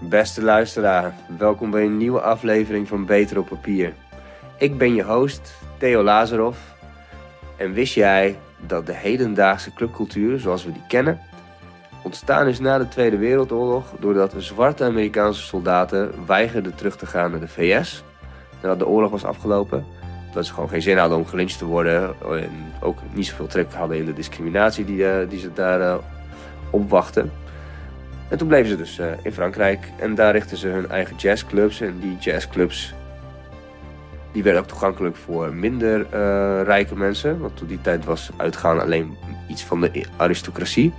Beste luisteraar, welkom bij een nieuwe aflevering van Beter op Papier. Ik ben je host, Theo Lazarov. En wist jij dat de hedendaagse clubcultuur, zoals we die kennen, ontstaan is na de Tweede Wereldoorlog doordat zwarte Amerikaanse soldaten weigerden terug te gaan naar de VS nadat de oorlog was afgelopen. Dat ze gewoon geen zin hadden om gelyncht te worden en ook niet zoveel trek hadden in de discriminatie die, eh, die ze daar uh, opwachten. En toen bleven ze dus uh, in Frankrijk en daar richtten ze hun eigen jazzclubs. En die jazzclubs die werden ook toegankelijk voor minder uh, rijke mensen. Want toen die tijd was uitgaan alleen iets van de aristocratie.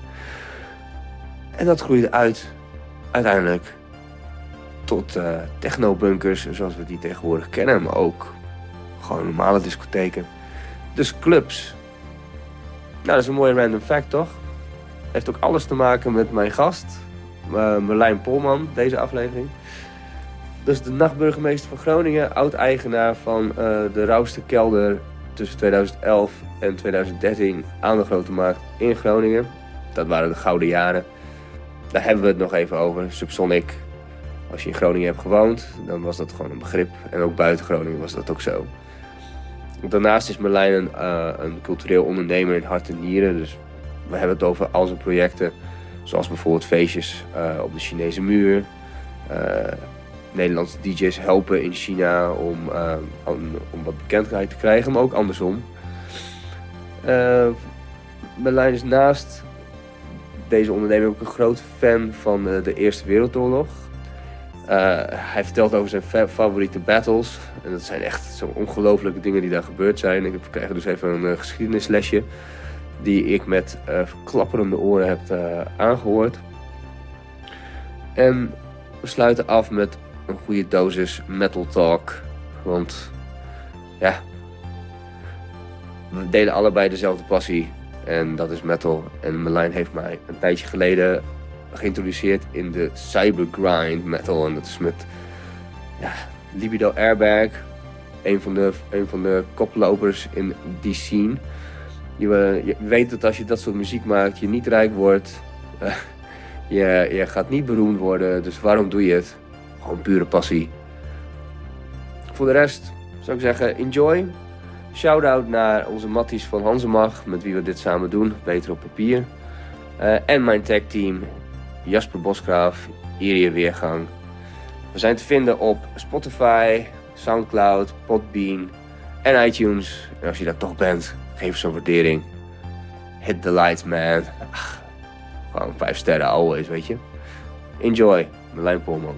En dat groeide uit uiteindelijk tot uh, technobunkers zoals we die tegenwoordig kennen. Maar ook gewoon normale discotheken. Dus clubs. Nou, dat is een mooie random fact toch? Heeft ook alles te maken met mijn gast. Uh, Merlijn Polman, deze aflevering. Dus de nachtburgemeester van Groningen, oud-eigenaar van uh, de Rauwste Kelder tussen 2011 en 2013 aan de Grote Markt in Groningen. Dat waren de gouden jaren. Daar hebben we het nog even over. Subsonic. Als je in Groningen hebt gewoond, dan was dat gewoon een begrip. En ook buiten Groningen was dat ook zo. Daarnaast is Merlijn een, uh, een cultureel ondernemer in hart en nieren. Dus we hebben het over al zijn projecten. Zoals bijvoorbeeld feestjes uh, op de Chinese muur. Uh, Nederlandse DJ's helpen in China om, uh, om, om, wat bekendheid te krijgen, maar ook andersom. Merlijn is naast deze ondernemer ook een groot fan van de Eerste Wereldoorlog. hij vertelt over zijn favoriete battles. En dat zijn echt zo ongelofelijke dingen die daar gebeurd zijn. Ik krijg dus even een geschiedenislesje die ik met uh, klapperende oren heb uh, aangehoord. En we sluiten af met een goede dosis metal talk. Want ja, we delen allebei dezelfde passie. En dat is metal. En Merlijn heeft mij een tijdje geleden geïntroduceerd in de cybergrind metal. En dat is met ja, Libido Airbag. Een van, de, een van de koplopers in die scene. Je, weet dat als je dat soort muziek maakt, je niet rijk wordt. Je, je gaat niet beroemd worden, dus waarom doe je het? Gewoon pure passie. Voor de rest zou ik zeggen, enjoy. Shout-out naar onze matties van Hansemag, met wie we dit samen doen. Beter op papier. Uh, en mijn tag team, Jasper Bosgraaf, Irie Weergang. We zijn te vinden op Spotify, Soundcloud, Podbean en iTunes. En als je daar toch bent, geef zo'n waardering. Hit the lights, man. Ach, gewoon vijf sterren always, weet je. Enjoy, Merlijn Polman.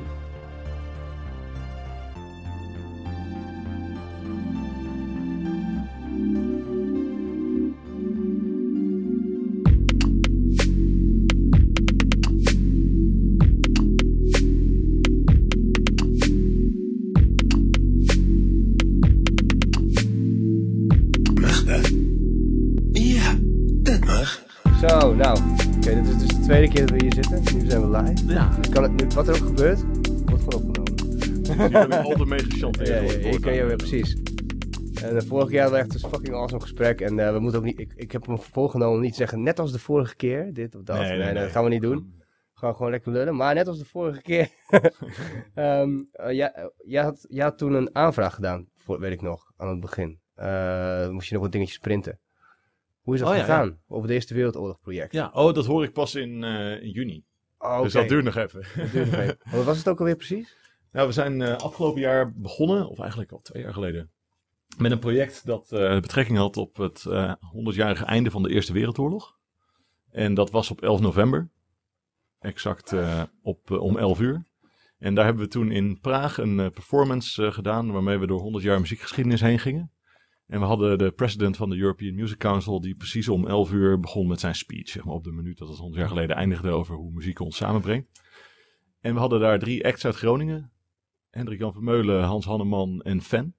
Zo, nou, oké, okay, dit is dus de tweede keer dat we hier zitten. Nu zijn we live. Ja. Kan het, nu, wat er ook gebeurt, wordt gewoon opgenomen. Jullie hebben altijd mee gechanteerd. Ja, ja, ja, ja, precies. En de vorige keer hadden we echt een fucking awesome gesprek. En uh, we moeten ook niet, ik, ik heb me voorgenomen niet te zeggen, net als de vorige keer, dit of dat. Nee, Nee, nee, nee, nee. dat gaan we niet doen. We gaan gewoon lekker lullen. Maar net als de vorige keer. um, uh, jij, jij, had, jij had toen een aanvraag gedaan, voor, weet ik nog, aan het begin. Uh, moest je nog wat dingetjes printen. Hoe is dat Oh, ja? Over het Eerste Wereldoorlog project. Ja, oh, dat hoor ik pas in, uh, in juni. Oh, Dus oké. dat duurt nog even. Dat duurt nog even. Wat was het ook alweer precies? Nou, we zijn uh, afgelopen jaar begonnen, of eigenlijk al twee jaar geleden, met een project dat uh, betrekking had op het uh, 100-jarige einde van de Eerste Wereldoorlog. En dat was op 11 november, exact uh, op, om 11 uur. En daar hebben we toen in Praag een uh, performance uh, gedaan waarmee we door 100 jaar muziekgeschiedenis heen gingen. En we hadden de president van de European Music Council die precies om 11 uur begon met zijn speech. Zeg maar op de minuut dat het 100 jaar geleden eindigde over hoe muziek ons samenbrengt. En we hadden daar drie acts uit Groningen. Hendrik Jan Vermeulen, Hans Hanneman en Fen.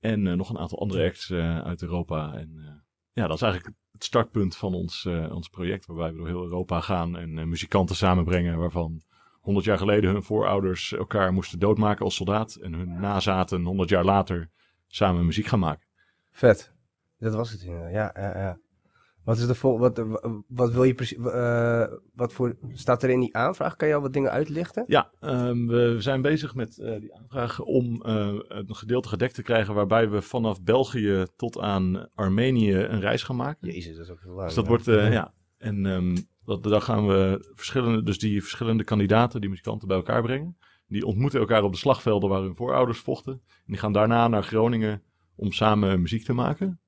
En uh, nog een aantal andere acts uh, uit Europa. En uh, ja, dat is eigenlijk het startpunt van ons, ons project. Waarbij we door heel Europa gaan en muzikanten samenbrengen. Waarvan 100 jaar geleden hun voorouders elkaar moesten doodmaken als soldaat. En hun nazaten 100 jaar later samen muziek gaan maken. Vet. Dat was het inderdaad. Ja, ja, ja. Wat, is de vol wat, eh, wat wil je precies, uh, wat voor, staat er in die aanvraag? Kan je al wat dingen uitlichten? Ja, um, we zijn bezig met uh, die aanvraag om uh, een gedeelte gedekt te krijgen waarbij we vanaf België tot aan Armenië een reis gaan maken. Jezus, dat is ook heel lang. Dus dat wordt, ja, en um, dat, daar gaan we verschillende, dus die verschillende kandidaten, die muzikanten bij elkaar brengen. Die ontmoeten elkaar op de slagvelden waar hun voorouders vochten. En die gaan daarna naar Groningen om samen muziek te maken.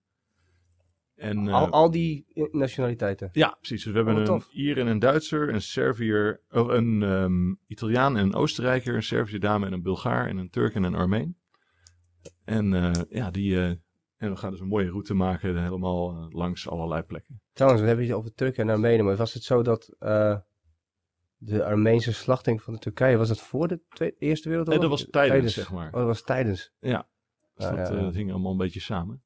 En, al, al, die nationaliteiten? Ja, precies. Dus we hebben oh, een Ier en een Duitser, een Serviër, oh, een um, Italiaan en een Oostenrijker, een Servische dame en een Bulgaar en een Turk en een Armeen. En uh, ja, die, uh, en we gaan dus een mooie route maken, helemaal langs allerlei plekken. Trouwens, we hebben het over Turken en Armenen, maar was het zo dat de Armeense slachting van de Turkije, was dat voor de Tweede, Eerste Wereldoorlog? Nee, dat was tijdens, tijdens, zeg maar. Oh, dat was tijdens. Ja, dus dat, ja, ja. hing allemaal een beetje samen.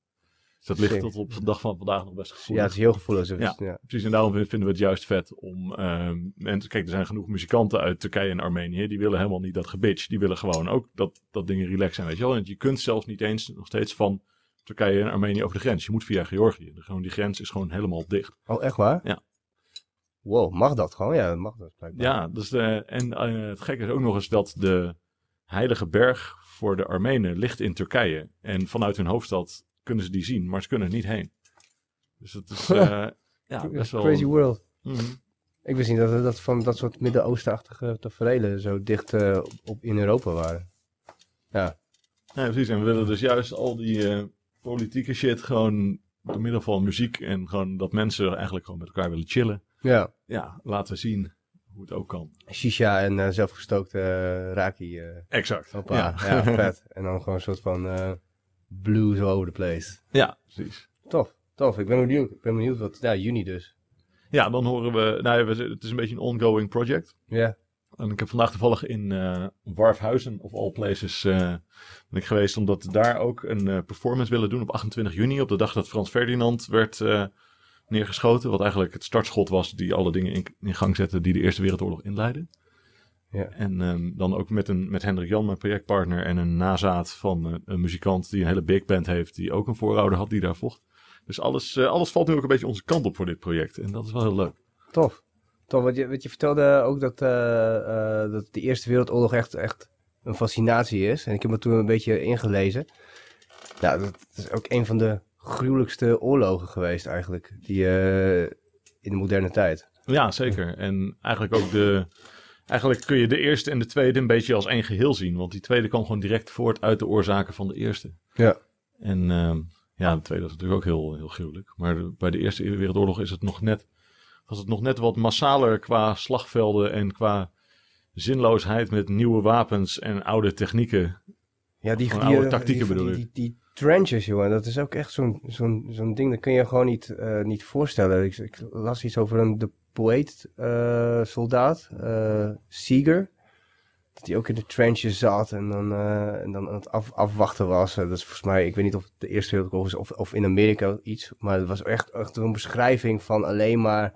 Dus dat ligt tot op de dag van vandaag nog best gevoelig. Ja, het is heel gevoelig. Ja, ja, precies. En daarom vinden we het juist vet om... Uh, mensen, kijk, er zijn genoeg muzikanten uit Turkije en Armenië. Die willen helemaal niet dat gebitch. Die willen gewoon ook dat, dat dingen relaxed zijn, weet je wel. En je kunt zelfs niet eens nog steeds van Turkije en Armenië over de grens. Je moet via Georgië. Gewoon, die grens is gewoon helemaal dicht. Oh, echt waar? Ja. Wow, mag dat gewoon? Ja, mag dat blijkbaar. Ja, dus de, en uh, het gekke is ook nog eens dat de Heilige Berg voor de Armenen ligt in Turkije. En vanuit hun hoofdstad kunnen ze die zien, maar ze kunnen er niet heen. Dus het is uh, ja, best wel... Crazy world. Mm -hmm. Ik wist niet dat, dat van dat soort Midden-Oostenachtige tafereelen zo dicht uh, op, in Europa waren. Ja. ja, precies. En we willen dus juist al die politieke shit gewoon door middel van muziek en gewoon dat mensen eigenlijk gewoon met elkaar willen chillen. Ja. Ja, laten zien hoe het ook kan. Shisha en uh, zelfgestookte uh, raki. Uh, exact. Hoppa. Ja. ja, vet. En dan gewoon een soort van blues over the place. Ja, precies. Tof, tof. Ik ben benieuwd. Ik ben benieuwd wat, ja, juni dus. Ja, dan horen we, nou het is een beetje een ongoing project. Ja. En ik heb vandaag toevallig in uh, Warfhuizen, of all places, uh, ben ik geweest. Omdat we daar ook een uh, performance willen doen op 28 juni. Op de dag dat Frans Ferdinand werd neergeschoten. Wat eigenlijk het startschot was die alle dingen in, in gang zette die de Eerste Wereldoorlog inleidden. Ja. En um, dan ook met, een, met Hendrik Jan, mijn projectpartner, en een nazaat van uh, een muzikant die een hele big band heeft, die ook een voorouder had die daar vocht. Dus alles, uh, alles valt nu ook een beetje onze kant op voor dit project. En dat is wel heel leuk. Tof. Tof, want je, wat je vertelde ook dat, uh, dat de Eerste Wereldoorlog echt, echt een fascinatie is. En ik heb me toen een beetje ingelezen. Nou, dat is ook een van de gruwelijkste oorlogen geweest eigenlijk, die in de moderne tijd. Ja, zeker. En eigenlijk ook de Eigenlijk kun je de eerste en de tweede een beetje als één geheel zien. Want die tweede kwam gewoon direct voort uit de oorzaken van de eerste. Ja. En uh, ja, de tweede was natuurlijk ook heel, heel gruwelijk. Maar bij de Eerste Wereldoorlog is het nog net, was het nog net wat massaler qua slagvelden en qua zinloosheid met nieuwe wapens en oude technieken. Ja, die, die oude tactieken bedoel ik. Die, die, trenches, jongen, dat is ook echt zo'n zo'n zo'n ding, dat kun je gewoon niet, uh, niet voorstellen. Ik, ik, las iets over een, de poëet-soldaat, uh, uh, Seeger. Dat hij ook in de trenches zat en dan, en dan aan het af, afwachten was. dat is volgens mij, ik weet niet of het de Eerste Wereldoorlog is of, of in Amerika iets. Maar het was echt, echt een beschrijving van alleen maar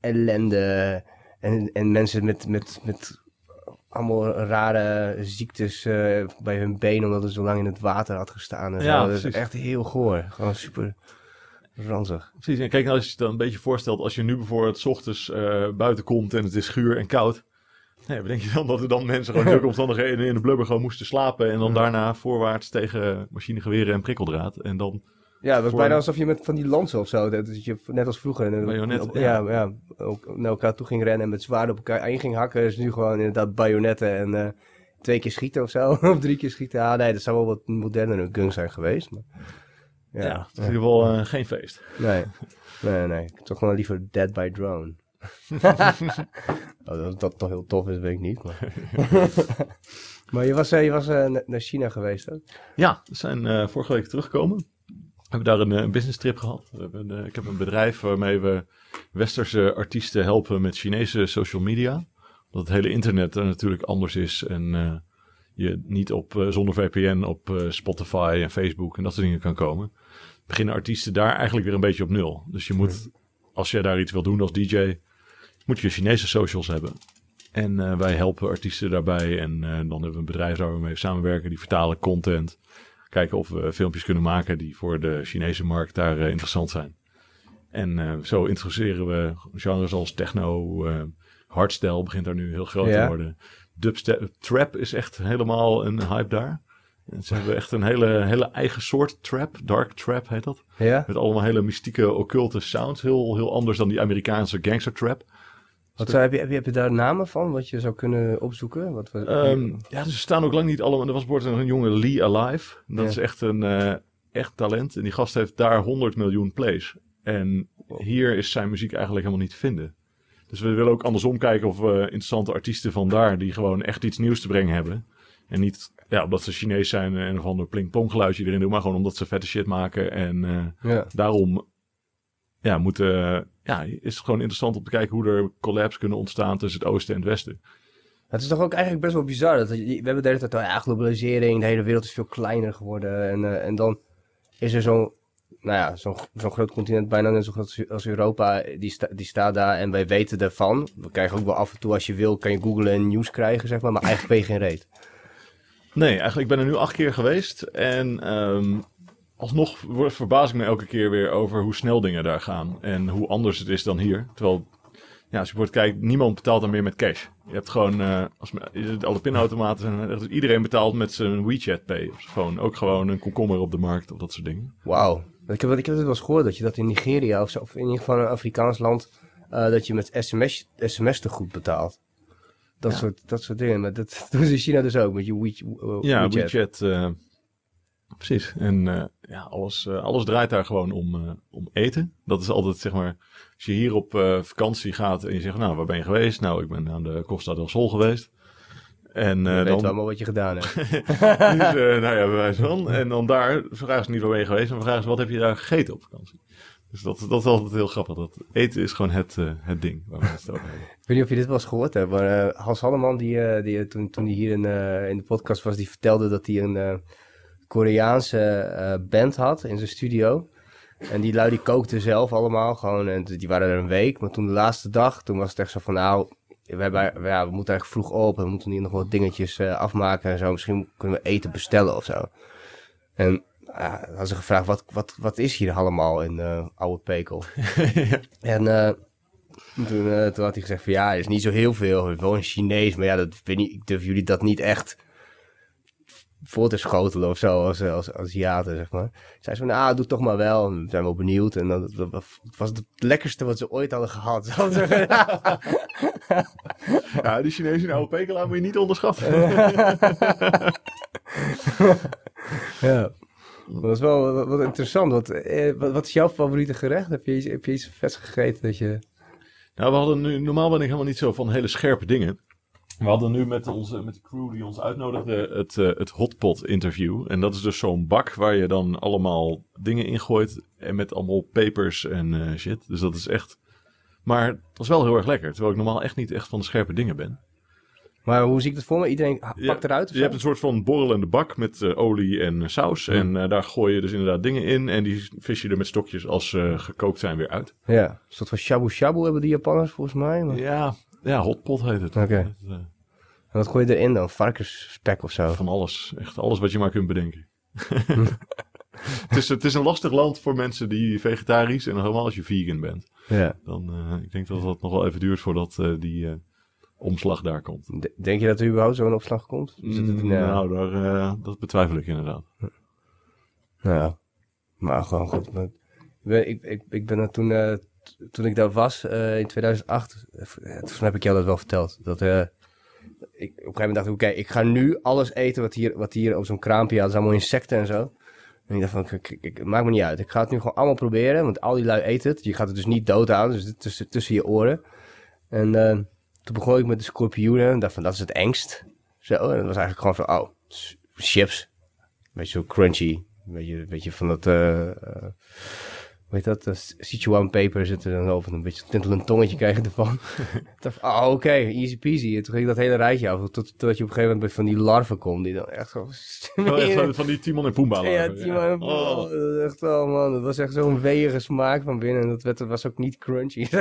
ellende. En, en mensen met, met, met allemaal rare ziektes uh, bij hun benen omdat het zo lang in het water had gestaan. En ja, dat is echt heel goor. Gewoon super ranzig. Precies, en kijk nou als je je dan een beetje voorstelt, als je nu bijvoorbeeld s ochtends uh, buiten komt en het is schuur en koud. Nee, denk je dan dat er dan mensen gewoon in omstandigheden in de blubber gewoon moesten slapen en dan daarna voorwaarts tegen machinegeweren en prikkeldraad en dan... Ja, dat was bijna alsof je met van die lansen of zo, dat je net als vroeger, en, op, ja. ja, ja, ook naar elkaar toe ging rennen en met zwaarden op elkaar in ging hakken. is nu gewoon inderdaad bajonetten en uh, twee keer schieten of zo, of drie keer schieten. Ah nee, dat zou wel wat modernere guns zijn geweest. Maar... Ja, ja het is in ieder geval uh, geen feest. Nee, nee, nee. Toch wel liever Dead by Drone. oh, dat, dat toch heel tof is, weet ik niet. Maar, maar je was, uh, je was uh, naar China geweest, hè? Ja, we zijn vorige week teruggekomen. We hebben daar een, een business trip gehad. We hebben, ik heb een bedrijf waarmee we westerse artiesten helpen met Chinese social media. Omdat het hele internet er natuurlijk anders is en je niet op, zonder VPN op Spotify en Facebook en dat soort dingen kan komen beginnen artiesten daar eigenlijk weer een beetje op nul. Dus je moet, als jij daar iets wil doen als DJ, moet je Chinese socials hebben. En wij helpen artiesten daarbij. En dan hebben we een bedrijf waar we mee samenwerken. Die vertalen content. Kijken of we filmpjes kunnen maken die voor de Chinese markt daar uh, interessant zijn. En eh, zo introduceren we genres als techno, eh hardstyle begint daar nu heel groot Ja. te worden. Dubstep, trap is echt helemaal een hype daar. En ze hebben echt een hele, hele eigen soort trap, dark trap heet dat. Ja? Met allemaal hele mystieke, occulte sounds. Heel, heel anders dan die Amerikaanse gangster trap. Wat zou, heb, je, heb, je, daar namen van, wat je zou kunnen opzoeken? Wat we, Ehm, ja, ze staan ook lang niet allemaal. Er was bijvoorbeeld een jonge Lee Alive. Dat Ja. is echt een eh, echt talent. En die gast heeft daar 100 miljoen plays. En hier is zijn muziek eigenlijk helemaal niet te vinden. Dus we willen ook andersom kijken of we interessante artiesten van daar... die gewoon echt iets nieuws te brengen hebben. En niet ja, omdat ze Chinees zijn en een of ander pling-pong geluidje erin doen... maar gewoon omdat ze vette shit maken. En eh, ja. daarom ja, moeten, ja, is het gewoon interessant om te kijken... hoe er collabs kunnen ontstaan tussen het oosten en het westen. Het is toch ook eigenlijk best wel bizar. Dat, we hebben de hele tijd, ja, globalisering, de hele wereld is veel kleiner geworden. En, eh, en dan is er zo'n, nou ja, zo'n zo'n groot continent, bijna net zo groot als- Europa, die, sta, die staat daar en wij weten ervan. We krijgen ook wel af en toe, als je wil, kan je googlen en nieuws krijgen, zeg maar. Maar eigenlijk weet je geen reet. Nee, eigenlijk ik ben er nu acht keer geweest. En ehm, alsnog word- verbaas ik me elke keer weer over hoe snel dingen daar gaan. En hoe anders het is dan hier. Terwijl, ja, als je wordt kijkt, niemand betaalt dan meer met cash. Je hebt gewoon, eh, als, me- alle pinautomaten zijn, dus iedereen betaalt met zijn WeChat Pay op zijn phone. Ook gewoon een komkommer op de markt of dat soort dingen. Wauw. Ik heb, ik heb het wel eens gehoord dat je dat in Nigeria of, zo, of in ieder geval een Afrikaans land, eh, dat je met sms, sms te goed betaalt. Dat, Ja. soort, dat soort dingen. Maar dat doen ze in China dus ook, met je We, uh, Ja, WeChat. WeChat. eh, precies. En eh, ja, alles, eh, alles draait daar gewoon om, eh, om eten. Dat is altijd, zeg maar, als je hier op eh, vakantie gaat en je zegt, nou, waar ben je geweest? Nou, ik ben aan de Costa del Sol geweest. En Je eh, weet dan, maar wat je gedaan hebt. dus, nou ja, bij wijze van. En dan daar vragen ze niet waar ben je geweest, maar vragen ze, wat heb je daar gegeten op vakantie? Dus dat, dat is altijd heel grappig. Dat eten is gewoon het, het ding waar we het over hebben. Ik weet niet of je dit wel eens gehoord hebt, maar Hans Halleman, die, die, toen, toen hij hier in, in de podcast was, die vertelde dat hij een Koreaanse eh, band had in zijn studio. En die lui die kookten zelf allemaal gewoon. En die waren er een week. Maar toen de laatste dag, toen was het echt zo van nou, we, hebben, ja, we moeten eigenlijk vroeg op. En we moeten hier nog wat dingetjes eh, afmaken en zo. Misschien kunnen we eten bestellen of zo. En ja, dan hadden ze gevraagd, wat, wat, wat is hier allemaal in eh Oude Pekel? En toen, toen had hij gezegd van ja, er is niet zo heel veel. Wel een Chinees, maar ja, dat, ik durf jullie dat niet echt voor te schotelen of zo, als, als Aziaten, zeg maar. Zei ze van, ah, doe toch maar wel. En we zijn wel benieuwd. En dat, dat was het lekkerste wat ze ooit hadden gehad. Ja, die Chinese oude pekelaar moet je niet onderschatten. ja. Dat is wel wat, wat interessant. Wat, eh, wat, wat is jouw favoriete gerecht? Heb je iets, heb je iets vets gegeten dat je... Nou, we hadden nu, normaal ben ik helemaal niet zo van hele scherpe dingen. We hadden nu met, onze, met de crew die ons uitnodigde het, eh, het hotpot interview. En dat is dus zo'n bak waar je dan allemaal dingen in gooit. En met allemaal pepers en eh, shit. Dus dat is echt... Maar het was wel heel erg lekker. Terwijl ik normaal echt niet echt van de scherpe dingen ben. Maar hoe zie ik dat voor me? Iedereen pakt eruit Je hebt een soort van borrelende bak met eh, olie en saus. En daar gooi je dus inderdaad dingen in. En die vis je er met stokjes als ze gekookt zijn weer uit. Ja, een soort van shabu shabu hebben die Japanners volgens mij. Maar... Ja, ja hotpot heet het. Oké. Het, eh, En wat gooi je erin dan? Varkensspek of zo? Van alles. Echt alles wat je maar kunt bedenken. het, is, het is een lastig land voor mensen die vegetarisch en helemaal als je vegan bent. Ja. Dan, eh, ik denk dat dat nog wel even duurt voordat eh, die omslag daar komt. Denk je dat er überhaupt zo'n opslag komt? Zit het eh, Nou, daar, dat betwijfel ik inderdaad. Nou ja, maar gewoon goed. Maar, ik, ben, ik, ik, ik ben er toen, toen ik daar was eh, in 2008, eh, volgens mij heb ik jou dat wel verteld. Dat, eh, ik, op een gegeven moment dacht oké, ik ga nu alles eten wat hier, wat hier op zo'n kraampje had. Allemaal insecten en zo. En ik dacht van, maakt me niet uit. Ik ga het nu gewoon allemaal proberen, want al die lui eten het. Je gaat het dus niet dood aan, dus tussen, tussen je oren. En eh, toen begon ik met de scorpioenen en dacht van, dat is het engst. Zo, en dat was eigenlijk gewoon van, oh, chips. Beetje zo crunchy. Beetje, beetje van dat, eh heet dat, uh, Sichuan peper zit er dan over. Een beetje tintelend tongetje krijg je ervan. oh oké, easy peasy. En toen ging ik dat hele rijtje af. Tot, totdat je op een gegeven moment van die larven komt. Die dan echt zo... Echt van, van die Timon en Pumbaa. Ja, larven, Timo en Oh. dat is echt wel, man. Dat was echt zo'n weeige smaak van binnen. En dat, werd, dat was ook niet crunchy.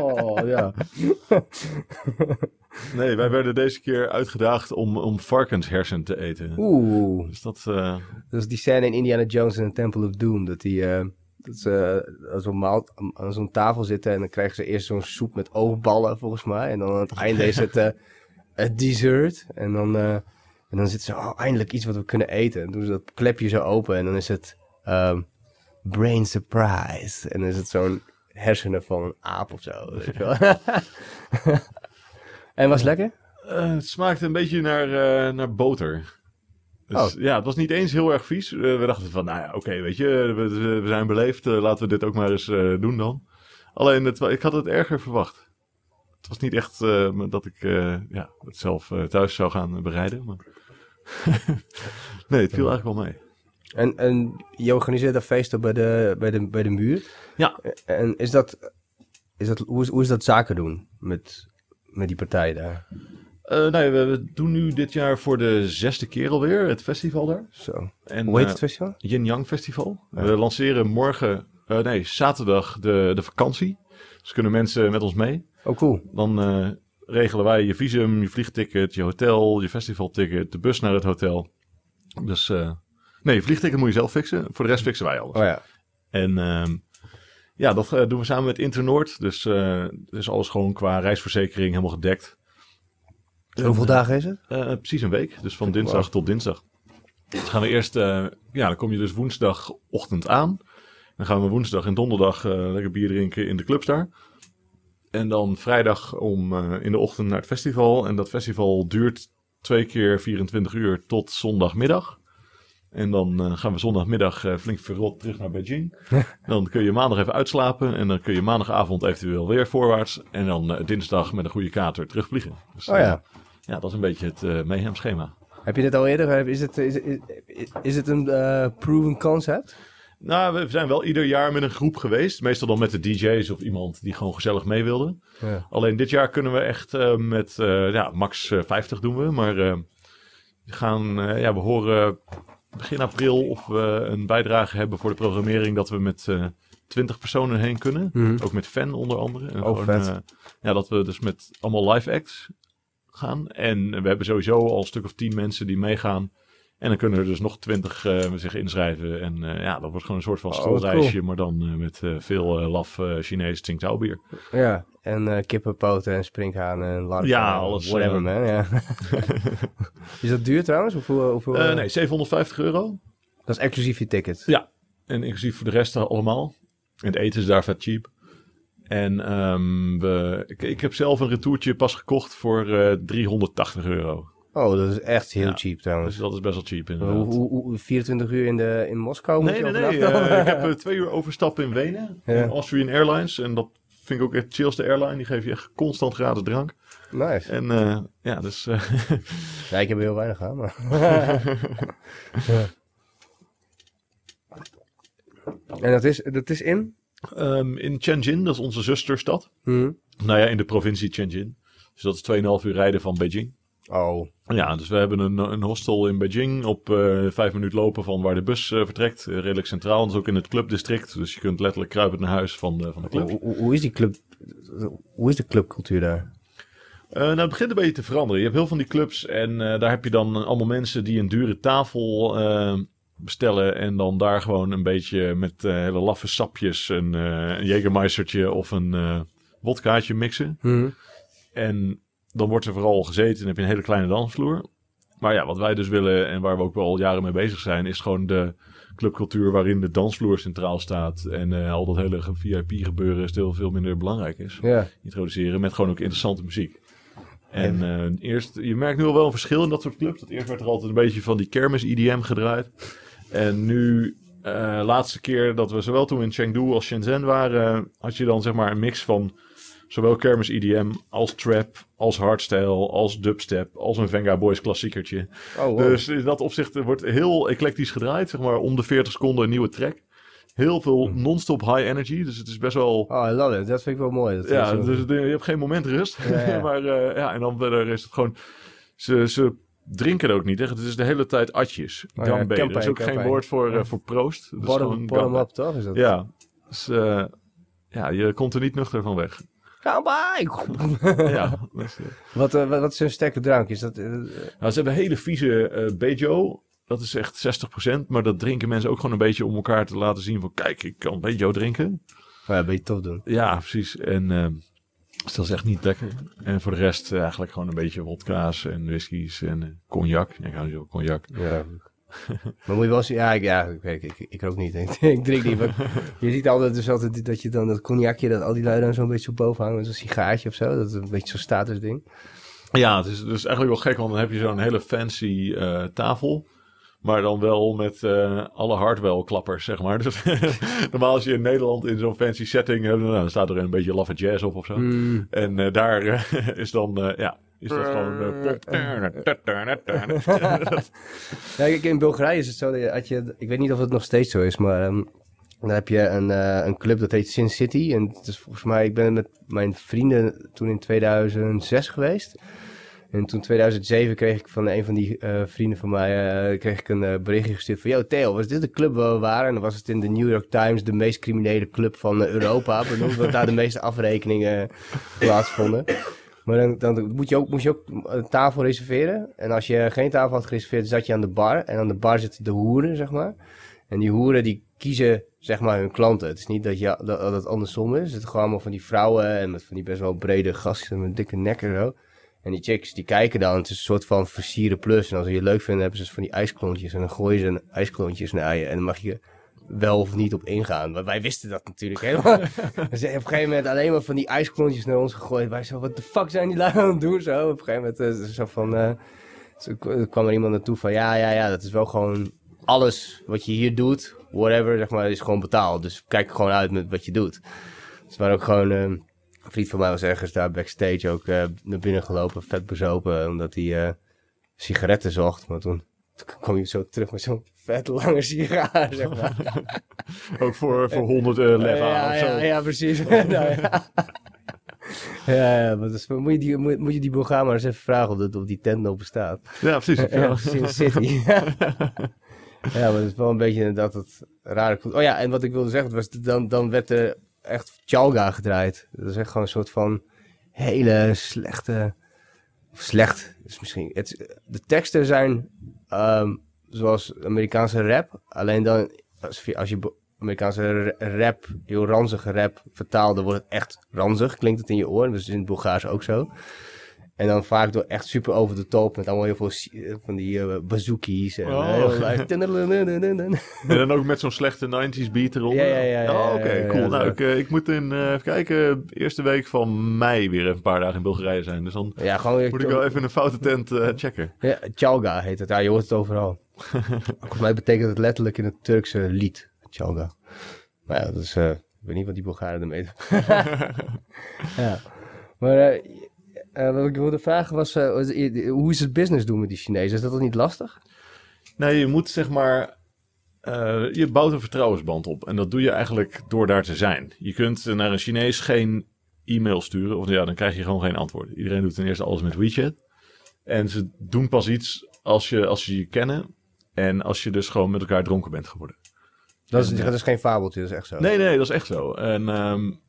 Oh, ja. Nee, wij werden deze keer uitgedaagd om, om varkenshersen te eten. Oeh. Dus dat, Dat is die scène in Indiana Jones en the Temple of Doom. Dat die, eh, dat ze aan zo'n maal- aan zo'n tafel zitten en dan krijgen ze eerst zo'n soep met oogballen, volgens mij. En dan aan het einde is het eh, het dessert. En dan, eh, en dan zitten ze, oh, eindelijk iets wat we kunnen eten. En doen ze dat klepje zo open en dan is het ehm, brain surprise. En dan is het zo'n hersenen van een aap of zo. weet je wel. en was het lekker? Eh, het smaakte een beetje naar, eh, naar boter. Dus Oh. ja, het was niet eens heel erg vies. Eh, we dachten van, nou ja, oké, weet je, we, zijn beleefd. eh, laten we dit ook maar eens eh, doen dan. Alleen, het, ik had het erger verwacht. Het was niet echt dat ik ja, het zelf thuis zou gaan bereiden. Maar... nee, het viel eigenlijk wel mee. En, en je organiseert dat feest op bij de, bij de, bij de muur. Ja. En is dat, is dat, hoe, is, hoe is dat zaken doen met, met die partijen daar? Eh, nee, we, we doen nu dit jaar voor de zesde keer alweer het festival daar. Zo. En, Hoe heet eh, het festival? Yin Yang Festival. Ja. We lanceren morgen, eh, nee, zaterdag de, de vakantie. Dus kunnen mensen met ons mee. Oh, cool. Dan eh, regelen wij je visum, je vliegticket, je hotel, je festivalticket, de bus naar het hotel. Dus eh, nee, je vliegticket moet je zelf fixen. Voor de rest fixen wij alles. Oh ja. En ehm, ja, dat eh, doen we samen met Internoord. Dus eh is alles gewoon qua reisverzekering helemaal gedekt. Hoeveel En, dagen is het? eh, precies een week. Dus van dinsdag tot dinsdag. Dus gaan we eerst, eh, ja, dan kom je dus woensdagochtend aan. Dan gaan we woensdag en donderdag eh, lekker bier drinken in de clubs daar. En dan vrijdag om eh, in de ochtend naar het festival. En dat festival duurt twee keer 24 uur tot zondagmiddag. En dan eh, gaan we zondagmiddag eh, flink verrot terug naar Beijing. dan kun je maandag even uitslapen. En dan kun je maandagavond eventueel weer voorwaarts. En dan eh, dinsdag met een goede kater terugvliegen. Dus, Oh eh, ja. Ja, dat is een beetje het eh mayhem schema. Heb je dit al eerder? Is het, is, is, is het een eh, proven concept? Nou, we zijn wel ieder jaar met een groep geweest. Meestal dan met de DJ's of iemand die gewoon gezellig mee wilde. Ja. Alleen dit jaar kunnen we echt eh, met eh, ja, max eh, 50 doen we. Maar eh, we, gaan, eh, ja, we horen begin april of we een bijdrage hebben voor de programmering dat we met eh 20 personen heen kunnen. Mhm. Ook met fan onder andere. En Oh, vet. eh, ja, dat we dus met allemaal live acts gaan. En we hebben sowieso al een stuk of 10 mensen die meegaan. En dan kunnen er dus nog 20 eh, zich inschrijven. En eh, ja, dat wordt gewoon een soort van Oh, schoolreisje. cool. Maar dan eh, met veel laf Chinees Tsingtao bier. Ja. En kippenpoten en sprinkhanen en larven. Ja, alles, Whatever, man. Ja. is dat duur trouwens? Hoeveel, hoeveel, nee, 750 euro. Dat is exclusief je ticket. Ja. En inclusief voor de rest allemaal. En het eten is daar vet cheap. En ehm, we, ik, ik heb zelf een retourtje pas gekocht voor eh 380 euro. Oh, dat is echt heel Ja. cheap trouwens. Dus dat is best wel cheap Hoe, inderdaad. hoe, hoe- 24 uur in, de, in Moskou moet Nee, je nee, nee. eh, ik heb eh, twee uur overstappen in Wenen. Ja. in Austrian Airlines. En dat vind ik ook echt chillste airline. Die geeft je echt constant gratis drank. Nice. En ja, dus... Ja, ik heb er heel weinig aan, maar... En dat is, dat is in? Ehm, in Tianjin, dat is onze zusterstad. Hm. Nou ja, in de provincie Tianjin. Dus dat is 2,5 uur rijden van Beijing. Oh, Ja, dus we hebben een, een hostel in Beijing op eh, vijf minuten lopen van waar de bus eh, vertrekt. Redelijk centraal, dat is ook in het clubdistrict. Dus je kunt letterlijk kruipend naar huis van de, van de club. hoe, hoe- is die club... Hoe is de clubcultuur daar? Eh, nou, het begint een beetje te veranderen. Je hebt heel veel van die clubs en daar heb je dan allemaal mensen die een dure tafel eh, bestellen. En dan daar gewoon een beetje met eh, hele laffe sapjes een, eh een Jägermeistertje of een eh wodkaatje mixen. Hm. En dan wordt er vooral gezeten en heb je een hele kleine dansvloer. Maar ja, wat wij dus willen en waar we ook wel al jaren mee bezig zijn, is gewoon de clubcultuur waarin de dansvloer centraal staat. En al dat hele VIP gebeuren veel, veel minder belangrijk is. Ja. Introduceren met gewoon ook interessante muziek. En eh, eerst, je merkt nu al wel een verschil in dat soort clubs. Dat eerst werd er altijd een beetje van die kermis-IDM gedraaid. En nu, eh laatste keer dat we zowel toen in Chengdu als Shenzhen waren, had je dan zeg maar een mix van zowel kermis-IDM als trap, als hardstyle, als dubstep, als een Venga Boys klassiekertje. Oh, wow. Dus in dat opzicht wordt heel eclectisch gedraaid. Zeg maar om de 40 seconden een nieuwe track. Heel veel non-stop high energy. Dus het is best wel Oh, I love it. Dat vind ik wel mooi. Dat ja, zo- dus je hebt geen moment rust. Ja, ja. maar eh, ja, en dan verder is het gewoon... Ze, ze drinken ook niet. Hè. Het is de hele tijd atjes. Oh ja, Gambe. er is campaign, ook geen woord voor, eh, voor proost. Is bottom, up, toch? Is dat? Ja, dus, eh, ja, je komt er niet nuchter van weg. Ga bij! ja, dus, eh, wat, wat, wat is een sterke drank? Is dat... nou, ze hebben hele vieze eh Bejo. Dat is echt 60%. Maar dat drinken mensen ook gewoon een beetje om elkaar te laten zien van... Kijk, ik kan een beetje jou drinken. Ja, ben je tof doen. Ja, precies. En ehm, dus dat is echt niet lekker. En voor de rest eh, eigenlijk gewoon een beetje wodka's en whiskies en eh, cognac. Ja, ik hou niet van cognac. Ja. maar moet je wel zien, ja, ik, ja, ik, ik, ook niet. ik drink niet. Je ziet altijd dus altijd dat je dan dat cognacje, dat al die lui dan zo'n beetje boven hangen met zo'n sigaartje of zo. Dat is een beetje zo'n statusding. Ja, het is dus eigenlijk wel gek, want dan heb je zo'n hele fancy eh, tafel. Maar dan wel met eh, alle hardware-klappers, zeg maar. Dus normaal als je in Nederland in zo'n fancy setting hebt, nou, dan staat er een beetje laffe jazz op of zo. Mm. En eh, daar eh, is dan, ja, is dat gewoon pop. ja, kijk, in Bulgarije is het zo, dat je, ik weet niet of het nog steeds zo is, maar um, dan heb je een, een club dat heet Sin City. En het is volgens mij, ik ben met mijn vrienden toen in 2006 geweest. En toen 2007 kreeg ik van een van die uh, vrienden van mij uh, kreeg ik een uh, berichtje gestuurd van... Yo Theo, was dit de club waar we waren? En dan was het in de New York Times de meest criminele club van Europa. benoemd, dat daar de meeste afrekeningen plaatsvonden. Maar dan, dan moet je ook, moest je ook een tafel reserveren. En als je geen tafel had gereserveerd, zat je aan de bar. En aan de bar zitten de hoeren, zeg maar. En die hoeren die kiezen zeg maar hun klanten. Het is niet dat, je, dat, dat het andersom is. Het is gewoon allemaal van die vrouwen en met van die best wel brede gasten met dikke nekken en zo. En die chicks die kijken dan, het is een soort van versieren plus. En als ze je leuk vinden, hebben ze van die ijsklontjes. En dan gooien ze een ijsklontjes naar je. En dan mag je wel of niet op ingaan. Maar wij wisten dat natuurlijk helemaal. ze hebben op een gegeven moment alleen maar van die ijsklontjes naar ons gegooid. Wij zo, wat de fuck zijn die lui aan het doen? Zo, op een gegeven moment uh, zo van... Uh, zo kwam er iemand naartoe van, ja, ja, ja, dat is wel gewoon alles wat je hier doet. Whatever, zeg maar, is gewoon betaald. Dus kijk gewoon uit met wat je doet. Dus waren ook gewoon... Uh, een vriend van mij was ergens daar backstage ook uh, naar binnen gelopen, vet bezopen, omdat hij uh, sigaretten zocht. Maar toen, toen kwam hij zo terug met zo'n vet lange sigaar, zeg maar. ook voor, voor 100 uh, lev ja, of zo. Ja, ja precies. nou, ja. Ja, ja, maar dus, moet, je die, moet, moet je die Bulgaar maar eens even vragen of, dat, of die tent nog bestaat. Ja, precies. ja, City. ja, maar het is wel een beetje inderdaad het rare... Oh ja, en wat ik wilde zeggen, was dan, dan werd er echt Chalga gedraaid. Dat is echt gewoon een soort van hele slechte... Slecht is misschien... Het, de teksten zijn um, zoals Amerikaanse rap. Alleen dan, als je, Amerikaanse rap, heel ranzige rap vertaalt, dan wordt het echt ranzig. Klinkt het in je oor. Dus in het Bulgaars ook zo. En dan vaak door echt super over de top met allemaal heel veel van die uh, bazookies. En, oh. en dan ook met zo'n slechte 90s beat eronder. Ja, ja, ja. ja oh, oké, okay, cool. Ja, nou, ik, uh, ik, moet in, uh, even kijken, eerste week van mei weer even een paar dagen in Bulgarije zijn. Dus dan ja, gewoon, moet ik wel even een foute tent checken. Ja, Chalga heet het. Ja, je hoort het overal. Volgens mij betekent het letterlijk in het Turkse lied. Chalga. Maar ja, dat is, ik weet niet wat die Bulgaren ermee doen. ja. Maar... Uh, wat ik wilde vragen was, uh, hoe is het business doen met die Chinezen? Is dat toch niet lastig? Nee, je moet zeg maar, uh, je bouwt een vertrouwensband op. En dat doe je eigenlijk door daar te zijn. Je kunt naar een Chinees geen e-mail sturen, of ja, dan krijg je gewoon geen antwoord. Iedereen doet ten eerste alles met WeChat. En ze doen pas iets als, je, als ze je kennen en als je dus gewoon met elkaar dronken bent geworden. Dat is, en, dat is geen fabeltje, dat is echt zo. Nee, nee, dat is echt zo. En um,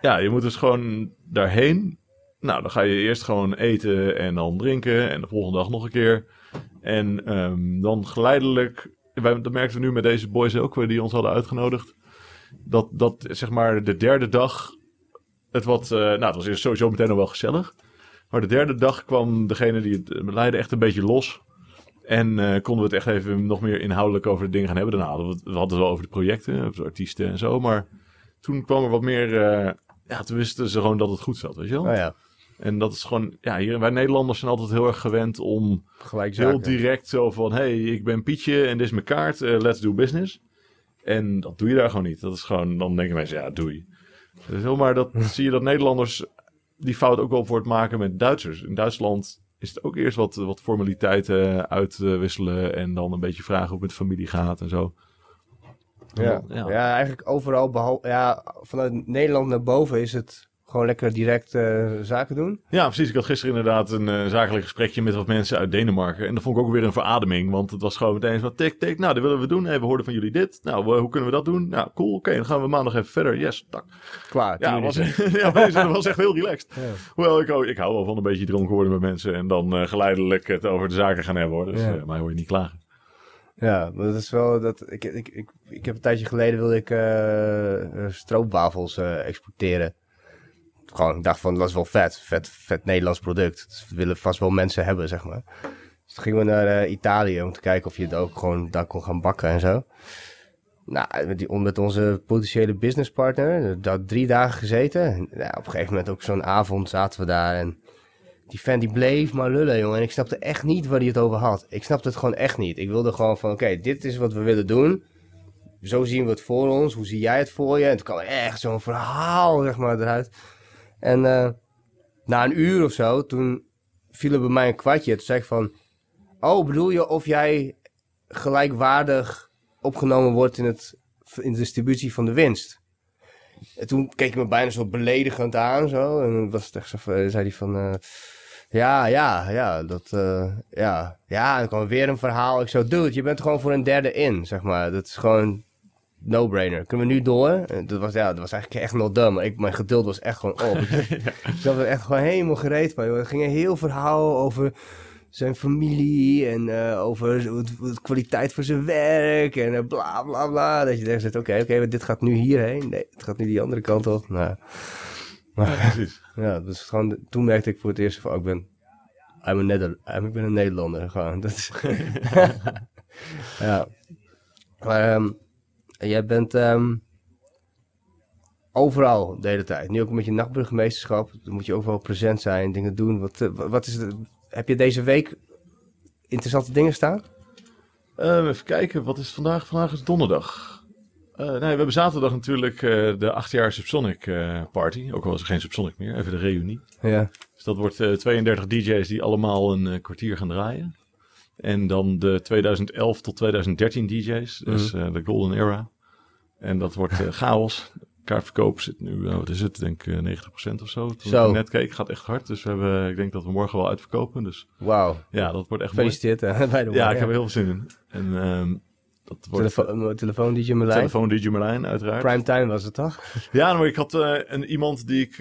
ja, je moet dus gewoon daarheen nou, dan ga je eerst gewoon eten en dan drinken en de volgende dag nog een keer. En um, dan geleidelijk, wij, dat merkten we nu met deze boys ook, die ons hadden uitgenodigd. Dat, dat zeg maar de derde dag, het wat, uh, nou het was eerst sowieso meteen nog wel gezellig. Maar de derde dag kwam degene die het leidde echt een beetje los. En konden we het echt even nog meer inhoudelijk over de dingen gaan hebben. Daarna hadden we het, we hadden het wel over de projecten, over de artiesten en zo. Maar toen kwam er wat meer, ja, toen wisten ze gewoon dat het goed zat, weet je wel. Oh ja. En dat is gewoon, ja, hier, wij Nederlanders zijn altijd heel erg gewend om Gelijk heel direct zo van: hey, ik ben Pietje en dit is mijn kaart, uh, let's do business. En dat doe je daar gewoon niet. Dat is gewoon, dan denken mensen, ja, doei. Dus heel maar dat zie je dat Nederlanders die fout ook wel voortmaken met Duitsers. In Duitsland is het ook eerst wat, wat formaliteiten uitwisselen en dan een beetje vragen hoe het met familie gaat en zo. Ja, ja. ja eigenlijk overal, behalve, ja, vanuit Nederland naar boven is het gewoon lekker direct uh, zaken doen. Ja, precies. Ik had gisteren inderdaad een uh, zakelijk gesprekje met wat mensen uit Denemarken. En dat vond ik ook weer een verademing. Want het was gewoon meteen van tik, tik. Nou, dat willen we doen. Hey, we hoorden van jullie dit. Nou, hoe kunnen we dat doen? Nou, cool. Oké, okay, dan gaan we maandag even verder. Yes, tak. Klaar. Ja, was, ja dat was echt heel relaxed. Ja. Hoewel, ik, ik hou wel van een beetje dronken worden met mensen. En dan geleidelijk het over de zaken gaan hebben. Hoor. Dus ja. mij hoor je niet klagen. Ja, maar dat is wel dat. Ik, ik, ik, ik heb een tijdje geleden wilde ik eh, eh, stroopwafels eh, exporteren. Ik dacht van dat is wel vet, vet, vet Nederlands product. Dat willen vast wel mensen hebben, zeg maar. Dus toen gingen we naar eh, Italië om te kijken of je het ook gewoon daar kon gaan bakken en zo. Nou, met, die, met onze potentiële businesspartner, daar drie dagen gezeten. Op een gegeven moment ook zo'n avond zaten we daar en die fan die bleef maar lullen, jongen. En ik snapte echt niet waar hij het over had. Ik snapte het gewoon echt niet. Ik wilde gewoon van, oké, dit is wat we willen doen. Zo zien we het voor ons. Hoe zie jij het voor je? En toen kwam er echt zo'n verhaal, zeg maar, eruit. En eh, na een uur of zo, toen viel er bij mij een kwartje. Toen zei ik van, oh, bedoel je of jij gelijkwaardig opgenomen wordt in, het, in de distributie van de winst? En toen keek hij me bijna zo beledigend aan, zo. En was het echt zo, zei hij van... eh, ja, ja, ja, dat, eh, ja, ja, dan kwam weer een verhaal. Ik zo, dude, je bent gewoon voor een derde in, zeg maar. Dat is gewoon no-brainer. Kunnen we nu door? En dat was, ja, dat was eigenlijk echt nog dum. Ik, mijn geduld was echt gewoon op. Ik zat er echt gewoon helemaal gereed van. joh. Er ging een heel verhaal over zijn familie en eh, over de kwaliteit van zijn werk en eh, bla bla bla. Dat je denkt, oké, oké, maar dit gaat nu hierheen. Nee, het gaat nu die andere kant op. Nou, Ja, precies. ja, dus gewoon, toen merkte ik voor het eerst van, oh, ik ben, I'm a Neder, I'm- ik ben een Nederlander, gewoon. Dat is, ja. Maar ehm, jij bent ehm, overal de hele tijd. Nu ook met je nachtburgemeesterschap, dan moet je overal present zijn, dingen doen. Wat, eh, wa- wat is heb je deze week interessante dingen staan? Eh, even kijken, wat is vandaag? Vandaag is donderdag. Eh, nee, we hebben zaterdag natuurlijk eh, de acht jaar Subsonic party. Ook al is er geen Subsonic meer, even de reunie. Ja. Dus dat wordt eh, 32 DJ's die allemaal een kwartier gaan draaien. En dan de 2011 tot 2013 DJ's, dus Mhm. de Golden Era. En dat wordt eh, chaos. Kaartverkoop zit nu, eh, wat is het, denk ik eh, 90% of zo. Toen Zo. ik net keek, gaat echt hard. Dus we hebben, ik denk dat we morgen wel uitverkopen. Dus Wauw. ja, dat wordt echt mooi. Gefeliciteerd bij de Ja, ik heb er heel veel zin in. En ehm, dat wordt Telefoon, telefoon DJ Merlijn. telefoon DJ Merlijn, uiteraard. Primetime was het toch? Ja, maar ik had een, iemand die ik...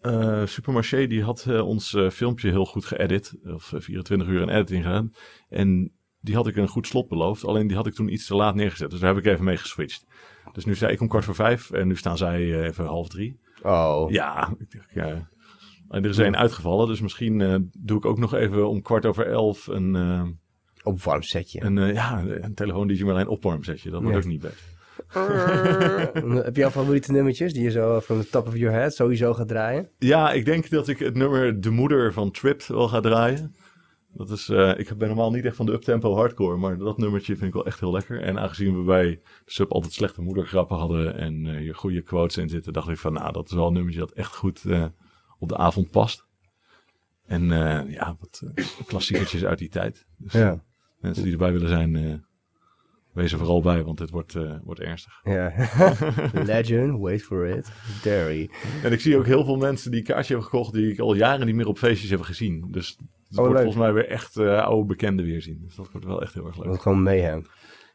eh, Supermarché, die had ons filmpje heel goed geëdit. Of eh, 24 uur in editing gedaan. En die had ik een goed slot beloofd. Alleen die had ik toen iets te laat neergezet. Dus daar heb ik even mee geswitcht. Dus nu zei ik om kwart voor vijf. En nu staan zij eh, even half drie. Oh. Ja, ik dacht, ja. En er is één uitgevallen. Dus misschien eh, doe ik ook nog even om kwart over elf een... eh, Opwarmsetje. Een, eh, ja, een telefoon die je maar alleen opwarmzetje. Dat wordt Ja. ook niet best. Heb je al favoriete nummertjes die je zo van the top of your head sowieso gaat draaien? Ja, ik denk dat ik het nummer De Moeder van Tripped wel ga draaien. Dat is, eh, ik ben normaal niet echt van de uptempo hardcore, maar dat nummertje vind ik wel echt heel lekker. En aangezien we bij de sub altijd slechte moedergrappen hadden en eh hier goede quotes in zitten, dacht ik van, nou, dat is wel een nummertje dat echt goed eh, op de avond past. En eh, ja, wat klassiekertjes uit die tijd. Dus Ja. mensen die erbij willen zijn, eh, wees er vooral bij, want dit wordt, eh, wordt ernstig. ja. Legend, wait for it. Derry. En ik zie ook heel veel mensen die een kaartje hebben gekocht die ik al jaren niet meer op feestjes hebben gezien. Dus het Oh, wordt leuk. volgens mij weer echt eh, oude bekenden weer zien. Dus dat wordt wel echt heel erg leuk. Wat gewoon mayhem.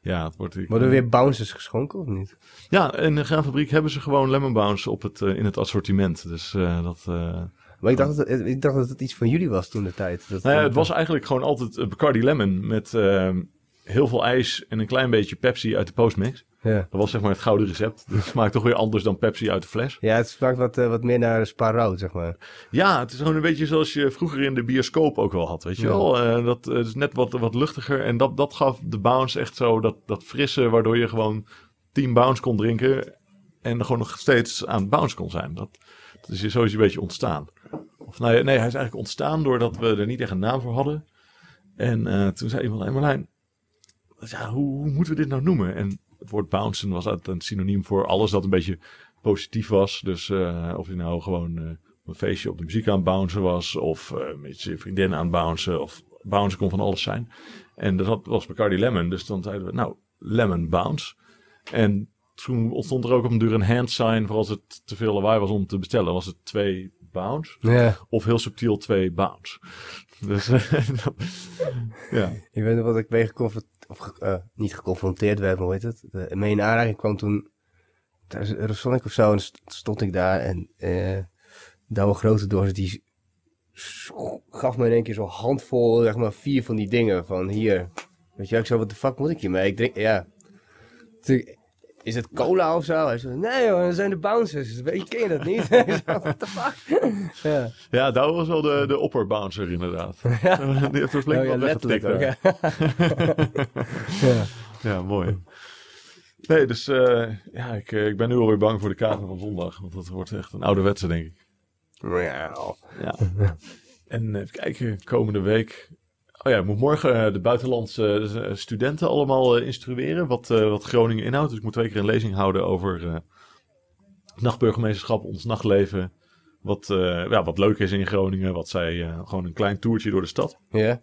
Ja, het wordt... ik- Worden er weer bouncers geschonken of niet? Ja, in de graanfabriek hebben ze gewoon lemon bounce op het, eh, in het assortiment. Dus eh, dat... Maar ik dacht, dat het, ik dacht dat het iets van jullie was toen de tijd. Dat, Nou ja, het was eigenlijk gewoon altijd Bacardi Lemon met eh, heel veel ijs en een klein beetje Pepsi uit de postmix. Ja. Dat was zeg maar het gouden recept. Dus het smaakt toch weer anders dan Pepsi uit de fles. ja, het smaakt wat, eh, wat meer naar Spa zeg maar. Ja, het is gewoon een beetje zoals je vroeger in de bioscoop ook wel had, weet je Ja. wel. Eh, dat eh, is net wat, wat luchtiger en dat, dat gaf de bounce echt zo dat, dat frisse, waardoor je gewoon 10 bounce kon drinken en gewoon nog steeds aan bounce kon zijn. Dat, dat is sowieso een beetje ontstaan. Of nee, nee, hij is eigenlijk ontstaan doordat we er niet echt een naam voor hadden. En toen zei iemand, hey Marlijn, ja, hoe, hoe moeten we dit nou noemen? En het woord bouncen was altijd een synoniem voor alles dat een beetje positief was. Dus eh, of je nou gewoon eh, een feestje op de muziek aan bouncen was, of eh, met je vriendin aan bouncen, of bouncen kon van alles zijn. En dat was Bacardi Lemon, dus dan zeiden we, nou, Lemon Bounce. En toen ontstond er ook op een duur een hand sign voor als het te veel lawaai was om te bestellen. Was het twee bounce Ja. of heel subtiel twee bounce. Dus ja. Ik weet nog wat ik mee geconfronteerd, of eh, niet geconfronteerd werd, maar hoe heet het? De, mee in aanraking kwam toen tijdens Eurosonic of zo. En st- stond ik daar en eh Douwe Grote Doors, die gaf me in één keer zo'n handvol, zeg maar, vier van die dingen. Van hier, Weet je, ik zo, wat de fuck moet ik hiermee? Ik drink, ja. Is het cola of zo? Hij zo, nee hoor, dat zijn de bouncers. Weet je, ken je dat niet? What the fuck? ja. Ja, Douwe was wel de, de opperbouncer inderdaad. Die heeft er flink Oh ja, wat letterlijk weggetikt ook. daar. ja. ja. Ja, mooi. Nee, dus eh, ja, ik, eh, ik ben nu alweer bang voor de kater van zondag. Want dat wordt echt een ouderwetse, denk ik. Ja. Ja. En even kijken, komende week. Oh ja, ik moet morgen eh, de buitenlandse eh, studenten allemaal eh, instrueren. Wat, wat Groningen inhoudt. Dus ik moet twee keer een lezing houden over het nachtburgemeesterschap, ons nachtleven. Wat, ja, wat leuk is in Groningen. Wat zij gewoon een klein toertje door de stad. Ja.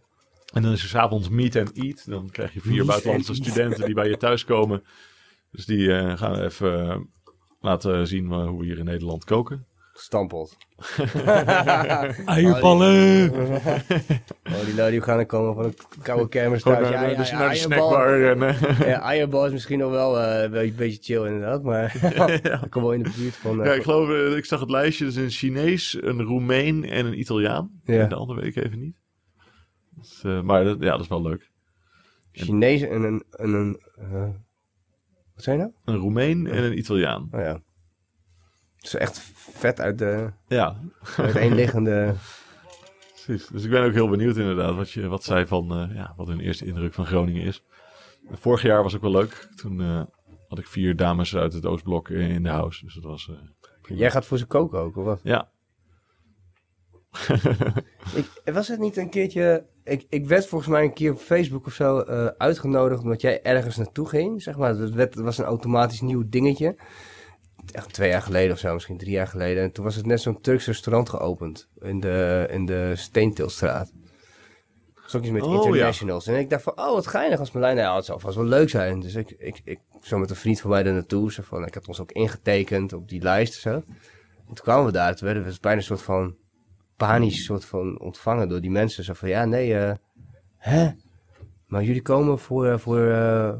En dan is er s'avonds meet and eat. Dan krijg je vier Meet buitenlandse studenten die bij je thuis komen. Dus die gaan even laten zien hoe we hier in Nederland koken. Stampot. Eierballen! Oh, die lui die gaan dan komen van een koude kermis thuis. naar, Ja, ja, naar de ja, snackbar. En, eh, Ja, eierbal is misschien nog wel eh, een beetje- chill inderdaad, maar ik kom wel in de buurt van... eh, ja, ik geloof, eh, ik zag het lijstje. Dus een Chinees, een Roemeen en een Italiaan. Ja. En de andere week even niet. Dus, eh, maar dat, ja, dat is wel leuk. Chinees en een... En een eh, wat zei je nou? Een Roemeen en een Italiaan. Oh ja. Het is echt vet uit de Ja, uiteenliggende... precies. Dus ik ben ook heel benieuwd inderdaad wat, je, wat zij van, eh, ja, wat hun eerste indruk van Groningen is. Vorig jaar was ook wel leuk. Toen eh, had ik vier dames uit het Oostblok in de house. Dus dat was, eh, Jij gaat voor ze koken ook, of wat? ja. Ik, was het niet een keertje... Ik, ik werd volgens mij een keer op Facebook of zo uitgenodigd omdat jij ergens naartoe ging. Zeg maar, dat, werd, dat was een automatisch nieuw dingetje. Echt twee jaar geleden of zo, misschien drie jaar geleden. En toen was het net zo'n Turks restaurant geopend in de, in de Steentilstraat. Ook iets met Oh, ja. internationals. En ik dacht van, oh wat geinig als Marlijn. Nou, het zou vast wel leuk zijn. Dus ik, ik, ik zo met een vriend van mij daar naartoe. Zo van, ik had ons ook ingetekend op die lijst en zo. En toen kwamen we daar. Toen werden we bijna een soort van panisch soort van ontvangen door die mensen. Zo van, ja, nee, eh, hè? Maar jullie komen voor, eh, voor, eh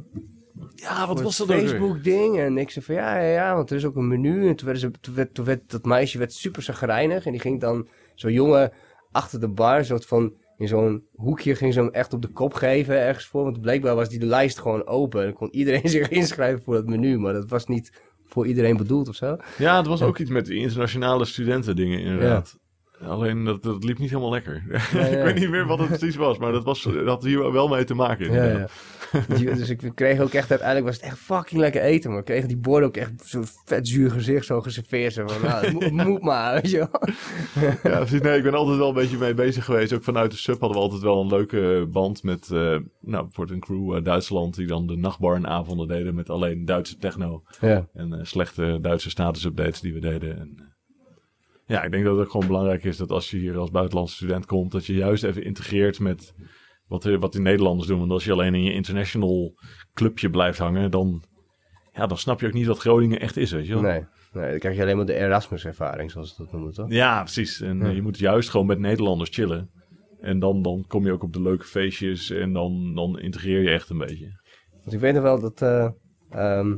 Ja, wat was dat ook weer? Facebook-ding. En ik zei van, ja, ja, ja, want er is ook een menu. En toen, werden ze, toen, werd, toen werd dat meisje werd super zagrijnig. En die ging dan, zo'n jongen achter de bar, soort van... In zo'n hoekje ging ze hem echt op de kop geven ergens voor. Want blijkbaar was die de lijst gewoon open. En dan kon iedereen zich inschrijven voor dat menu. Maar dat was niet voor iedereen bedoeld of zo. Ja, het was ook iets met die internationale studenten dingen inderdaad. Alleen dat, dat liep niet helemaal lekker. Ja, ik weet niet meer wat het precies was, maar dat, was, dat had hier wel mee te maken. Ja, inderdaad. dus ik kreeg ook echt, uiteindelijk was het echt fucking lekker eten. Maar ik kreeg die borden ook echt zo'n vet zuur gezicht zo geserveerd. Zo van, nou, het moet, moet maar, weet je wel. Ja, precies. Nee, ik ben altijd wel een beetje mee bezig geweest. Ook vanuit de sub hadden we altijd wel een leuke band met, eh nou, bijvoorbeeld een crew uit Duitsland die dan de nachtbar en avonden deden met alleen Duitse techno Ja. en eh, slechte Duitse status-updates die we deden. En, eh, ja, ik denk dat het ook gewoon belangrijk is dat als je hier als buitenlandse student komt, dat je juist even integreert met wat, eh, wat die Nederlanders doen. Want als je alleen in je international clubje blijft hangen, dan, ja, dan snap je ook niet wat Groningen echt is, weet je wel. Nee, nee, dan krijg je alleen maar de Erasmus-ervaring, zoals ze dat noemen, toch? Ja, precies. En Ja. eh, je moet juist gewoon met Nederlanders chillen. En dan, dan kom je ook op de leuke feestjes en dan, dan integreer je echt een beetje. Want ik weet nog wel dat, eh, ehm,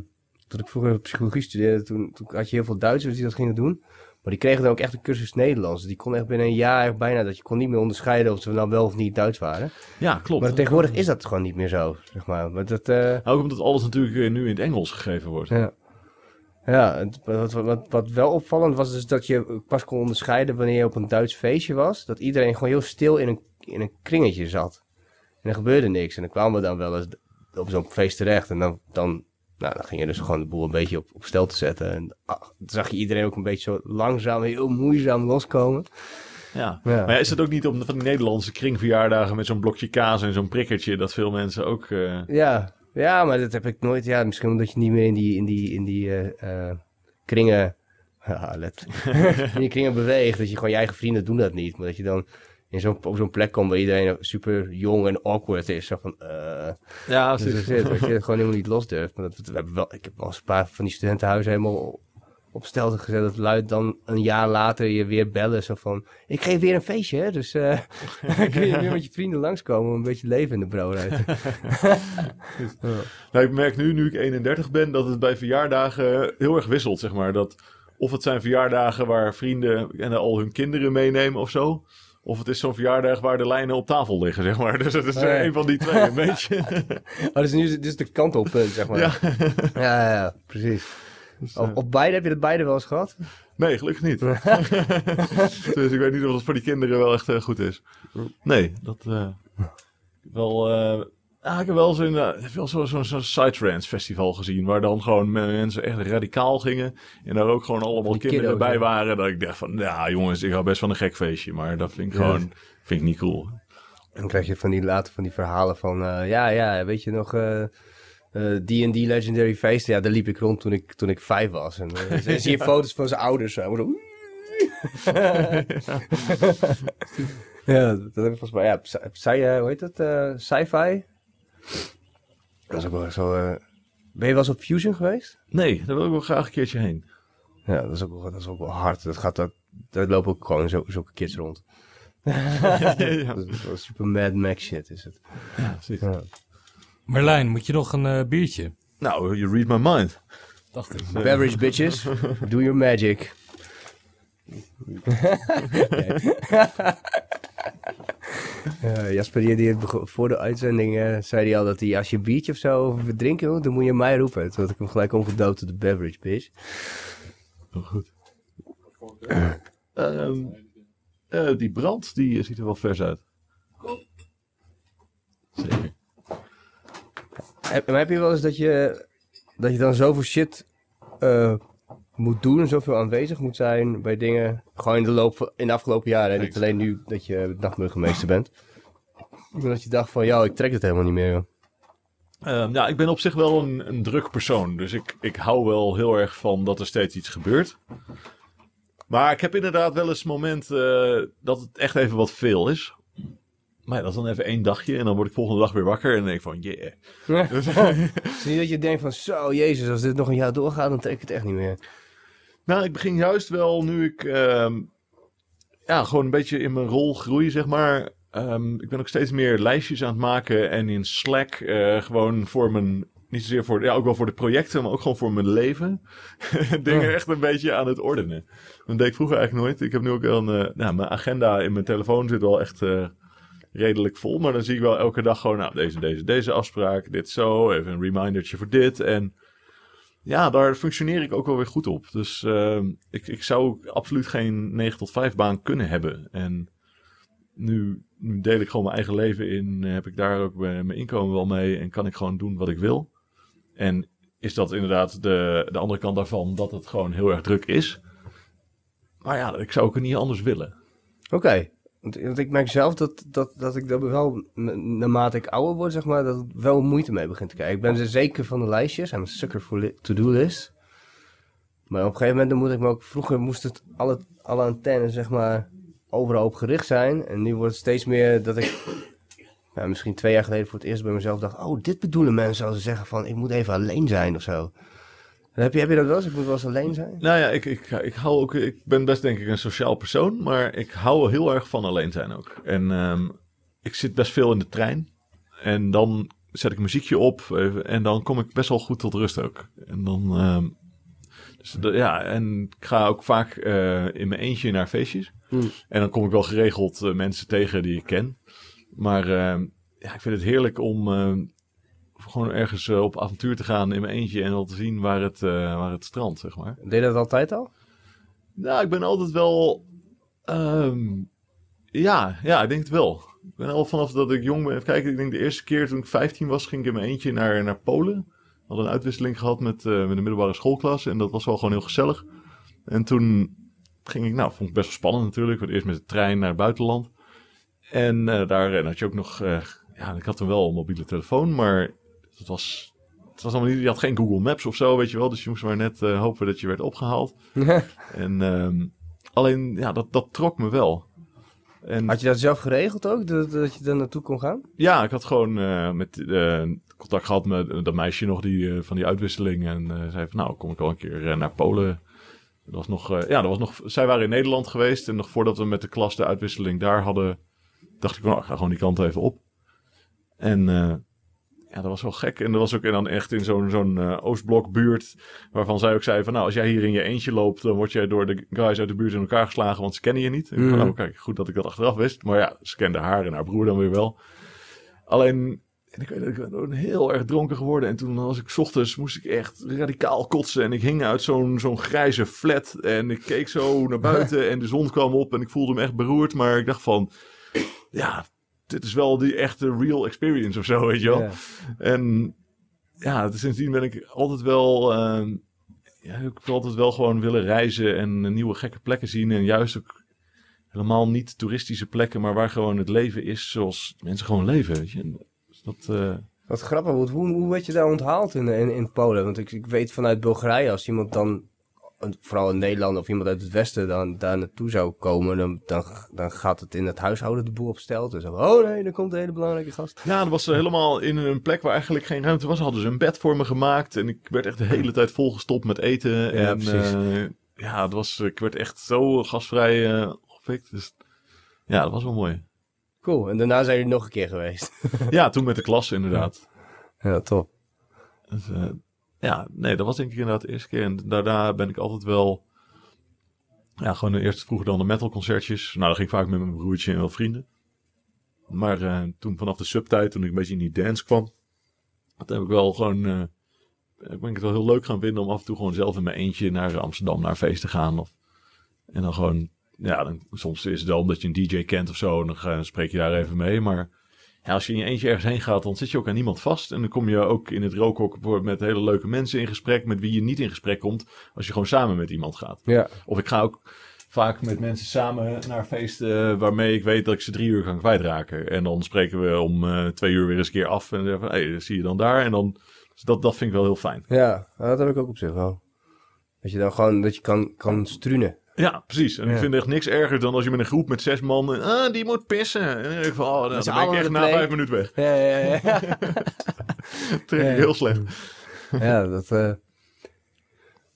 toen ik vroeger psychologie studeerde, toen, toen had je heel veel Duitsers die dat gingen doen. Maar die kregen dan ook echt een cursus Nederlands. Die kon echt binnen een jaar bijna, dat je kon niet meer onderscheiden of ze nou wel of niet Duits waren. Ja, klopt. Maar tegenwoordig is dat gewoon niet meer zo, zeg maar. Maar dat, eh, Ook omdat alles natuurlijk eh, nu in het Engels gegeven wordt. Ja. Ja, wat, wat, wat wel opvallend was, is dat je pas kon onderscheiden wanneer je op een Duits feestje was. Dat iedereen gewoon heel stil in een, in een kringetje zat. En er gebeurde niks. En dan kwamen we dan wel eens op zo'n feest terecht. En dan, dan, nou, dan ging je dus gewoon de boel een beetje op, op stel te zetten. En ah, zag je iedereen ook een beetje zo langzaam, heel moeizaam loskomen. Ja. Ja. Maar ja, is het ook niet op van die Nederlandse kringverjaardagen met zo'n blokje kaas en zo'n prikkertje dat veel mensen ook... eh, Ja, ja, maar dat heb ik nooit. Ja, misschien omdat je niet meer in die, in die, in die eh, eh, kringen. Ja, let. in die kringen beweegt. Dat je gewoon je eigen vrienden doen dat niet. Maar dat je dan in zo'n, op zo'n plek komt waar iedereen super jong en awkward is. Zo van, eh Ja, dus dat is het, dat je het gewoon helemaal niet los durft. Maar dat, we hebben wel, ik heb wel eens een paar van die studentenhuizen helemaal op stel gezet. Dat luid dan een jaar later je weer bellen. Zo van, ik geef weer een feestje, hè. Dus eh kun je weer met je vrienden langskomen om een beetje leven in de te- Ja. Nou, ik merk nu, nu ik 31 ben, dat het bij verjaardagen heel erg wisselt, zeg maar. Dat, of het zijn verjaardagen waar vrienden en al hun kinderen meenemen of zo. Of het is zo'n verjaardag waar de lijnen op tafel liggen, zeg maar. Dus het is eh, Nee. een van die twee, een beetje. Oh, dus nu is, is de kantelpunt, zeg maar. Ja. ja, ja, precies. Dus, Of, eh, of beide, heb je dat beide wel eens gehad? nee, gelukkig niet. dus ik weet niet of dat voor die kinderen wel echt eh, goed is. Nee, dat... eh, wel... ja, ik heb wel zo'n wel zo- zo'n zo'n Psytrance festival gezien. Waar dan gewoon me- mensen echt radicaal gingen. En daar ook gewoon allemaal Die kinderen kiddo's, bij ja. waren. Dat ik dacht van, ja jongens, ik hou best van een gek feestje. Maar dat vind ik Ja. gewoon vind ik niet cool. En dan krijg je van die, later van die verhalen van... eh, ja, ja, weet je nog... eh, eh, D&D Legendary Feest, ja, daar liep ik rond toen ik, toen ik vijf was. En dan zie je foto's van zijn ouders. Zo, zo. ja, dat heb ik volgens mij... Ja, eh, hoe heet dat? Sci-fi? Dat is ook wel zo... eh, ben je wel eens op Fusion geweest? Nee, daar wil ik wel graag een keertje heen. Ja, dat is ook wel, dat is ook wel hard. Dat gaat, dat, daar lopen ook gewoon zo, zulke kids rond. ja, Dat is super Mad Max shit is het. precies. Ja. Marlijn, moet je nog een eh, biertje? Nou, you read my mind. Dacht ik. Beverage bitches, do your magic. Ja, Jasper, die, voor de uitzending eh, zei hij al dat hij als je een biertje of zo wil drinken dan moet je mij roepen. Toen had ik hem gelijk omgedoopt tot de beverage bitch. Heel goed. Ehm, eh, die brand, die ziet er wel vers uit. Zeker. Heb, maar heb je wel eens dat je, dat je dan zoveel shit eh, moet doen en zoveel aanwezig moet zijn bij dingen, gewoon in de loop van, in de afgelopen jaren, hè? niet alleen nu dat je nachtburgemeester bent. Maar dat je dacht van, ja, ik trek het helemaal niet meer. joh. Ehm, ja, ik ben op zich wel een, een druk persoon. Dus ik, ik hou wel heel erg van dat er steeds iets gebeurt. Maar ik heb inderdaad wel eens het moment eh, dat het echt even wat veel is. Maar ja, dat is dan even één dagje. En dan word ik volgende dag weer wakker. En denk ik van, yeah. Dus- Het is niet dat je denkt van, zo, jezus, als dit nog een jaar doorgaat, dan trek ik het echt niet meer. Nou, ik begin juist wel nu ik ehm, ja, gewoon een beetje in mijn rol groei, zeg maar. Ehm, ik ben ook steeds meer lijstjes aan het maken en in Slack eh, gewoon voor mijn, niet zozeer voor, ja, ook wel voor de projecten, maar ook gewoon voor mijn leven. Dingen echt een beetje aan het ordenen. Dat deed ik vroeger eigenlijk nooit. Ik heb nu ook wel een, eh, nou, mijn agenda in mijn telefoon zit wel echt eh, redelijk vol, maar dan zie ik wel elke dag gewoon, nou, deze, deze, deze afspraak, dit zo, even een remindertje voor dit en ja, daar functioneer ik ook wel weer goed op. Dus ehm, ik, ik zou absoluut geen 9 tot 5 baan kunnen hebben. En nu, nu deel ik gewoon mijn eigen leven in. Heb ik daar ook mijn inkomen wel mee. En kan ik gewoon doen wat ik wil. En is dat inderdaad de, de andere kant daarvan dat het gewoon heel erg druk is. Maar ja, ik zou ook niet anders willen. Oké. Want ik merk zelf dat, dat, dat ik daar wel, naarmate ik ouder word, zeg maar, dat ik wel moeite mee begin te krijgen. Ik ben er zeker van de lijstjes. A sucker for to-do list. Maar op een gegeven moment dan moet ik me ook... Vroeger moest het alle, alle antennes, zeg maar, overal op gericht zijn. En nu wordt het steeds meer dat ik... Nou, misschien twee jaar geleden voor het eerst bij mezelf dacht... Oh, dit bedoelen mensen als ze zeggen van... Ik moet even alleen zijn of zo. Heb je, heb je dat wel eens? Ik moet wel eens alleen zijn? Nou ja, ik, ik, ik, hou ook, ik ben best denk ik een sociaal persoon. Maar ik hou heel erg van alleen zijn ook. En ehm, ik zit best veel in de trein. En dan zet ik muziekje op. even, en dan kom ik best wel goed tot rust ook. En dan... ehm, dus ja, en ik ga ook vaak eh, in mijn eentje naar feestjes. Hmm. En dan kom ik wel geregeld eh, mensen tegen die ik ken. Maar ehm, ja, ik vind het heerlijk om gewoon ergens eh, op avontuur te gaan in mijn eentje en al te zien waar het, eh, waar het strand, zeg maar. Deed je dat altijd al? Nou, ik ben altijd wel. ehm, ja, ja, ik denk het wel. Ik ben al vanaf dat ik jong ben. Even kijken, ik denk de eerste keer toen ik 15 was, ging ik in mijn eentje naar, naar Polen. We hadden een uitwisseling gehad met, eh, met de middelbare schoolklas. En dat was wel gewoon heel gezellig. En toen ging ik, nou, vond ik best wel spannend natuurlijk. Want eerst met de trein naar het buitenland. En daar had je ook nog. ja, ik had toen wel een mobiele telefoon, maar het was. Het was allemaal niet, je had geen Google Maps of zo, weet je wel. Dus je moest maar net eh, hopen dat je werd opgehaald. En ehm, alleen, ja, dat, dat trok me wel. En Had je dat zelf geregeld ook, dat, dat je er naartoe kon gaan? ja, ik had gewoon eh, met eh, contact gehad met dat meisje nog die, van die uitwisseling. En zei van, nou, kom ik wel een keer naar Polen. Dat was nog, ja, dat was nog, zij waren in Nederland geweest. En nog voordat we met de klas de uitwisseling daar hadden, dacht ik, nou, ik ga gewoon die kant even op. En ja, dat was wel gek. En dat was ook dan echt in zo'n zo'n eh, Oostblokbuurt. Waarvan zij ook zei van nou, als jij hier in je eentje loopt, dan word jij door de guys uit de buurt in elkaar geslagen, want ze kennen je niet. En Mhm. nou, kijk, goed dat ik dat achteraf wist. Maar ja, ze kende haar en haar broer dan weer wel. Alleen, en ik weet dat ik ben heel erg dronken geworden. En toen was ik 's ochtends, moest ik echt radicaal kotsen. En ik hing uit zo'n zo'n grijze flat. En ik keek zo naar buiten en de zon kwam op. En ik voelde me echt beroerd. Maar ik dacht van, ja, dit is wel die echte real experience of zo, weet je wel. Ja. En ja, sindsdien ben ik altijd wel. ehm, ja, ik heb altijd wel gewoon willen reizen en nieuwe gekke plekken zien. En juist ook helemaal niet toeristische plekken, maar waar gewoon het leven is zoals mensen gewoon leven. Weet je? Dus dat, eh, Wat grappig, want hoe, hoe werd je daar onthaald in, in, in Polen? Want ik, ik weet vanuit Bulgarije, als iemand dan, vooral in Nederland of iemand uit het Westen, dan daar naartoe zou komen, dan, dan, dan gaat het in het huishouden de boel op stel. Dus oh nee, er komt een hele belangrijke gast. ja, dat was helemaal in een plek waar eigenlijk geen ruimte was. Hadden ze een bed voor me gemaakt en ik werd echt de hele tijd volgestopt met eten. en, precies. eh, ja, het was, ik werd echt zo gastvrij eh opgepikt. Dus ja, dat was wel mooi. Cool, en daarna zijn jullie nog een keer geweest. Ja, toen met de klas inderdaad. ja, top. Dus, eh, ja, nee, dat was denk ik inderdaad de eerste keer. En daarna ben ik altijd wel... Ja, gewoon eerst vroeger dan de metalconcertjes. Nou, dat ging ik vaak met mijn broertje en wel vrienden. Maar eh, toen vanaf de subtijd, toen ik een beetje in die dance kwam... Dat heb ik wel gewoon... eh ben ik het wel heel leuk gaan vinden om af en toe gewoon zelf in mijn eentje naar Amsterdam naar een feest te gaan. Of, en dan gewoon... Ja, dan, soms is het wel omdat je een DJ kent of zo. En dan ga- spreek je daar even mee. Maar ja, als je in je eentje ergens heen gaat, dan zit je ook aan niemand vast. En dan kom je ook in het rookhok met hele leuke mensen in gesprek. Met wie je niet in gesprek komt als je gewoon samen met iemand gaat. Ja, Of ik ga ook vaak met mensen samen naar feesten waarmee ik weet dat ik ze drie uur kan kwijtraken. En dan spreken we om eh, twee uur weer eens een keer af. En dan zeggen we, hey, dat zie je dan daar. En dan, dus dat, dat vind ik wel heel fijn. ja, dat heb ik ook op zich wel. Dat je dan gewoon, dat je kan, kan struinen. Ja, precies. En ik vind echt niks erger dan als je met een groep met zes man... Ah, die moet pissen. En dan denk ik van, oh, dan, ben ik echt na play. vijf minuten weg. Ja, ja, ja. Dat trek ik heel slecht. ja, dat... eh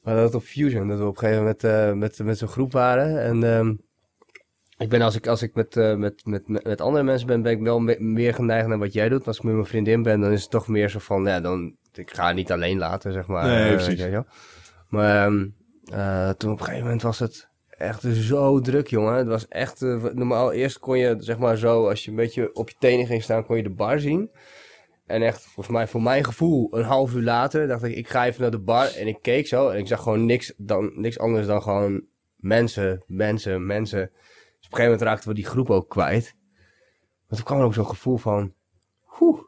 we hadden dat op Fusion, dat we op een gegeven moment eh, met, met zo'n groep waren. En ehm, ik ben als ik, als ik met, eh, met, met, met, andere mensen ben, ben ik wel me- meer geneigd naar wat jij doet. Als ik met mijn vriendin ben, dan is het toch meer zo van, ja, dan, ik ga niet alleen laten, zeg maar. Nee, Eh, precies. Maar ehm, eh, toen op een gegeven moment was het echt zo druk, jongen. Het was echt, eh, normaal, eerst kon je, zeg maar zo, als je een beetje op je tenen ging staan, kon je de bar zien. En echt, volgens mij, voor mijn gevoel, een half uur later dacht ik, ik ga even naar de bar. En ik keek zo en ik zag gewoon niks, dan, niks anders dan gewoon mensen, mensen, mensen. Dus op een gegeven moment raakten we die groep ook kwijt. Maar toen kwam er ook zo'n gevoel van, oeh,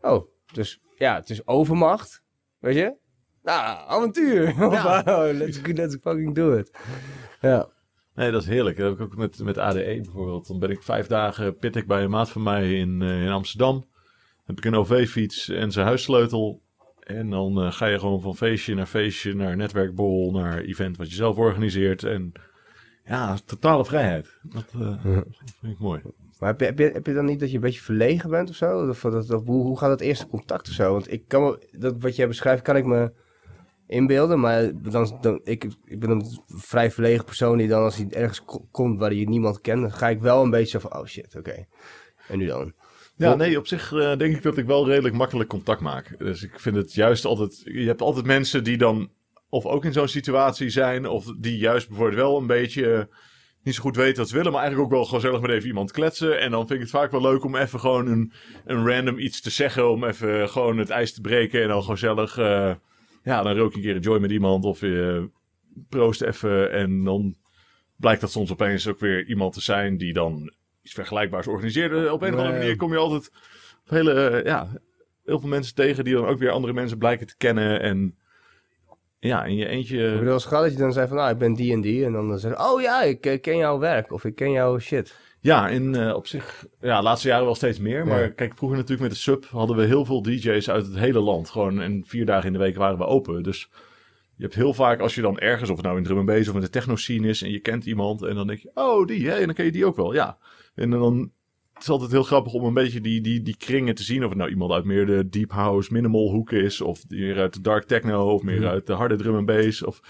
oh, dus ja, het is overmacht, weet je? Nou, avontuur. Ja. Wow, let's, let's fucking do it. Ja. Nee, dat is heerlijk. Dat heb ik ook met, met ADE bijvoorbeeld. Dan ben ik vijf dagen pit ik bij een maat van mij in, eh, in Amsterdam. Heb ik een OV-fiets en zijn huissleutel. En dan eh, ga je gewoon van feestje naar feestje, naar netwerkbol, naar event wat je zelf organiseert. En ja, totale vrijheid. Dat, eh, Ja. dat vind ik mooi. Maar heb je, heb, je, heb je dan niet dat je een beetje verlegen bent of zo? Of, dat, of hoe, hoe gaat dat eerste contact of zo? Want ik kan me, dat, wat jij beschrijft kan ik me inbeelden. Maar dan, dan, ik, ik ben een vrij verlegen persoon die dan als hij ergens ko- komt waar je niemand kent... dan ga ik wel een beetje van, oh shit, oké. En nu dan? Ja, nee, op zich eh, denk ik dat ik wel redelijk makkelijk contact maak. Dus ik vind het juist altijd... Je hebt altijd mensen die dan of ook in zo'n situatie zijn... of die juist bijvoorbeeld wel een beetje eh, niet zo goed weten wat ze willen... maar eigenlijk ook wel gezellig met even iemand kletsen. En dan vind ik het vaak wel leuk om even gewoon een, een random iets te zeggen... om even gewoon het ijs te breken en dan gezellig... eh, ja, dan rook je een keer een joy met iemand of je proost even... en dan blijkt dat soms opeens ook weer iemand te zijn die dan iets vergelijkbaars organiseerde. Op een of andere manier kom je altijd hele, eh, ja, heel veel mensen tegen die dan ook weer andere mensen blijken te kennen. En ja, in je Ik eentje. bedoel, als dat je dan zei van, nou, ik ben die en die. En dan zeg je, oh ja, ik eh, ken jouw werk. Of ik ken jouw shit. Ja, in, eh, op zich, ja, de laatste jaren wel steeds meer. Maar kijk, vroeger natuurlijk met de sub hadden we heel veel DJ's uit het hele land. Gewoon, en vier dagen in de week waren we open. Dus je hebt heel vaak, als je dan ergens, of het nou in drum bass of met de techno scene is, en je kent iemand, en dan denk je, oh, die, hè, en dan ken je die ook wel, ja. En dan het is altijd heel grappig om een beetje die, die, die kringen te zien. Of het nou iemand uit meer de deep house, minimal hoek is. Of meer uit de dark techno. Of meer Mhm. uit de harde drum en bass. Of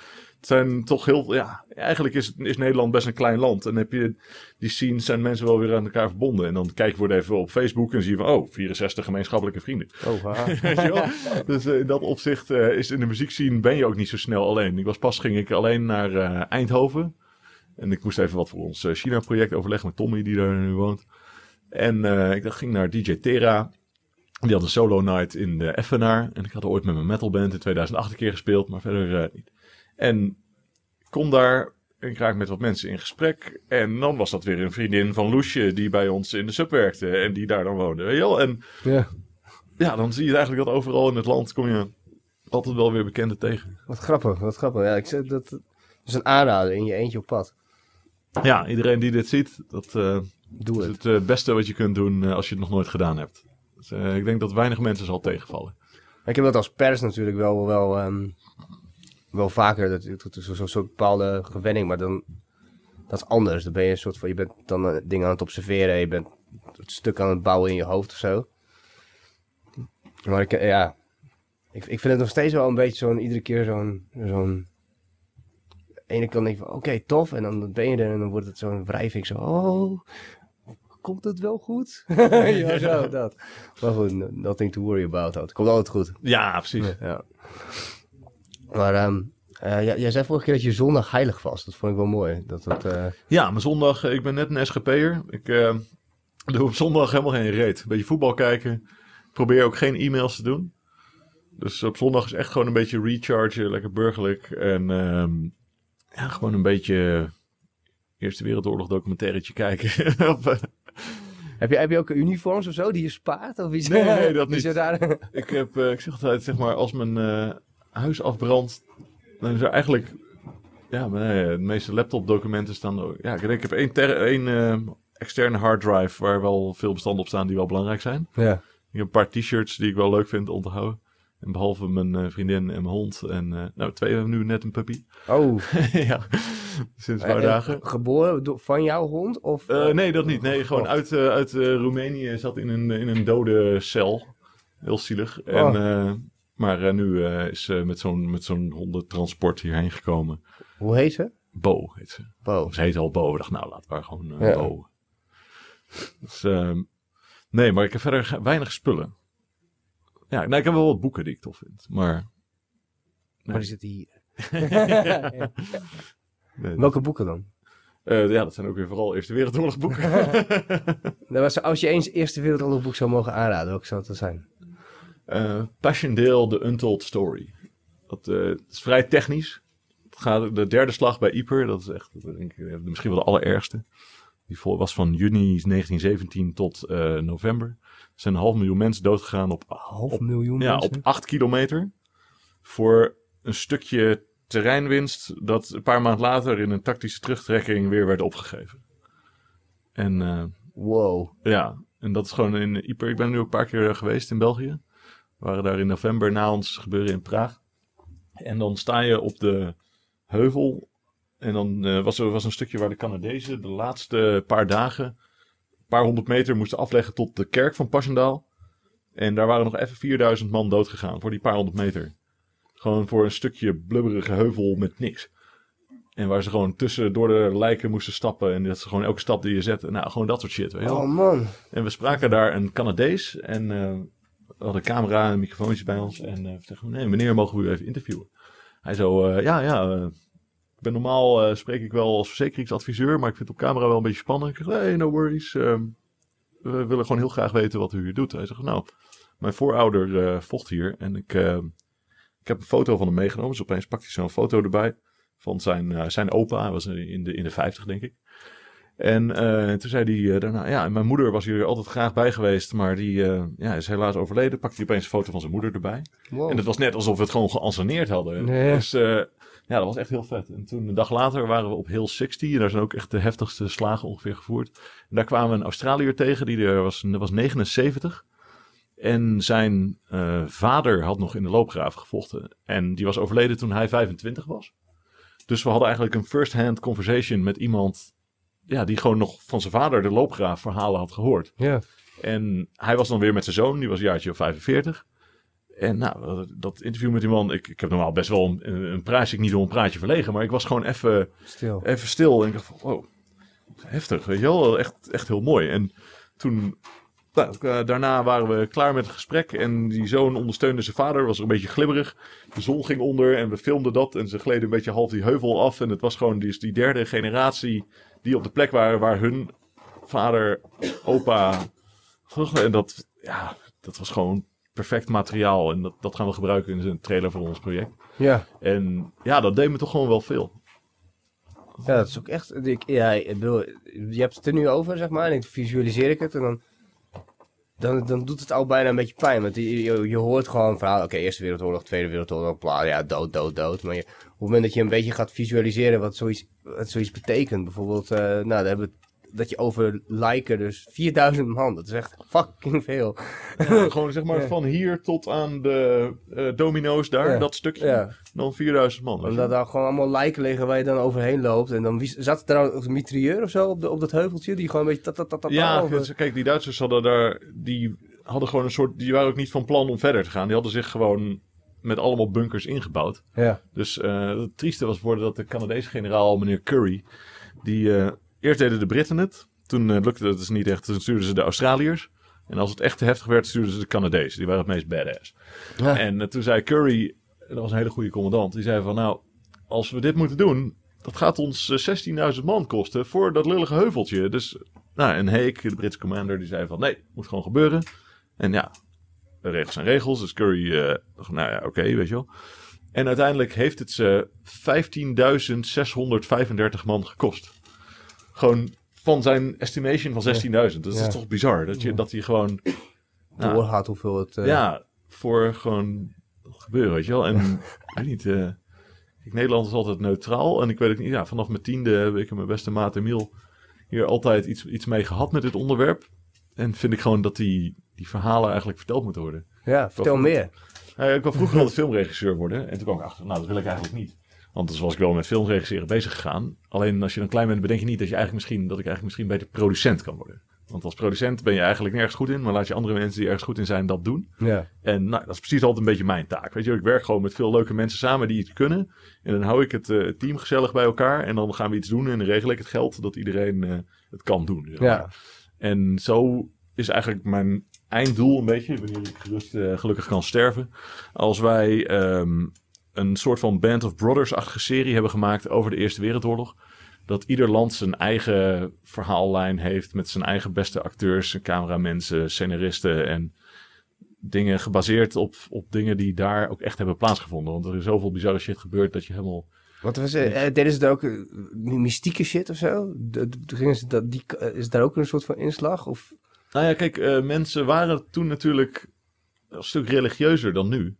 zijn toch heel, ja, eigenlijk is, is Nederland best een klein land. En heb je die scenes zijn mensen wel weer aan elkaar verbonden. En dan kijk je even op Facebook en zie je van, oh, 64 gemeenschappelijke vrienden. Oh, haha. Weet je wel? Dus eh, in dat opzicht eh, is in de muziekscene ben je ook niet zo snel alleen. Ik was pas ging ik alleen naar eh, Eindhoven. En ik moest even wat voor ons China-project overleggen met Tommy, die daar nu woont. En ik dacht, ging naar DJ Terra. Die had een solo night in de Effenaar. En ik had ooit met mijn metalband in 2008 een keer gespeeld, maar verder niet. En ik kom daar en ik raak met wat mensen in gesprek. En dan was dat weer een vriendin van Loesje die bij ons in de sub werkte. En die daar dan woonde. Weet je wel? En ja, ja, dan zie je eigenlijk dat overal in het land kom je altijd wel weer bekenden tegen. wat grappig, wat grappig. Ja, ik zeg dat, dat is een aanrader in je eentje op pad. Ja, iedereen die dit ziet, dat eh, Doe is het. het eh, beste wat je kunt doen eh, als je het nog nooit gedaan hebt. Dus, eh, ik denk dat weinig mensen zal tegenvallen. Ik heb dat als pers natuurlijk wel, wel, ehm, wel vaker. Dat, is zo'n soort bepaalde gewenning, maar dan dat is anders. Dan ben je een soort van, je bent dan eh, dingen aan het observeren, je bent het stuk aan het bouwen in je hoofd of zo. Maar ik, eh, ja, ik, ik vind het nog steeds wel een beetje zo'n, iedere keer zo'n, zo'n, ene kant denk ik van, oké, tof, en dan ben je er en dan wordt het zo'n wrijving, zo, oh, komt het wel goed? ja, zo, dat. Maar goed, nothing to worry about. Het komt altijd goed. Ja, precies. Ja. Maar ehm, eh, jij, jij zei vorige keer dat je zondag heilig was. Dat vond ik wel mooi. Dat dat, eh, Ja, maar zondag, eh, ik ben net een SGP'er. Ik doe op zondag helemaal geen reet. Een beetje voetbal kijken. Ik probeer ook geen e-mails te doen. Dus op zondag is echt gewoon een beetje rechargen, lekker burgerlijk. En ehm, ja, gewoon een beetje Eerste Wereldoorlog documentairetje kijken. Heb, je, heb je ook uniforms of zo die je spaart? Of iets? Nee, nee, dat niet. daar... ik, heb, ik zeg altijd, zeg maar, als mijn huis afbrandt, dan is er eigenlijk... Ja, maar nee, de meeste laptopdocumenten staan... er- Ja, ik denk, ik heb één, ter, één eh, externe harddrive waar wel veel bestanden op staan die wel belangrijk zijn. ja. Ik heb een paar t-shirts die ik wel leuk vind om te houden. En behalve mijn eh, vriendin en mijn hond. En eh, nou, twee hebben nu net een puppy. Oh. ja, sinds een paar dagen. Geboren van jouw hond? Of, nee, dat niet. Nee, gewoon Gekocht? uit, uit Roemenië. Zat in een, in een dode cel. Heel zielig. En, Oh. eh, maar eh, nu eh, is ze met zo'n met zo'n hondentransport hierheen gekomen. Hoe heet ze? Bo heet ze. Bo. Ze heet al Bo. Ik dacht, nou, laten we haar gewoon eh, Ja. Bo. Dus, ehm, nee, maar ik heb verder weinig spullen. Ja, nou, ik heb wel wat boeken die ik tof vind. Maar Maar die zitten hier. nee, Welke boeken dan? eh, ja, dat zijn ook weer vooral Eerste Wereldoorlog boeken. Nou, als- als je eens Eerste Wereldoorlog boek zou mogen aanraden, welke zou het dan zijn? Eh Passchendaele, The Untold Story. Dat eh, is vrij technisch. Het gaat de derde slag bij Ypres. Dat is echt, denk ik, eh, misschien wel de allerergste. Die was van juni 1917 tot november. Er zijn een half miljoen mensen doodgegaan op, Half op, miljoen ja, mensen? op acht kilometer. Voor een stukje terreinwinst dat een paar maanden later in een tactische terugtrekking weer werd opgegeven. En eh, Wow. ja, en dat is gewoon in Ypres. Ik ben nu ook een paar keer geweest in België. We waren daar in november na ons gebeuren in Praag. En dan sta je op de heuvel. En dan eh, was er was een stukje waar de Canadezen de laatste paar dagen, een paar honderd meter, moesten afleggen tot de kerk van Passchendaal. En daar waren nog even 4000 man dood gegaan voor die paar honderd meter. Gewoon voor een stukje blubberige heuvel met niks. En waar ze gewoon tussen door de lijken moesten stappen. En dat is gewoon elke stap die je zet. Nou, gewoon dat soort shit. Weet je wel. Oh man. En we spraken daar een Canadees. En eh, we hadden een camera en microfoontje bij ons. En eh we zeggen, nee, meneer, mogen we u even interviewen? Hij zo, eh, ja, ja. eh, ik ben normaal, spreek ik wel als verzekeringsadviseur. Maar ik vind het op camera wel een beetje spannend. Ik zeg, nee, no worries. ehm, we willen gewoon heel graag weten wat u hier doet. Hij zegt, nou, mijn voorouder eh, vocht hier. En ik, eh, ik heb een foto van hem meegenomen. Dus opeens pakt hij zo'n foto erbij. Van zijn, zijn opa. Hij was in de, in de 50, denk ik. En eh, toen zei hij eh, daarna, ja, mijn moeder was hier altijd graag bij geweest, maar die eh, ja, is helaas overleden. Pakte hij opeens een foto van zijn moeder erbij. wow. En het was net alsof we het gewoon geanceneerd hadden. Nee. Dus ja, dat was echt heel vet. En toen een dag later waren we op Hill 60. En daar zijn ook echt de heftigste slagen ongeveer gevoerd. En daar kwamen we een Australiër tegen, die er was, was 79. En zijn vader had nog in de loopgraven gevochten. En die was overleden toen hij 25 was. Dus we hadden eigenlijk een first-hand conversation met iemand ja, die gewoon nog van zijn vader de loopgraaf verhalen had gehoord. Ja. En hij was dan weer met zijn zoon, die was een jaartje of 45. En nou, dat interview met die man, ik, ik heb normaal best wel een, een praatje, ik niet om een praatje verlegen, maar ik was gewoon even, Stil. even stil. En ik dacht van, wow, heftig, weet je wel, echt, echt heel mooi. En toen, nou, eh, daarna waren we klaar met het gesprek en die zoon ondersteunde zijn vader, was er een beetje glibberig. De zon ging onder en we filmden dat en ze gleden een beetje half die heuvel af. En het was gewoon die, die derde generatie die op de plek waren waar hun vader, opa, en dat, ja, dat was gewoon perfect materiaal. En dat, dat gaan we gebruiken in een trailer voor ons project. Ja. En ja, dat deed me toch gewoon wel veel. Ja, dat is ook echt. Ik, ja, ik bedoel, je hebt het er nu over, zeg maar, en dan visualiseer ik het en dan. Dan, dan doet het al bijna een beetje pijn. Want je, je, je hoort gewoon verhaal. Oké, Eerste Wereldoorlog, Tweede Wereldoorlog, bla, ja, dood, dood, dood. Maar je, het moment dat je een beetje gaat visualiseren wat zoiets, wat zoiets betekent. Bijvoorbeeld, eh, nou, daar hebben dat je over liken, dus 4000 man. Dat is echt fucking veel. Ja, gewoon zeg maar Ja. van hier tot aan de eh, domino's daar, Ja. dat stukje. Dan 4000 man. je. Omdat daar gewoon allemaal lijken liggen waar je dan overheen loopt. En dan zat er nou een mitrailleur of zo op, de, op dat heuveltje? Die gewoon een beetje tat, Ja, over- kijk, die Duitsers hadden daar, die hadden gewoon een soort, die waren ook niet van plan om verder te gaan. Die hadden zich gewoon met allemaal bunkers ingebouwd. Ja. Dus eh, het trieste was worden dat de Canadese generaal, meneer Curry, die eh, eerst deden de Britten het. Toen eh, lukte het dus niet echt. Toen stuurden ze de Australiërs. En als het echt te heftig werd, stuurden ze de Canadezen. Die waren het meest badass. Ja. En toen zei Curry, dat was een hele goede commandant, die zei van nou, als we dit moeten doen, dat gaat ons eh, 16.000 man kosten voor dat lullige heuveltje. Dus, nou, en Hake, de Britse commander, die zei van nee, moet gewoon gebeuren. En ja, regels zijn regels. Dus Curry dacht, nou ja, oké, weet je wel. En uiteindelijk heeft het ze 15.635 man gekost. Gewoon van zijn estimation van 16.000. Dat is toch bizar, dat, je, dat hij gewoon... nou, Doorgaat hoeveel het... eh, ja, voor gewoon gebeuren, weet je wel. En ik weet niet, eh, kijk, Nederland is altijd neutraal. En ik weet ook niet, ja, vanaf mijn tiende heb ik en mijn beste maat Emiel hier altijd iets, iets mee gehad met dit onderwerp. En vind ik gewoon dat die, die verhalen eigenlijk verteld moeten worden. Ja, vertel meer. Eh, ik wil vroeger altijd filmregisseur worden. En toen kwam ik achter, nou, dat wil ik eigenlijk niet. Want dus was ik wel met filmregisseren bezig gegaan. Alleen als je dan klein bent, bedenk je niet dat, je eigenlijk misschien, dat ik eigenlijk misschien beter producent kan worden. Want als producent ben je eigenlijk nergens goed in, maar laat je andere mensen die ergens goed in zijn dat doen. Ja. En nou, dat is precies altijd een beetje mijn taak. Weet je, ik werk gewoon met veel leuke mensen samen die iets kunnen. En dan hou ik het eh, team gezellig bij elkaar. En dan gaan we iets doen en dan regel ik het geld dat iedereen eh, het kan doen. zeg maar. Ja. En zo is eigenlijk mijn einddoel een beetje, wanneer ik gerust, eh, gelukkig kan sterven. Als wij ehm, een soort van Band of Brothers-achtige serie hebben gemaakt over de Eerste Wereldoorlog. Dat ieder land zijn eigen verhaallijn heeft met zijn eigen beste acteurs, cameramensen, scenaristen en dingen gebaseerd op, op dingen die daar ook echt hebben plaatsgevonden. Want er is zoveel bizarre shit gebeurd dat je helemaal... Wat was, eh, eh, deden ze daar ook eh, mystieke shit of zo? De, de- gingen ze dat, die, is daar ook een soort van inslag? Of? Nou ja, kijk, eh, mensen waren toen natuurlijk een stuk religieuzer dan nu.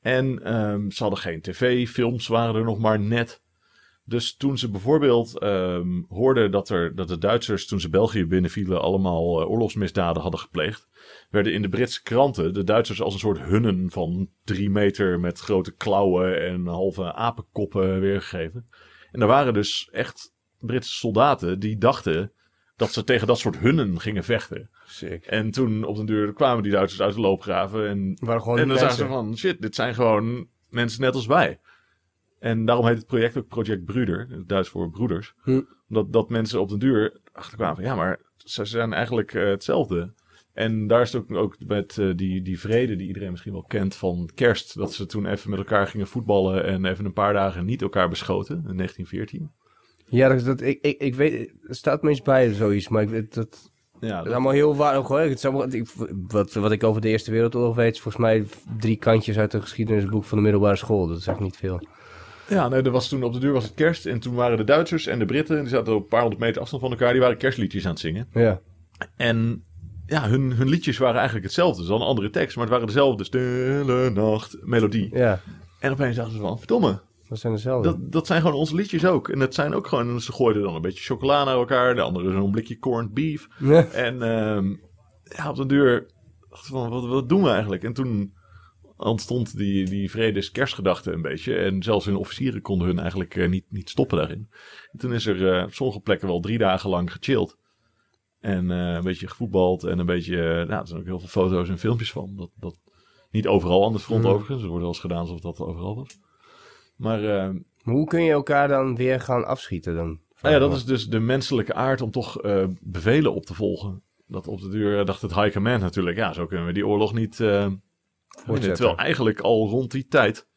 En ehm, ze hadden geen tv, films waren er nog maar net. Dus toen ze bijvoorbeeld ehm, hoorden dat, er, dat de Duitsers, toen ze België binnenvielen, allemaal eh, oorlogsmisdaden hadden gepleegd, werden in de Britse kranten de Duitsers als een soort hunnen van drie meter met grote klauwen en halve apenkoppen weergegeven. En er waren dus echt Britse soldaten die dachten dat ze tegen dat soort hunnen gingen vechten. Sick. En toen op den duur kwamen die Duitsers uit de loopgraven en waren gewoon en dan zagen ze van, shit, dit zijn gewoon mensen net als wij. En daarom heet het project ook Project Bruder, het Duits voor broeders. Hm. Omdat dat mensen op den duur achterkwamen van, ja, maar ze zijn eigenlijk eh, hetzelfde. En daar is het ook, ook met eh, die, die vrede die iedereen misschien wel kent van kerst. Dat ze toen even met elkaar gingen voetballen en even een paar dagen niet elkaar beschoten in 1914. Ja, dat, dat, ik, ik, ik weet, er staat me eens bij zoiets, maar ik weet dat... Ja, Dat is allemaal heel waardig hoor. Het is allemaal, ik, wat, wat ik over de Eerste Wereldoorlog weet, is volgens mij drie kantjes uit een geschiedenisboek van de middelbare school. Dat is echt niet veel. Ja, nee, er was toen op de deur was het kerst. En toen waren de Duitsers en de Britten, die zaten op een paar honderd meter afstand van elkaar, die waren kerstliedjes aan het zingen. Ja. En ja, hun, hun liedjes waren eigenlijk hetzelfde. Ze hadden een andere tekst, maar het waren dezelfde stille nacht melodie. Ja, En opeens dachten ze van, verdomme, dat zijn dezelfde. dat, dat zijn gewoon onze liedjes ook. En dat zijn ook gewoon, ze gooiden dan een beetje chocola naar elkaar. De andere zo'n blikje corned beef. En ehm, ja, op de we van, wat, wat doen we eigenlijk? En toen ontstond die, die vredes-kerstgedachte een beetje. En zelfs hun officieren konden hun eigenlijk eh, niet, niet stoppen daarin. En toen is er eh, op sommige plekken wel drie dagen lang gechilled. En eh, een beetje gevoetbald en een beetje... nou, er zijn ook heel veel foto's en filmpjes van. Dat, dat, niet overal aan het front overigens. Er wordt wel eens gedaan alsof dat overal was. Maar eh, Maar hoe kun je elkaar dan weer gaan afschieten dan? nou ja, dat is dus de menselijke aard om toch eh, bevelen op te volgen. Dat op de duur eh, dacht het high command natuurlijk, ja, zo kunnen we die oorlog niet eh winnen. Terwijl eigenlijk al rond die tijd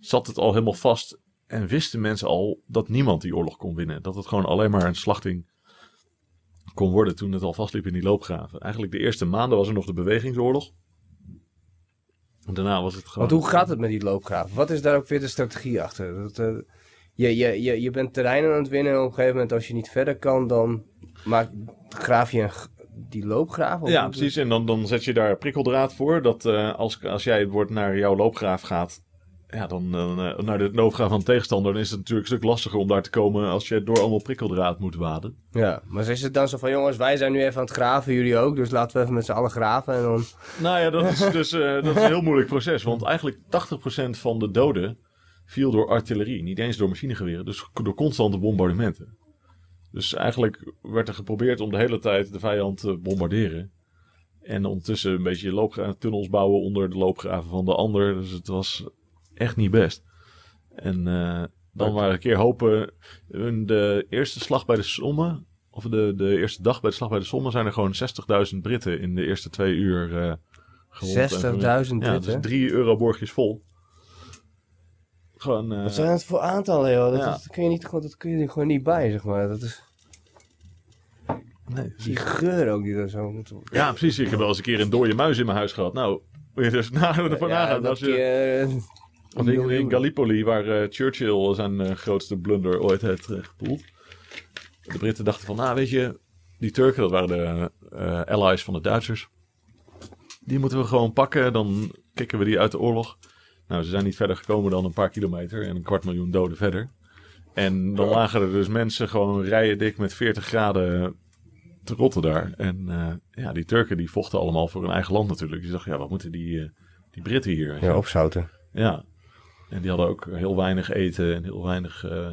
zat het al helemaal vast en wisten mensen al dat niemand die oorlog kon winnen. Dat het gewoon alleen maar een slachting kon worden toen het al vastliep in die loopgraven. Eigenlijk de eerste maanden was er nog de bewegingsoorlog. Daarna was het gewoon... Want hoe gaat het met die loopgraaf? Wat is daar ook weer de strategie achter? Dat, eh, je, je, je, je bent terrein aan het winnen en op een gegeven moment als je niet verder kan, dan maak, graaf je een, die loopgraaf? Of Ja, precies. En dan, dan zet je daar prikkeldraad voor. Dat eh, als, als jij wordt naar jouw loopgraaf gaat, ja, dan, dan eh, naar de loopgraaf van de tegenstander, dan is het natuurlijk een stuk lastiger om daar te komen als je door allemaal prikkeldraad moet waden. Ja, maar is het dan zo van jongens, wij zijn nu even aan het graven, jullie ook, dus laten we even met z'n allen graven en dan... Nou ja, dat is dus eh, dat is een heel moeilijk proces. Want eigenlijk 80% van de doden viel door artillerie. Niet eens door machinegeweren, dus door constante bombardementen. Dus eigenlijk werd er geprobeerd om de hele tijd de vijand te bombarderen. En ondertussen een beetje loopgra- tunnels bouwen onder de loopgraven van de ander. Dus het was echt niet best. En eh, dan maar een keer hopen. in De eerste slag bij de Somme, of de, de eerste dag bij de slag bij de Somme, zijn er gewoon 60.000 Britten in de eerste twee uur eh gewond. en 60.000 vermist. Ja, Britten? dus drie euroborgjes vol. Gewoon. eh, Wat zijn het voor aantallen, joh? Dat, Ja. dat kun je niet, gewoon- dat kun je er gewoon niet bij, zeg maar. Dat is, nee, die geur ook die er zo moet... Ja, precies. Ik heb wel eens een keer een dode muis in mijn huis gehad. Nou, wil je dus na, ervan nagaan. dat Als je, keer, eh, Of in, in. Gallipoli, waar eh, Churchill zijn eh, grootste blunder ooit heeft uh, gepoeld. De Britten dachten van, nou weet je, die Turken, dat waren de eh, allies van de Duitsers. Die moeten we gewoon pakken, dan kicken we die uit de oorlog. Nou, ze zijn niet verder gekomen dan een paar kilometer en een kwart miljoen doden verder. En dan lagen er dus mensen gewoon rijen dik met 40 graden te rotten daar. En eh, ja, die Turken die vochten allemaal voor hun eigen land natuurlijk. Die dachten, ja, wat moeten die, eh, die Britten hier? Ja, opzouten. ja. En die hadden ook heel weinig eten en heel weinig. eh,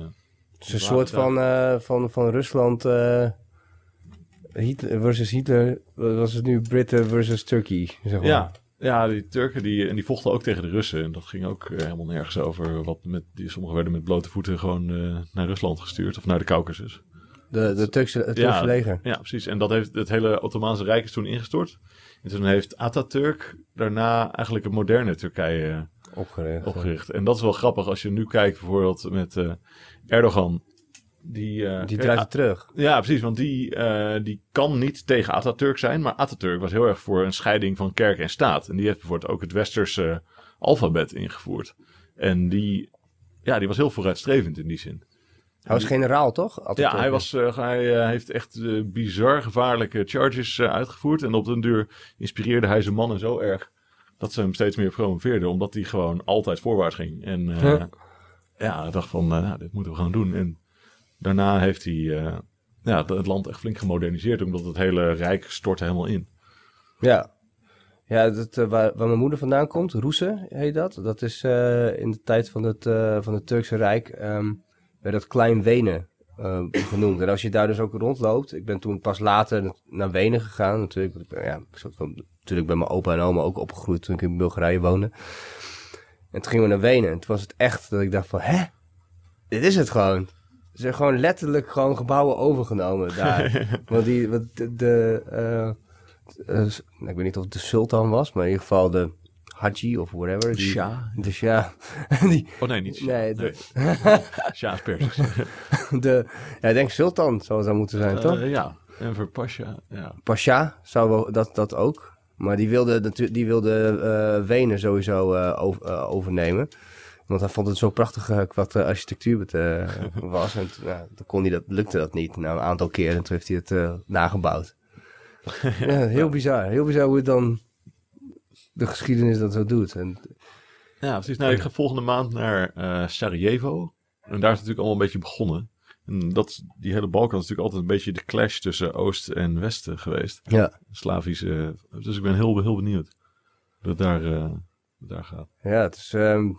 Het is een soort van, eh, van, van Rusland eh, Hitler versus Hitler. Was het nu? Britten versus Turkey, zeg maar. Ja, ja, die Turken die, en die vochten ook tegen de Russen. En dat ging ook helemaal nergens over. Wat met, die, sommigen werden met blote voeten gewoon naar Rusland gestuurd of naar de Caucasus. De, de Turkse, het Turkse Ja. leger. Ja, precies. En dat heeft het hele Ottomaanse Rijk is toen ingestort. En toen heeft Atatürk daarna eigenlijk het moderne Turkije Opgericht. opgericht. En dat is wel grappig als je nu kijkt bijvoorbeeld met eh, Erdogan. Die, eh, Die draait het terug. Ja, precies, want die, eh, die kan niet tegen Atatürk zijn. Maar Atatürk was heel erg voor een scheiding van kerk en staat. En die heeft bijvoorbeeld ook het westerse alfabet ingevoerd. En die, ja, die was heel vooruitstrevend in die zin. Hij was generaal, toch? Ja, hij, was, eh, hij eh, heeft echt eh, bizar gevaarlijke charges eh, uitgevoerd. En op den duur inspireerde hij zijn mannen zo erg dat ze hem steeds meer promoveerden. Omdat hij gewoon altijd voorwaarts ging. En eh, ja, ik dacht van, eh, nou, dit moeten we gewoon doen. En daarna heeft hij eh, ja, het- land echt flink gemoderniseerd. Omdat het hele rijk stortte helemaal in. Ja. Ja, dat, waar, waar mijn moeder vandaan komt, Roesen heet dat. Dat is in de tijd van het, van het Turkse Rijk, ehm werd dat Klein Wenen genoemd. En als je daar dus ook rondloopt, ik ben toen pas later naar Wenen gegaan. Natuurlijk, ja, ik zat van, natuurlijk bij mijn opa en oma ook opgegroeid toen ik in Bulgarije woonde. En toen gingen we naar Wenen. En toen was het echt dat ik dacht van, hè? Dit is het gewoon. Ze zijn gewoon letterlijk gewoon gebouwen overgenomen daar. Want die, wat de, de eh, eh, nou, ik weet niet of het de sultan was, maar in ieder geval de Haji of whatever. Die, Shah. De Shah. die, Oh nee, niet Shah. Nee, Nee, de- Shah is Persisch. de, ja, ik denk sultan zou het dan moeten zijn, toch? Eh, ja, en voor Pasha, ja. Pasha zou wel, dat, dat ook. Maar die wilde, die wilde eh, Wenen sowieso eh, over- eh, overnemen. Want hij vond het zo prachtig wat de architectuur eh, was. En toen, ja, toen kon hij dat, lukte dat niet. Nou, een aantal keren. En toen heeft hij het nagebouwd. ja, heel bizar. Heel bizar hoe het dan de geschiedenis dat zo doet. En, Ja, precies. Nou, ik ga volgende maand naar Sarajevo. En daar is het natuurlijk allemaal een beetje begonnen. En dat, die hele Balkan is natuurlijk altijd een beetje de clash tussen Oost en Westen geweest. ja. Slavische. Dus ik ben heel, heel benieuwd. Dat daar, eh, daar gaat. Ja, het is ehm,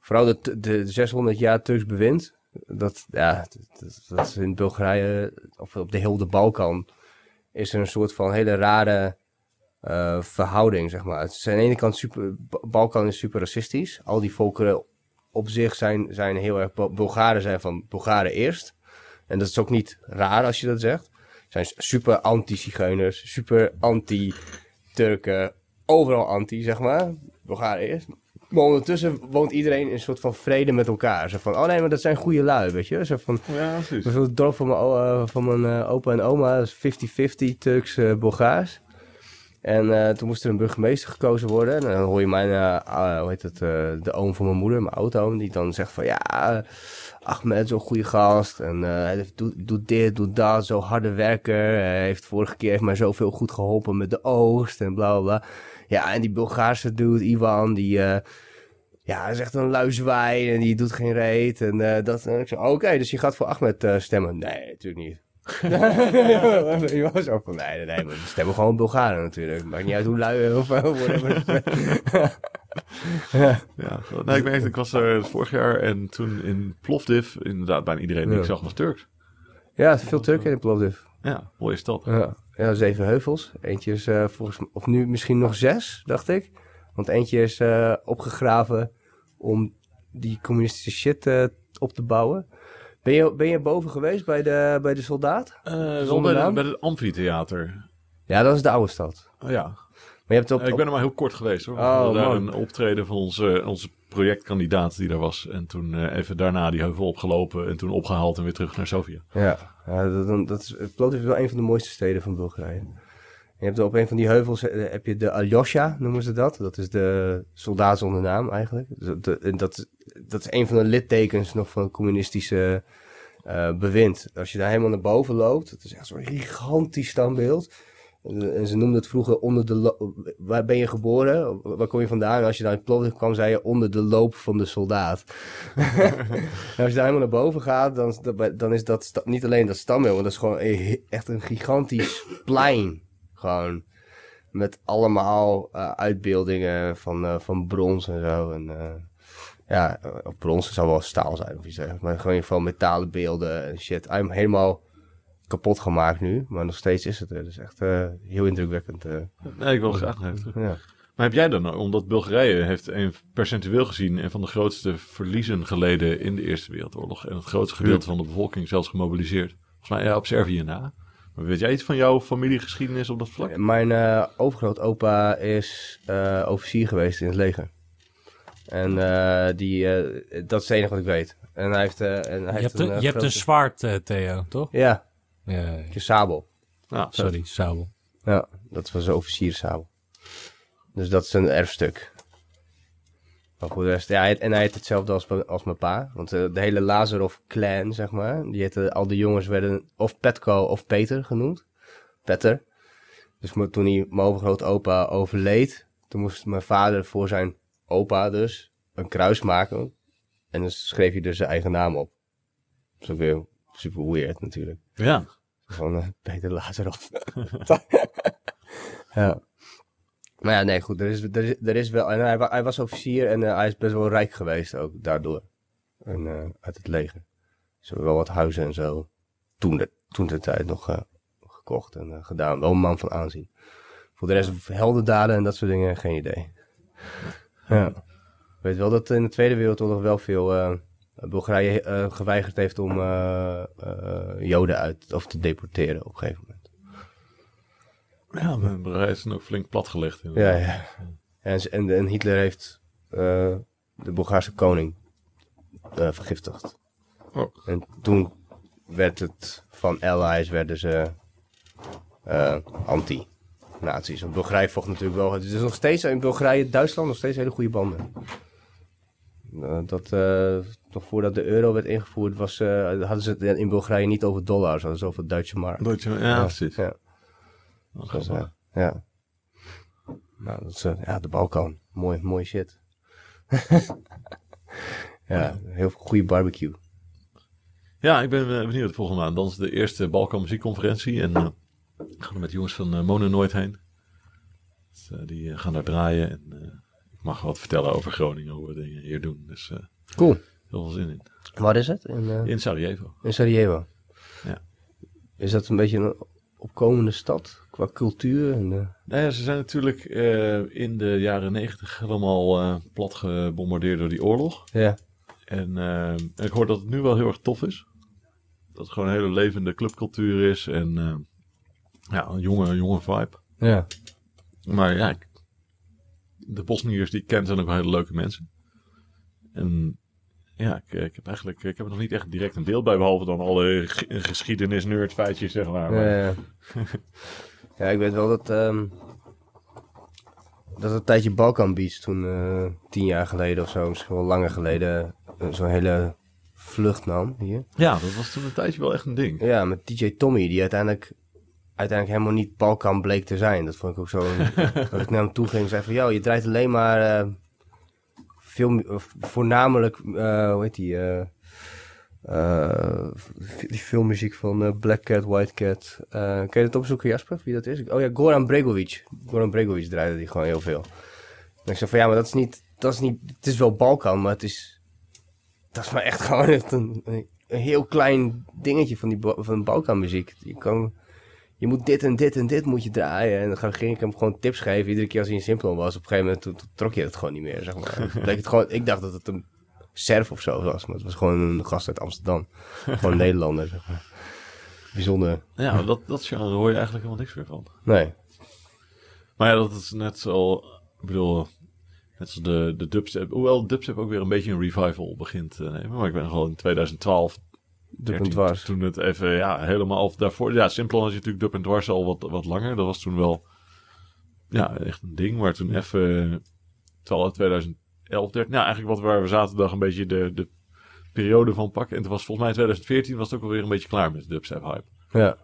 vooral de, de 600 jaar Turks bewind. Dat, ja, dat, dat is in Bulgarije, of op de hele Balkan, is er een soort van hele rare eh, verhouding, zeg maar. Het is aan de ene kant super, Ba- Balkan is super racistisch. Al die volkeren op zich zijn, zijn heel erg, Bul- Bulgaren zijn van Bulgaren eerst. En dat is ook niet raar als je dat zegt. Zijn super anti-Zigeuners, super anti-Turken, overal anti, zeg maar. Bulgaren eerst. Maar ondertussen woont iedereen in een soort van vrede met elkaar. Zo van, oh nee, maar dat zijn goede lui, weet je. Zo van, Ja, precies. bijvoorbeeld het dorp van mijn, eh, van mijn eh, opa en oma, dat is 50-50 Turks-Bulgaars. En eh, toen moest er een burgemeester gekozen worden. En dan hoor je mijn, eh, ah, hoe heet het, eh, de oom van mijn moeder, mijn oud-oom, die dan zegt van, ja, Ahmed, zo'n goede gast. En hij doet, dit, doet dat, zo harde werker. Hij heeft vorige keer heeft mij zoveel goed geholpen met de oogst en bla bla bla. Ja, en die Bulgaarse dude, Ivan, die... ja, hij is echt een luizwaai en die doet geen reet. En dat. En ik zei, oké, dus je gaat voor Ahmed stemmen? Nee, natuurlijk niet. je was ook van, nee, nee, we stemmen gewoon Bulgaren natuurlijk. Maakt niet uit hoe lui of eh, whatever. Ja, nee, ik weet ik was er vorig jaar en toen in Plovdiv, inderdaad, bijna iedereen die Ja. ik zag was Turks. ja, veel Turken in Plovdiv. Ja, mooie stad. Ja, ja zeven heuvels. Eentje is eh, volgens mij, of nu misschien nog zes, dacht ik. Want eentje is eh, opgegraven om die communistische shit op te bouwen. Ben je, ben je boven geweest bij de, bij de soldaat? Eh, wel bij, de- bij het amfitheater. Ja, dat is de oude stad. Oh, ja, Maar je hebt op, Eh, ik ben er maar heel kort geweest hoor. Oh, daar een optreden van onze, onze projectkandidaat die daar was. En toen eh, even daarna die heuvel opgelopen en toen opgehaald en weer terug naar Sofia. Ja, ja dat, dat is, Plovdiv is wel een van de mooiste steden van Bulgarije. Je hebt op een van die heuvels eh, heb je de Aljosha, noemen ze dat. Dat is de soldaat zonder naam eigenlijk. Dus de- en dat, dat is een van de littekens nog van het communistische eh, bewind. Als je daar helemaal naar boven loopt, het is echt zo'n gigantisch standbeeld. En ze noemden het vroeger onder de Waar ben je geboren? Waar kom je vandaan? En als je daar in Plovdiv kwam, zei je onder de loop van de soldaat. En als je daar helemaal naar boven gaat, dan, dan is dat niet alleen dat standbeeld, maar dat is gewoon echt een gigantisch plein. Gewoon met allemaal eh, uitbeeldingen van, eh, van brons en zo. En, eh, ja, of brons zou wel staal zijn of iets dergelijks. Maar gewoon van metalen beelden en shit. Hem helemaal kapot gemaakt nu, maar nog steeds is het er. Dus echt heel indrukwekkend. Nee, ik wil graag terug. ja. Maar heb jij dan, nou- omdat Bulgarije heeft een percentueel gezien een van de grootste verliezen geleden in de Eerste Wereldoorlog. En het grootste gedeelte van de bevolking zelfs gemobiliseerd. Volgens mij ja, op Servië na. Weet jij iets van jouw familiegeschiedenis op dat vlak? Mijn eh overgrootopa is eh, officier geweest in het leger. En eh, die, eh, dat is het enige wat ik weet. En hij heeft, eh, en hij Je heeft hebt, een, een, je hebt een zwaard, Theo, toch? Ja, Ja, ja. een sabel. Nou, sorry, sabel. Ja, dat was een officierssabel. Dus dat is een erfstuk. Maar voor de rest, ja, en hij heet hetzelfde als, mijn- als mijn pa. Want eh, de hele Lazarov-clan, zeg maar, die heette, al die jongens werden of Petko of Peter genoemd. Petter. Dus toen hij, mijn overgrootopa overleed, toen moest mijn vader voor zijn opa dus een kruis maken. En dan schreef hij dus zijn eigen naam op. Dat is ook weer super weird natuurlijk. ja. Gewoon eh, Peter Lazarov. ja. Maar ja, nee, goed. Er is, er is, er is wel... En hij, hij was officier en eh, hij is best wel rijk geweest ook daardoor. En, eh, uit het leger. Ze hebben wel wat huizen en zo. Toen de, toen de tijd nog eh, gekocht en gedaan. Wel een man van aanzien. Voor de rest heldendaden en dat soort dingen, geen idee. Ja. Ik weet wel dat in de Tweede Wereldoorlog wel veel... Bulgarije geweigerd heeft om Joden uit of te deporteren op een gegeven moment. Ja, mijn bedrijf is ook flink platgelegd. Ja, ja. En, en, en Hitler heeft eh, de Bulgaarse koning eh, vergiftigd. Oh. En toen werd het van allies werden ze eh, anti-nazi's. Want Bulgarije vocht natuurlijk wel. Het is nog steeds in Bulgarije, Duitsland nog steeds hele goede banden. Dat, nog voordat de euro werd ingevoerd, was, hadden ze het in Bulgarije niet over dollars, hadden ze over Duitse mark. Dat je, ja, precies. Ja. Dus, eh, ja. Nou, dat is, eh, ja, de Balkan. Mooi, mooi shit. ja, heel veel goede barbecue. Ja, ik ben eh, benieuwd volgende maand. Dan is de eerste Balkan muziekconferentie. En eh ik ga er met jongens van eh Mono Nooit heen. Dus, die gaan daar draaien. En, ik mag wat vertellen over Groningen, hoe we dingen hier doen. Dus Cool. heel veel zin in. Waar is het? In, In Sarajevo. in Sarajevo. Ja. Is dat een beetje een opkomende stad qua cultuur? En, eh, Nou ja, ze zijn natuurlijk eh, in de jaren negentig helemaal eh, plat gebombardeerd door die oorlog. ja. En ik hoor dat het nu wel heel erg tof is. Dat het gewoon een hele levende clubcultuur is en ja, een jonge, jonge vibe. ja. Maar ja, ik- de Bosniërs die ik ken zijn ook wel hele leuke mensen. En ja, ik, ik heb eigenlijk ik heb er nog niet echt direct een deel bij, behalve dan alle ge- geschiedenis nerd feitjes, zeg maar. Maar- Ja, ja. ja, ik weet wel dat, ehm, dat een tijdje Balkan Beach toen, eh, tien jaar geleden of zo, misschien wel langer geleden, eh, zo'n hele vlucht nam hier. ja, dat was toen een tijdje wel echt een ding. Ja, met DJ Tommy, die uiteindelijk, uiteindelijk helemaal niet Balkan bleek te zijn. Dat vond ik ook zo, dat ik naar hem toe ging en zei van, joh, je draait alleen maar eh, veel, voornamelijk, hoe heet die, die filmmuziek van eh, Black Cat, White Cat. Eh, kun je dat opzoeken, Jasper, wie dat is? Oh ja, Goran Bregovic. Goran Bregovic draaide die gewoon heel veel. En ik zei van, ja, maar dat is niet, dat is niet, het is wel Balkan, maar het is, dat is maar echt gewoon echt een, een heel klein dingetje van die van Balkanmuziek. Je kan, je moet dit en dit en dit moet je draaien. En dan ging ik hem gewoon tips geven, iedere keer als hij in Simplon was. Op een gegeven moment toen, toen trok je het gewoon niet meer, zeg maar. Het gewoon, ik dacht dat het een Serf of zo was. Maar het was gewoon een gast uit Amsterdam. gewoon Nederlander, zeg maar. Bijzonder. Ja, dat, dat genre hoor je eigenlijk helemaal niks meer van. Nee. Maar ja, dat is net zo... Ik bedoel, net zoals de, de dubstep. Hoewel dubstep ook weer een beetje een revival begint te nemen. Maar ik ben gewoon in 2012... Dub en dwars. Toen het even, ja, helemaal... Of daarvoor, ja, Simplon had je natuurlijk dub en dwars al wat, wat langer. Dat was toen wel... Ja, echt een ding. Maar toen even... Terwijl 2000 11, 13, nou eigenlijk wat waar we zaterdag een beetje de, de periode van pakken. En het was volgens mij 2014 was het ook alweer een beetje klaar met de dubstep hype. Ja.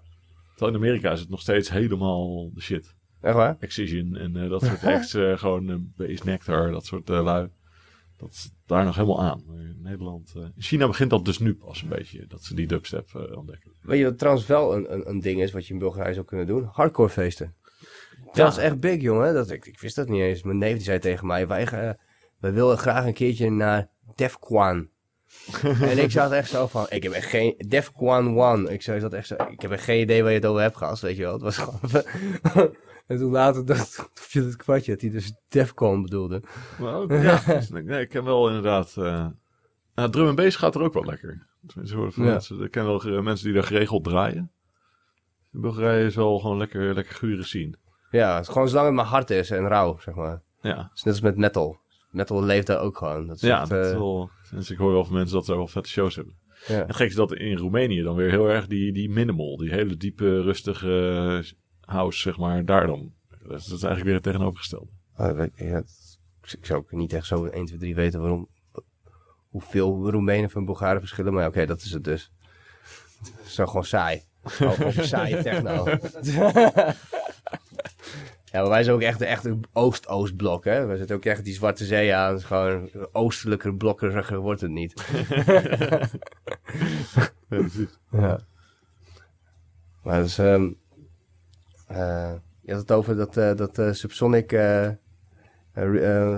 Terwijl in Amerika is het nog steeds helemaal de shit. Echt waar? Excision en eh, dat soort acts, eh, gewoon eh, uh, Base Nectar, dat soort lui. Dat is daar nog helemaal aan. Nederland, China begint dat dus nu pas een beetje, dat ze die dubstep ontdekken. Weet je wat trouwens wel een, een, ding is, wat je in Bulgarije zou kunnen doen? Hardcore feesten. Dat was echt big, jongen. Dat, ik, ik wist dat niet eens. Mijn neef die zei tegen mij, wij gaan wij willen graag een keertje naar Defquan. en ik zat echt zo van, ik heb echt geen, Defquan One. Ik zei dat echt zo, ik heb echt geen idee waar je het over hebt gehad, weet je wel. Het was gewoon, en toen later dacht je het kwartje, dat hij dus Defcon bedoelde. Maar ook, ja, nee, ik ken wel inderdaad, eh nou, drum en bass gaat er ook wel lekker. Tenminste, hoor van Ja. mensen, ik ken wel mensen die daar geregeld draaien. In Bulgarije is wel gewoon lekker, lekker gure zien. Ja, het is gewoon zolang het maar hard is en rauw, zeg maar. Ja, Het is net als met metal. Metal leeft daar ook gewoon. Dat is ja echt, dat eh, wel, dus ik hoor wel van mensen dat ze wel vette shows hebben. ja. En het gek is dat in Roemenië dan weer heel erg die, die minimal, die hele diepe, rustige house, zeg maar, daar dan. Dat is, dat is eigenlijk weer het tegenovergestelde. Oh, ik ja, ik zou ook niet echt zo 1, 2, 3 weten waarom. Hoeveel Roemenen van Bulgaren verschillen. Maar oké, dat is het dus. Het is zo gewoon saai. Gewoon saaie techno. ja, maar wij zijn ook echt de echte Oost-Oost-blok, hè. Wij zitten ook echt die Zwarte Zee aan. Het is gewoon oostelijker, blokkeriger wordt het niet. Ja, precies. Ja. Maar dus, je had het over dat, eh, dat eh, Subsonic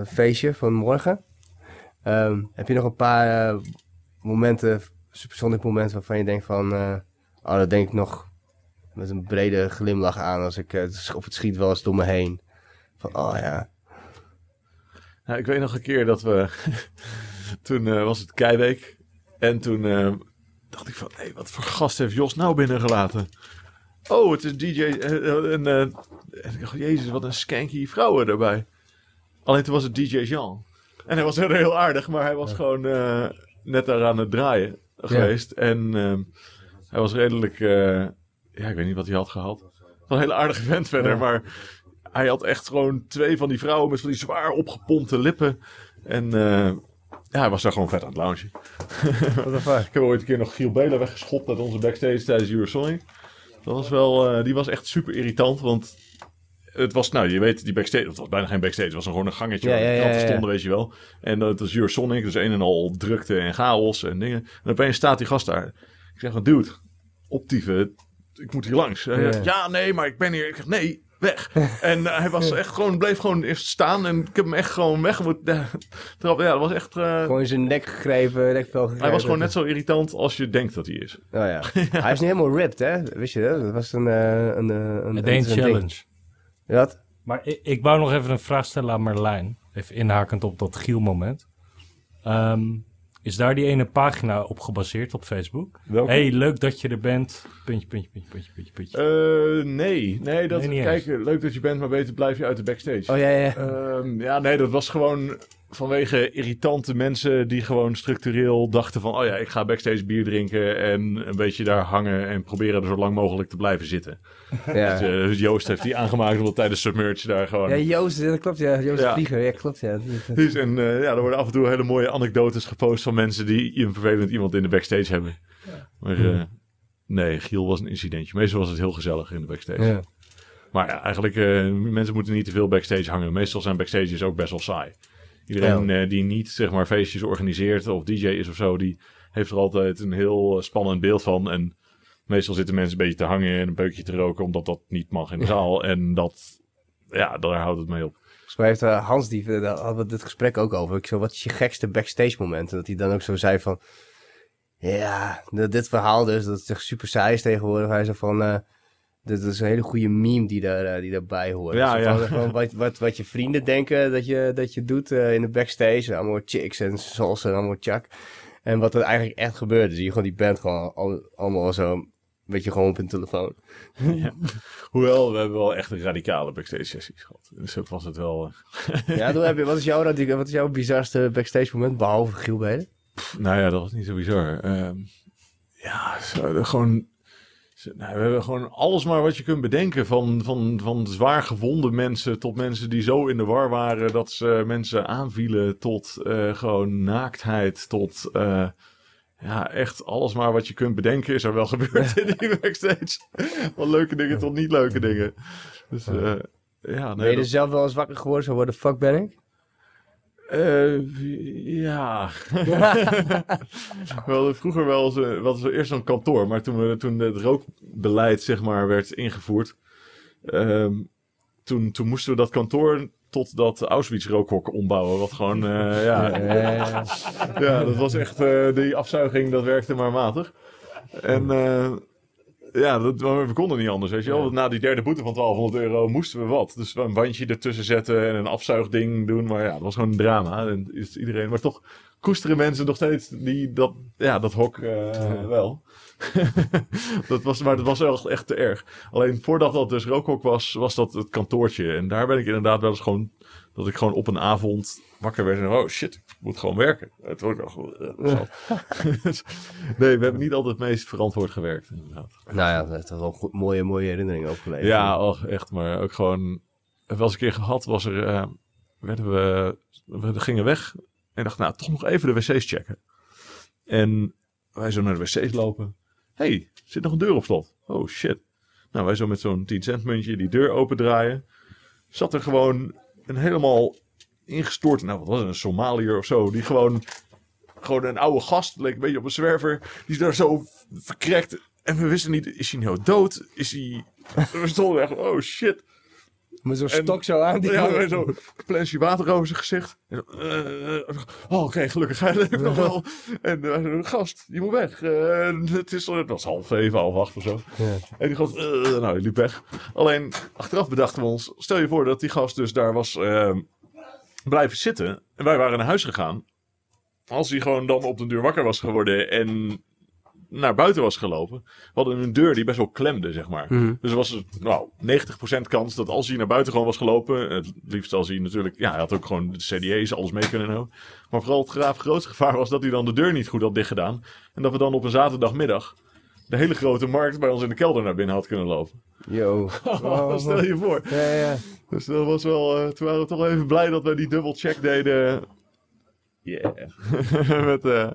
feestje van morgen. Ehm, heb je nog een paar momenten, Subsonic momenten waarvan je denkt van, oh dat denk ik nog met een brede glimlach aan als ik, eh, of het schiet wel eens door me heen. Van, oh ja. Nou, ik weet nog een keer dat we, toen eh, was het Keiweek. En toen eh, dacht ik van, hé, wat voor gast heeft Jos nou binnengelaten? Oh, het is DJ. en, eh, en ik dacht, jezus, wat een skanky vrouwen erbij. Alleen toen was het DJ Jean. En hij was heel, heel aardig, maar hij was gewoon eh, net daar aan het draaien geweest. En ehm, hij was redelijk, eh, ja, ik weet niet wat hij had gehad. Was een hele aardige vent verder, Ja. maar hij had echt gewoon twee van die vrouwen met van die zwaar opgepompte lippen. En eh, ja, hij was daar gewoon vet aan het loungen. Ik heb ooit een keer nog Giel Belen weggeschopt uit onze backstage tijdens Eurosonic. Dat was wel, eh, die was echt super irritant, want het was, nou je weet, die backstage, het was bijna geen backstage, het was gewoon een gangetje Ja, waar ja, ja, stonden, weet je wel. En eh, het was Eurosonic, dus een en al drukte en chaos en dingen. En opeens staat die gast daar. Ik zeg van, dude, optieven, ik moet hier langs. Ja. ja, nee, maar ik ben hier. Ik zeg, nee, weg. En eh, hij was echt gewoon, bleef gewoon eerst staan en ik heb hem echt gewoon weg moeten trappen. Ja, dat was echt... eh, Gewoon in zijn nek gegrepen, nekvel gegrepen. hij was gewoon net zo irritant als je denkt dat hij is. Oh ja. Hij is niet helemaal ripped, hè? Wist je dat? Dat was een... eh, een, een, challenge. Wat? Maar ik, ik wou nog even een vraag stellen aan Marlijn. Even inhakend op dat Giel-moment. Ehm, is daar die ene pagina op gebaseerd op Facebook? Welke? hey, leuk dat je er bent. Puntje, puntje, puntje, puntje, puntje, puntje. Eh, nee, nee, dat, Nee, niet kijk, leuk dat je bent, maar beter blijf je uit de backstage. Oh ja, ja. Ehm, ja, nee, dat was gewoon vanwege irritante mensen die gewoon structureel dachten van... oh ja, ik ga backstage bier drinken en een beetje daar hangen... en proberen er zo lang mogelijk te blijven zitten. ja. Dus, eh, Joost heeft die aangemaakt omdat tijdens Submerge daar gewoon... Ja, Joost, dat klopt, ja. Joost Ja. Vlieger, ja, klopt, ja. Dus, en eh, ja, er worden af en toe hele mooie anekdotes gepost van mensen die een vervelend iemand in de backstage hebben. Maar eh, nee, Giel was een incidentje. Meestal was het heel gezellig in de backstage. Ja. Maar ja, eigenlijk, eh, mensen moeten niet te veel backstage hangen. Meestal zijn backstages ook best wel saai. Iedereen eh, die niet, zeg maar, feestjes organiseert of DJ is of zo, die heeft er altijd een heel eh, spannend beeld van. En meestal zitten mensen een beetje te hangen en een peukje te roken, omdat dat niet mag in de zaal. En dat, ja, daar houdt het mee op. Volgens mij heeft eh, Hans, die, daar hadden we dit gesprek ook over. Ik zo, wat is je gekste backstage moment? En dat hij dan ook zo zei van... Ja, d- dit verhaal dus, dat het echt super saai is tegenwoordig. Hij zei van... eh, dit is een hele goede meme die, daar, eh, die daarbij hoort. Ja, Zo ja. wat, wat, wat je vrienden denken dat je, dat je doet eh, in de backstage. Allemaal chicks en salsa en allemaal chak. En wat er eigenlijk echt gebeurt. zie je gewoon die band gewoon al- allemaal zo... een beetje gewoon op hun telefoon. Hoewel, we hebben wel echt een radicale backstage sessies gehad. Dus ook was het wel... eh, Ja, dan heb je, wat, is jouw, wat is jouw bizarste backstage moment, behalve Giel Beden? Nou ja, dat was niet zo bizar. Ehm, ja, zo, gewoon. Nou, we hebben gewoon alles maar wat je kunt bedenken. Van, van, van zwaar gewonde mensen tot mensen die zo in de war waren dat ze mensen aanvielen. Tot eh, gewoon naaktheid. Tot eh, ja, echt alles maar wat je kunt bedenken is er wel gebeurd in die backstage. Van leuke dingen tot niet leuke dingen. Dus eh, ja, ben nee, je er dat- zelf wel eens wakker geworden zo worden, fuck ben ik? Eh, ja. wel, vroeger wel eens, eh, was er eerst zo'n kantoor, maar toen, we, toen het rookbeleid zeg maar werd ingevoerd, ehm, toen, toen moesten we dat kantoor tot dat Auschwitz rookhok ombouwen, wat gewoon, eh, ja, ja, dat was echt, eh, die afzuiging, dat werkte maar matig. En eh, ja, dat, we konden niet anders, weet je wel. Na die derde boete van 1200 euro moesten we wat. Dus een bandje ertussen zetten en een afzuigding doen. Maar ja, dat was gewoon een drama. En is iedereen, maar toch koesteren mensen nog steeds die, dat, ja, dat hok eh, wel. dat was, maar dat was wel echt te erg. Alleen voordat dat dus rookhok was, was dat het kantoortje. En daar ben ik inderdaad wel eens gewoon, dat ik gewoon op een avond wakker werd en oh shit, moet gewoon werken. Het wordt nog wel, eh, nee, we hebben niet altijd het meest verantwoord gewerkt, inderdaad. nou ja, dat heeft wel goed, mooie, mooie herinneringen opgeleverd. Ja, och, echt, maar ook gewoon. Wel eens een keer gehad, was er. eh, werden we, we gingen weg. En dacht, nou, toch nog even de wc's checken. En wij zo naar de wc's lopen. hey, zit nog een deur op slot. Oh shit. Nou, wij zo met zo'n 10 cent muntje die deur opendraaien. Zat er gewoon een helemaal ingestort. Nou, wat was het? Een Somaliër of zo. Die gewoon. Gewoon een oude gast, leek een beetje op een zwerver. Die is daar zo verkrekt. En we wisten niet, is hij nou dood? Is hij... We stonden echt, oh shit. Met zo'n stok zo aan. Die Ja, zo plensje water over zijn gezicht. En zo, eh, eh, oh, oké, gelukkig, hij leeft nog wel. En zeiden, gast, je moet weg. Eh, het, is, het was half zeven, half acht of zo. Ja. En die gast, eh, nou, die liep weg. Alleen, achteraf bedachten we ons, stel je voor dat die gast dus daar was eh, blijven zitten. En wij waren naar huis gegaan. Als hij gewoon dan op de deur wakker was geworden en naar buiten was gelopen. We hadden een deur die best wel klemde, zeg maar. Mhm. Dus er was nou, 90% kans dat als hij naar buiten gewoon was gelopen. Het liefst als hij natuurlijk. Ja, hij had ook gewoon de CD's, alles mee kunnen nemen. Maar vooral het graaf grootste gevaar was dat hij dan de deur niet goed had dichtgedaan. En dat we dan op een zaterdagmiddag. De hele grote markt bij ons in de kelder naar binnen had kunnen lopen. Yo. Oh, Stel je voor. Ja, ja. Dus dat was wel. eh toen waren we toch even blij dat we die dubbel check deden. Yeah. Met, eh,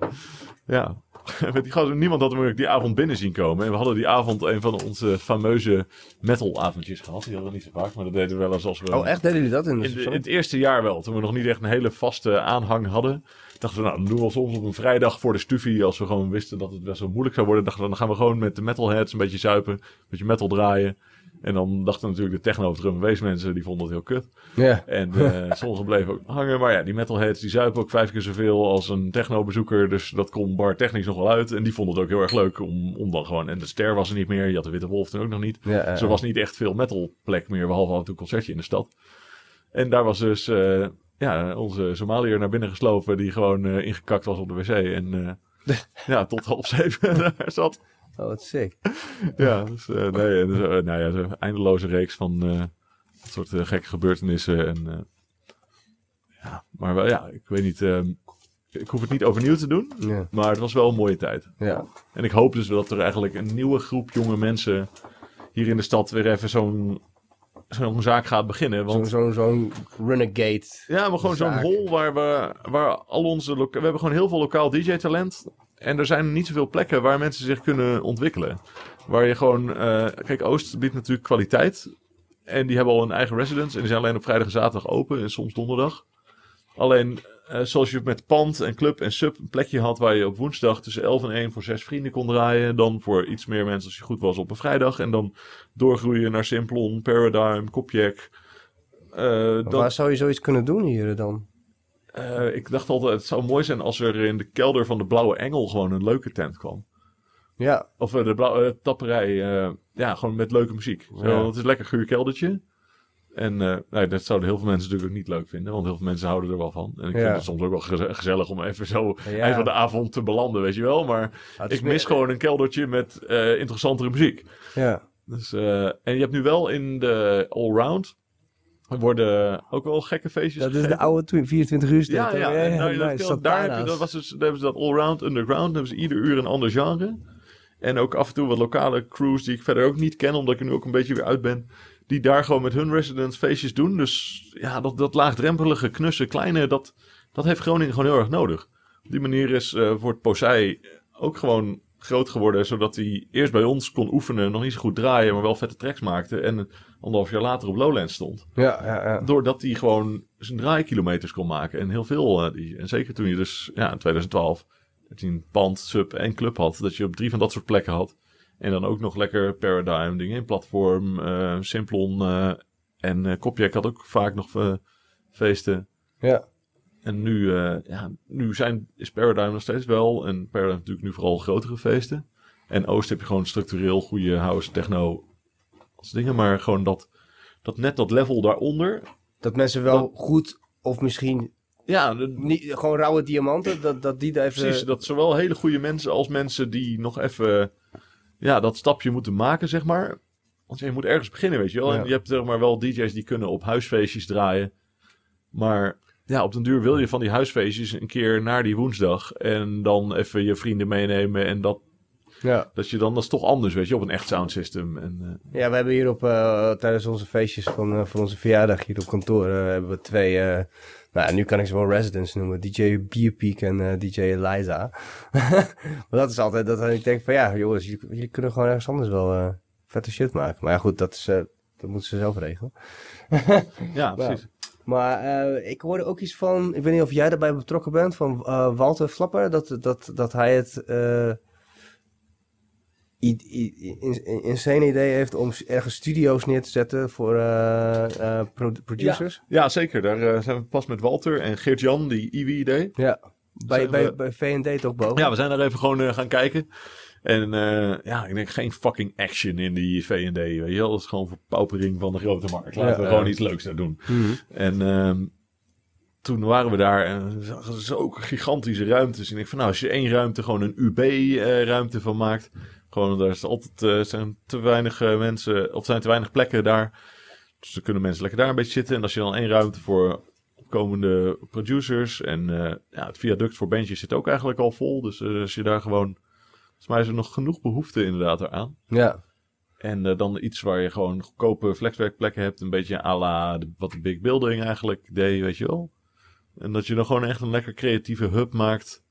ja. Met die gasten. Niemand had hem ook die avond binnen zien komen. En we hadden die avond een van onze fameuze metal-avondjes gehad. Die hadden we niet zo vaak, maar dat deden we wel eens als we. Oh, echt? Deden jullie dat in de In, de- in het eerste jaar wel, toen we nog niet echt een hele vaste aanhang hadden. Dachten we, nou, dan doen we soms op een vrijdag voor de stufie. Als we gewoon wisten dat het best wel moeilijk zou worden. Dachten we, dan gaan we gewoon met de metalheads een beetje zuipen. Een beetje metal draaien. En dan dachten natuurlijk de techno drum and bass mensen, die vonden het heel kut. Ja. En eh, sommigen bleven ook hangen. Maar ja, die metalheads die zuipen ook vijf keer zoveel als een techno-bezoeker. Dus dat kon bar technisch nog wel uit. En die vonden het ook heel erg leuk om, om dan gewoon... En de ster was er niet meer. Je had de Witte Wolf toen ook nog niet. Ja, Dus er was niet echt veel metalplek meer. Behalve af en toe een concertje in de stad. En daar was dus eh, ja, onze Somaliër naar binnen geslopen. Die gewoon eh, ingekakt was op de wc. En eh, ja, tot half zeven daar zat. Oh, wat sick. Ja, dus, eh, nee, en dus, nou ja, een eindeloze reeks van dat soort gekke gebeurtenissen. En, ja, maar wel, ja, ik weet niet. ehm, ik hoef het niet overnieuw te doen, Ja. maar het was wel een mooie tijd. Ja. En ik hoop dus dat er eigenlijk een nieuwe groep jonge mensen hier in de stad weer even zo'n zo'n zaak gaat beginnen. Zo'n Want zo'n zo'n renegade. ja, maar gewoon zo'n hol waar we, waar al onze... We hebben gewoon heel veel lokaal DJ-talent. En er zijn niet zoveel plekken waar mensen zich kunnen ontwikkelen. Waar je gewoon... eh, kijk, Oost biedt natuurlijk kwaliteit. En die hebben al een eigen residence. En die zijn alleen op vrijdag en zaterdag open. En soms donderdag. Alleen, eh, zoals je met pand en club en sub een plekje had... waar je op woensdag tussen 11 en 1 voor zes vrienden kon draaien. Dan voor iets meer mensen als je goed was op een vrijdag. En dan doorgroeien naar Simplon, Paradigm, Kopjek... Eh, Maar dat- Waar zou je zoiets kunnen doen hier dan? eh, ik dacht altijd, het zou mooi zijn als er in de kelder van de Blauwe Engel gewoon een leuke tent kwam. Ja, Of eh, de blauwe eh, tapperij, eh, ja, gewoon met leuke muziek. Zo, Ja. Het is een lekker guur keldertje. En eh, nou, dat zouden heel veel mensen natuurlijk ook niet leuk vinden, want heel veel mensen houden er wel van. En ik Ja. vind het soms ook wel geze- gezellig om even zo Ja. van de avond te belanden, weet je wel. Maar Ah, is ik mis meer- gewoon een keldertje met eh, interessantere muziek. Ja. Dus, eh, en je hebt nu wel in de allround, worden ook wel gekke feestjes Dat is de oude tw- 24 uur stil. Ja, ja. en nou, nice. daar, heb je, dat was dus, daar hebben ze dat allround underground. Hebben ze ieder uur een ander genre. En ook af en toe wat lokale crews die ik verder ook niet ken, omdat ik er nu ook een beetje weer uit ben. Die daar gewoon met hun residents feestjes doen. Dus ja, dat, dat laagdrempelige, knusse, kleine, dat, dat heeft Groningen gewoon heel erg nodig. Op die manier is eh wordt Posei ook gewoon groot geworden. Zodat hij eerst bij ons kon oefenen, nog niet zo goed draaien, maar wel vette tracks maakte. En anderhalf jaar later op Lowlands stond. Ja, ja, ja. Doordat hij gewoon zijn draaikilometers kon maken. En heel veel. eh, die, en zeker toen je dus ja, in 2012 dat je een pand, sub en club had. Dat je op drie van dat soort plekken had. En dan ook nog lekker Paradigm dingen in platform. eh, Simplon eh, en eh Kopjek had ook vaak nog feesten. ja. En nu, ja, nu zijn, is Paradigm nog steeds wel. En Paradigm natuurlijk nu vooral grotere feesten. En Oost heb je gewoon structureel goede house, techno als dingen. Maar gewoon dat, dat net dat level daaronder. Dat mensen wel Dat- goed, of misschien Ja, de- niet, gewoon rauwe diamanten, dat, dat die daar even... Precies, dat zowel hele goede mensen als mensen die nog even ja, dat stapje moeten maken, zeg maar. Want je moet ergens beginnen, weet je wel. Ja. En je hebt zeg maar wel DJ's die kunnen op huisfeestjes draaien. Maar ja, op den duur wil je van die huisfeestjes een keer naar die woensdag. En dan even je vrienden meenemen. En dat, Ja. dat je dan, dat is toch anders, weet je, op een echt sound system. En, eh, ja, we hebben hier op, eh, tijdens onze feestjes van, eh, van onze verjaardag hier op kantoor, hebben we twee, nou nu kan ik ze wel residents noemen, DJ Bierpeak en eh, DJ Eliza. maar dat is altijd dat ik denk van ja, jongens, jullie, jullie kunnen gewoon ergens anders wel eh, vette shit maken. Maar ja goed, dat, is, eh, dat moeten ze zelf regelen. ja, precies. Maar eh, ik hoorde ook iets van, ik weet niet of jij daarbij betrokken bent, van Walter Flapper, dat, dat, dat hij het insane idee heeft om ergens studio's neer te zetten voor eh, eh, pro- producers. Ja, zeker. Daar eh, zijn we pas met Walter en Geert-Jan, die IWI-idee. Ja. Bij, bij, we- bij V&D toch boven? Ja, we zijn daar even gewoon gaan kijken. En ja, ik denk geen fucking action in die V&D. Weet je wel, dat is gewoon verpaupering van de grote markt. Laten Ja, we gewoon iets leuks daar doen. Mhm. En ehm, toen waren we daar en we zagen zulke gigantische ruimtes. En ik van nou, als je één ruimte gewoon een UB-ruimte van maakt. Gewoon, daar is altijd, eh, zijn te weinig eh, mensen, of zijn te weinig plekken daar. Dus dan kunnen mensen lekker daar een beetje zitten. En als je dan één ruimte voor opkomende producers. En eh, ja, het viaduct voor bandjes zit ook eigenlijk al vol. Dus als je daar gewoon, volgens mij is er nog genoeg behoefte inderdaad eraan. Ja. En dan iets waar je gewoon goedkope flexwerkplekken hebt. Een beetje à la de, wat de Big Building eigenlijk deed, weet je wel. En dat je dan gewoon echt een lekker creatieve hub maakt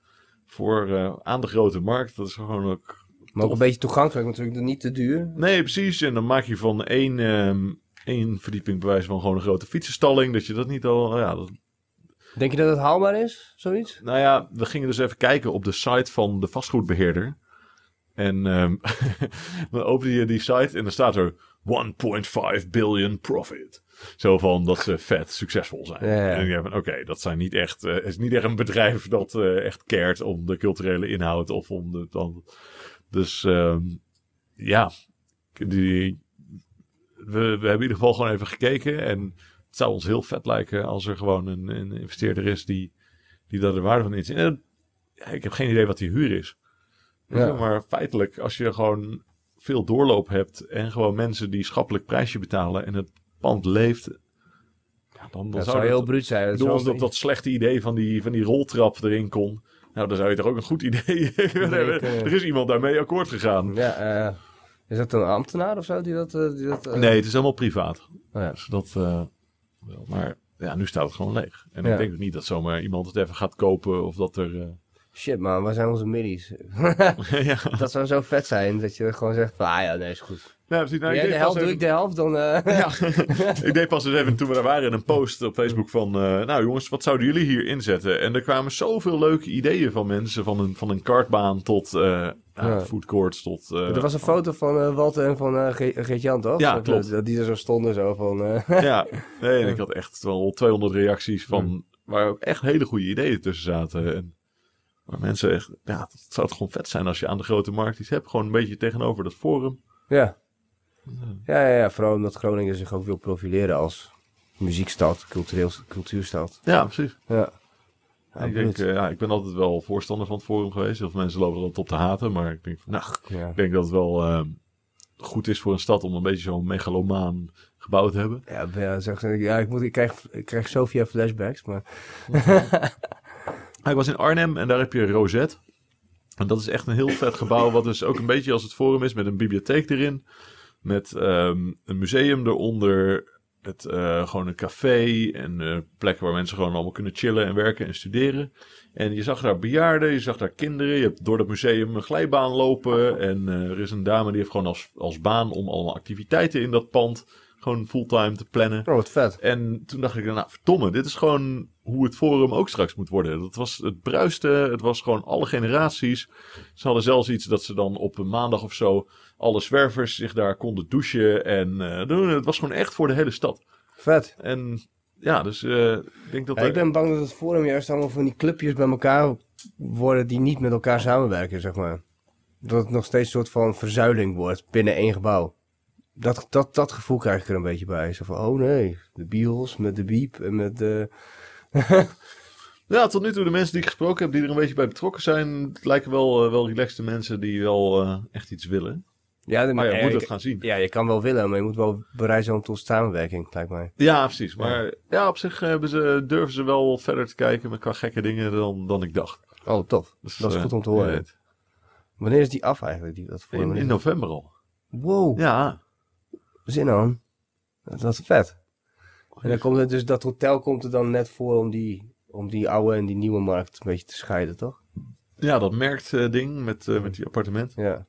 voor aan de grote markt. Dat is gewoon ook... Maar ook een beetje toegankelijk natuurlijk, niet te duur. Nee, precies. En dan maak je van één, ehm, één verdieping bewijs van gewoon een grote fietsenstalling. Dat je dat niet al... Ja, dat, Denk je dat het haalbaar is, zoiets? nou ja, we gingen dus even kijken op de site van de vastgoedbeheerder. En ehm dan open je die site en dan staat er 1.5 billion profit. Zo van dat ze vet succesvol zijn. Ja, ja. En je van, oké, dat zijn niet echt, eh, het is niet echt een bedrijf dat eh, echt cared om de culturele inhoud of om de, dan, dus ehm, ja, die, we, we hebben in ieder geval gewoon even gekeken en het zou ons heel vet lijken als er gewoon een, een investeerder is die, die daar de waarde van inziet. En, ik heb geen idee wat die huur is. Ja. Maar feitelijk, als je gewoon veel doorloop hebt en gewoon mensen die schappelijk prijsje betalen en het pand leeft, ja, dan, dan Dat zou zou heel bruut zijn. Dat dat, dat slechte idee van die, van die roltrap erin kon. Nou, dan zou je toch ook een goed idee hebben. eh, Er is iemand daarmee akkoord gegaan. Ja, eh, is dat een ambtenaar of zo die dat... eh, die dat Nee, het is helemaal privaat. oh ja. Dus dat, wel. Maar ja, nu staat het gewoon leeg. En Ja. ik denk ook niet dat zomaar iemand het even gaat kopen of dat er... Shit man, waar zijn onze middies? ja. dat zou zo vet zijn dat je gewoon zegt van, ah ja, nee, is goed. Ja, precies. Nou, ik de helft, doe even- ik de helft, dan... eh, Ja, ik deed pas eens even toen we daar waren een post op Facebook van... eh, nou jongens, wat zouden jullie hier inzetten? En er kwamen zoveel leuke ideeën van mensen. Van een, van een kartbaan tot eh Ja. foodcourts tot... er was een foto van Walter en van Ge- Geert-Jan, toch? Ja, Dat- klopt. Dat, die er zo stonden, zo van... Ja, nee, en ik had echt wel 200 reacties van... Waar ook echt hele goede ideeën tussen zaten. En waar mensen echt... Ja, het zou het gewoon vet zijn als je aan de grote markt iets hebt. Gewoon een beetje tegenover dat forum. ja. Ja, ja, ja, vooral omdat Groningen zich ook wil profileren als muziekstad, cultureel, cultuurstad. Ja, precies. Ja. Ja, ik, denk, eh, ja, ik ben altijd wel voorstander van het forum geweest. Heel veel mensen lopen er altijd op te haten. Maar ik denk van, nou, ja. Ik denk dat het wel eh, goed is voor een stad om een beetje zo'n megalomaan gebouw te hebben. Ja, ja, zeg, ja ik, moet, ik, krijg, ik krijg Sofia flashbacks, maar... Ik was in Arnhem en daar heb je Rosette. En dat is echt een heel vet gebouw, wat dus ook een beetje als het forum is, met een bibliotheek erin. Met ehm, een museum eronder. Met eh, gewoon een café en eh, plekken waar mensen gewoon allemaal kunnen chillen en werken en studeren. En je zag daar bejaarden, je zag daar kinderen. Je hebt door dat museum een glijbaan lopen. En eh, er is een dame die heeft gewoon als, als baan om allemaal activiteiten in dat pand gewoon fulltime te plannen. Oh, wat vet. En toen dacht ik, nou verdomme, dit is gewoon hoe het forum ook straks moet worden. Dat was het bruiste, het was gewoon alle generaties. Ze hadden zelfs iets dat ze dan op een maandag of zo alle zwervers zich daar konden douchen en eh, doen. Het was gewoon echt voor de hele stad. Vet. En ja, dus eh, ik denk dat... Ja, ik ben bang dat het forum juist allemaal van die clubjes bij elkaar worden die niet met elkaar samenwerken, zeg maar. Dat het nog steeds een soort van verzuiling wordt binnen één gebouw. Dat, dat, dat gevoel krijg ik er een beetje bij. Zo van, oh nee, de Beatles met de Beep en met de... Ja, tot nu toe de mensen die ik gesproken heb, die er een beetje bij betrokken zijn, het lijken wel, uh, wel relaxte mensen die wel uh, echt iets willen. Ja, maar ja, je, het gaan zien. Ja, je kan wel willen, maar je moet wel bereid zijn tot samenwerking, lijkt mij. Ja, precies. Maar ja, ja op zich hebben ze, durven ze wel verder te kijken met qua gekke dingen dan, dan ik dacht. Oh, tof. Dus, dat is goed om te horen. Ja, Wanneer is die af eigenlijk? Die, dat in, in november al. Wow. Ja. Zin aan. Dat, dat is vet. En dan komt het dus, dat hotel komt er dan net voor om die, om die oude en die nieuwe markt een beetje te scheiden, toch? Ja, dat merkt uh, ding met, uh, met die appartement. Ja.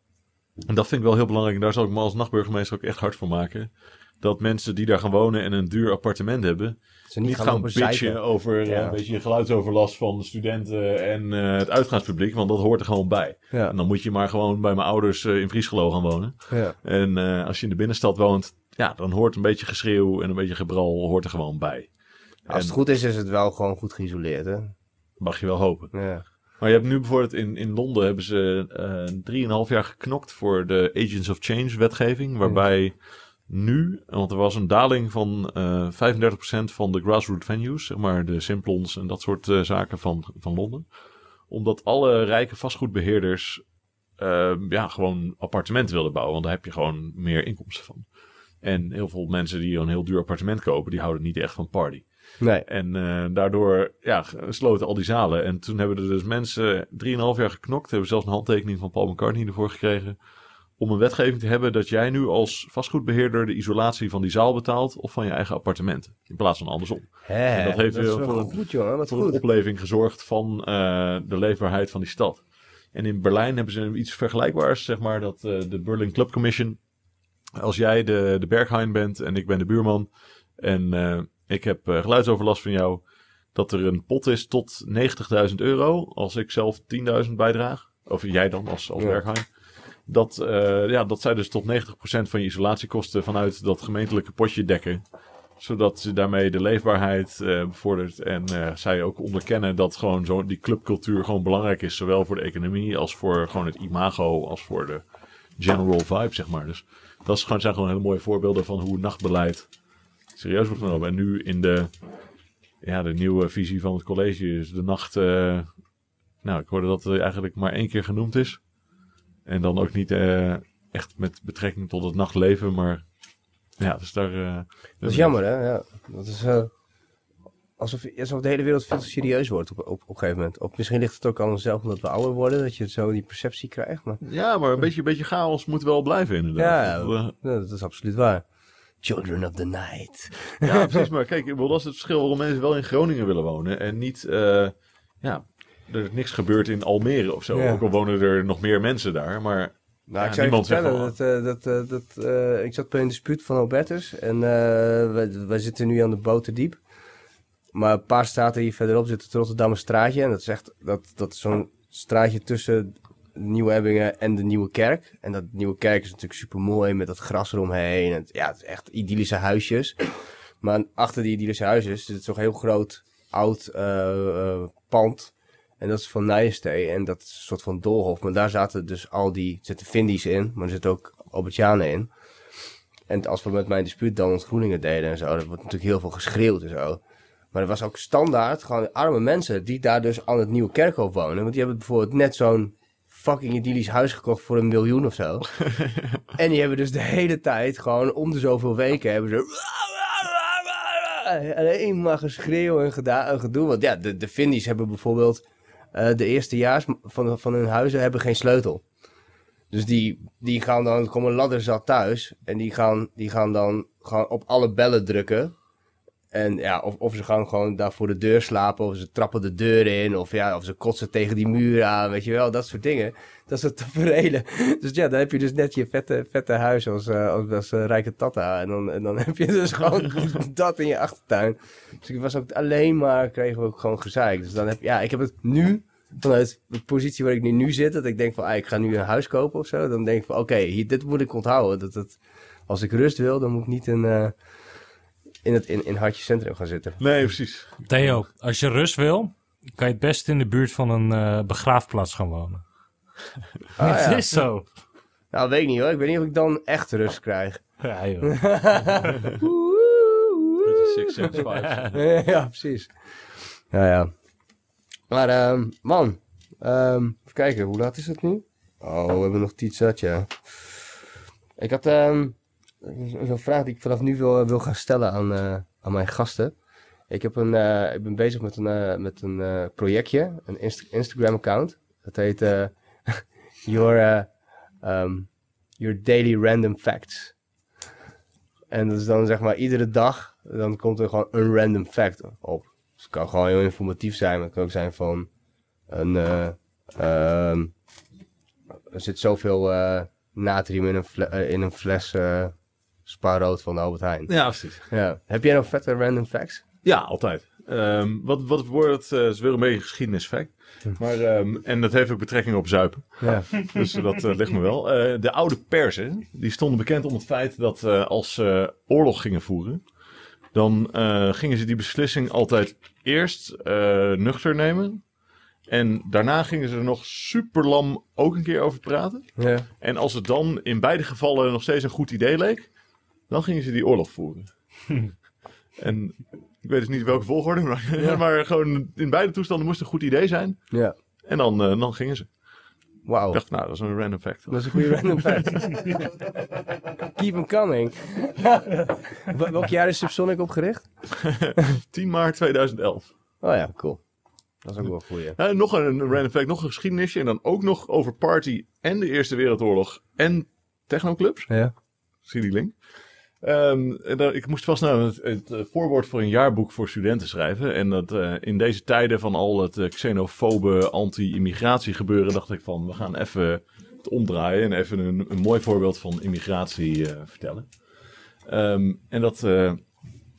En dat vind ik wel heel belangrijk. En daar zal ik me als nachtburgemeester ook echt hard voor maken. Dat mensen die daar gaan wonen en een duur appartement hebben... Ze niet, niet gaan, gaan bitchen over ja. uh, een beetje geluidsoverlast van de studenten en uh, het uitgaanspubliek. Want dat hoort er gewoon bij. Ja. En dan moet je maar gewoon bij mijn ouders in Friesgelo gaan wonen. Ja. En als je in de binnenstad woont, ja, dan hoort een beetje geschreeuw en een beetje gebral hoort er gewoon bij. Als en, het goed is, is het wel gewoon goed geïsoleerd, hè? Mag je wel hopen. Ja. Maar je hebt nu bijvoorbeeld in, in Londen hebben ze uh, 3,5 jaar geknokt voor de Agents of Change wetgeving. Waarbij ja. nu, want er was een daling van uh, 35% van de grassroots venues, zeg maar de Simplons en dat soort uh, zaken van, van Londen. Omdat alle rijke vastgoedbeheerders ja, gewoon appartementen wilden bouwen, want daar heb je gewoon meer inkomsten van. En heel veel mensen die een heel duur appartement kopen, die houden niet echt van party. Nee. En uh, daardoor ja, sloten al die zalen. En toen hebben er dus mensen 3,5 jaar geknokt. Hebben zelfs een handtekening van Paul McCartney ervoor gekregen. Om een wetgeving te hebben dat jij nu als vastgoedbeheerder de isolatie van die zaal betaalt. Of van je eigen appartement. In plaats van andersom. En dat heeft dat weer voor, goed, jongen, wat voor goed. een opleving gezorgd van uh, de leefbaarheid van die stad. En in Berlijn hebben ze iets vergelijkbaars. Zeg maar dat uh, de Berlin Club Commission. Als jij de, de Berghain bent en ik ben de buurman. En uh, ik heb uh, geluidsoverlast van jou. Dat er een pot is tot 90.000 euro. Als ik zelf 10.000 bijdraag. Of jij dan als, als Ja. Berghain. Dat, eh, ja, dat zij dus tot 90% van je isolatiekosten vanuit dat gemeentelijke potje dekken. Zodat ze daarmee de leefbaarheid eh, bevordert. En eh, zij ook onderkennen dat gewoon zo, die clubcultuur gewoon belangrijk is. Zowel voor de economie als voor gewoon het imago. Als voor de general vibe, zeg maar. Dus dat is gewoon, zijn gewoon hele mooie voorbeelden van hoe nachtbeleid serieus wordt genomen. En nu in de, ja, de nieuwe visie van het college is de nacht... eh, nou, ik hoorde dat het eigenlijk maar één keer genoemd is. En dan ook niet eh, echt met betrekking tot het nachtleven, maar ja, dus daar... eh, Dat is jammer, hè? Ja. Dat is alsof, alsof de hele wereld veel te serieus wordt op, op, op een gegeven moment. Of misschien ligt het ook aan onszelf omdat we ouder worden, dat je zo die perceptie krijgt. Maar Ja, maar een beetje, een beetje chaos moet wel blijven inderdaad. Ja, Dat, eh, dat is absoluut waar. Children of the Night. ja, precies. Maar kijk, ik bedoel, dat is het verschil waarom mensen wel in Groningen willen wonen. En niet, eh, ja, er is niks gebeurt in Almere of zo. Ja. Ook al wonen er nog meer mensen daar. Maar Nou, Ja, ik zou je niemand vertellen, wel- dat, eh, dat, dat, ik zat bij een dispuut van Albertus en wij, wij zitten nu aan de Boterdiep. Maar een paar straten hier verderop zit het Rotterdammer straatje. En dat is echt dat, dat zo'n straatje tussen Nieuwe Ebbingen en de Nieuwe Kerk. En dat Nieuwe Kerk is natuurlijk super mooi met dat gras eromheen. En ja, het is echt idyllische huisjes. Maar achter die idyllische huisjes zit zo'n heel groot oud eh, eh, pand. En dat is van Nijenstee. En dat is een soort van doolhof. Maar daar zaten dus al die... Zitten Vindies in. Maar er zitten ook Albertianen in. En als we met mijn dispuut dan ontgroeningen deden en zo. Er wordt natuurlijk heel veel geschreeuwd en zo. Maar er was ook standaard gewoon arme mensen die daar dus aan het Nieuwe Kerkhof wonen. Want die hebben bijvoorbeeld net zo'n fucking idyllisch huis gekocht voor een miljoen of zo. en die hebben dus de hele tijd gewoon om de zoveel weken hebben ze... Alleen maar geschreeuw en, en gedoe. Want ja, de, de Vindies hebben bijvoorbeeld eh, de eerstejaars van, van hun huizen hebben geen sleutel. Dus die, die gaan dan, er komen een ladderzat thuis. En die gaan, die gaan dan gewoon op alle bellen drukken. En ja, of, of ze gaan gewoon daar voor de deur slapen. Of ze trappen de deur in. Of ja, of ze kotsen tegen die muur aan. Weet je wel, dat soort dingen. Dat soort tafereelen. Dus ja, dan heb je dus net je vette, vette huis als, eh, als, eh, rijke tata. En dan, en dan heb je dus gewoon dat in je achtertuin. Dus ik was ook alleen maar, kregen we ook gewoon gezeik. Dus dan heb ja, ik heb het nu, vanuit de positie waar ik nu, nu zit, dat ik denk van, ah, ik ga nu een huis kopen of zo. Dan denk ik van, oké, dit moet ik onthouden. Dat het, als ik rust wil, dan moet ik niet in, eh, in het in, in Hartje Centrum gaan zitten. nee, precies. Theo, als je rust wil, kan je het best in de buurt van een eh, begraafplaats gaan wonen. Ah, het ja. is zo. Nou, weet ik niet hoor. Ik weet niet of ik dan echt rust krijg. Ja, joh. Six Sense vibes. ja, precies. Ja, ja. Maar, ehm, man. ehm, even kijken, hoe laat is het nu? Oh, we hebben nog iets zat, ja. Ik had ehm, zo'n vraag die ik vanaf nu wil, wil gaan stellen aan, eh, aan mijn gasten. Ik, heb een, eh, ik ben bezig met een, eh, met een projectje, een Inst- Instagram-account. Dat heet your, eh, ehm, your Daily Random Facts. En dat is dan zeg maar iedere dag, dan komt er gewoon een random fact op. Dus het kan gewoon heel informatief zijn, maar het kan ook zijn van een, eh, ehm, er zit zoveel natrium in een, in een fles spaarrood van Albert Heijn. Ja, precies. Ja. Heb jij nog vette random facts? Ja, altijd. Ehm, wat, wat wordt, eh is weer een beetje geschiedenisfact. Maar, ehm, en dat heeft ook betrekking op zuipen. Ja. Dus dat eh, ligt me wel. Eh, de oude Perzen, die stonden bekend om het feit dat als ze oorlog gingen voeren, dan gingen ze die beslissing altijd eerst nuchter nemen. En daarna gingen ze er nog super lam ook een keer over praten. Ja. En als het dan in beide gevallen nog steeds een goed idee leek, dan gingen ze die oorlog voeren. en ik weet dus niet welke volgorde, maar, maar gewoon in beide toestanden moest een goed idee zijn. ja. En dan, eh, dan gingen ze. Wauw. Ik dacht, nou, dat is een random fact. Dat is een goede random fact. Keep them coming. Wel- Welk jaar is Subsonic opgericht? 10 maart 2011. Oh ja, cool. Dat is ook wel een goeie. Eh, nog een, een random fact, nog een geschiedenisje. En dan ook nog over party en de Eerste Wereldoorlog en technoclubs. Ja. Zie die link. Ehm, dan- ik moest vast nou het, eh, voorwoord voor een jaarboek voor studenten schrijven. En dat eh, in deze tijden van al het eh, xenofobe anti-immigratie gebeuren, dacht ik van we gaan even het omdraaien en even een, een mooi voorbeeld van immigratie vertellen. Ehm, en dat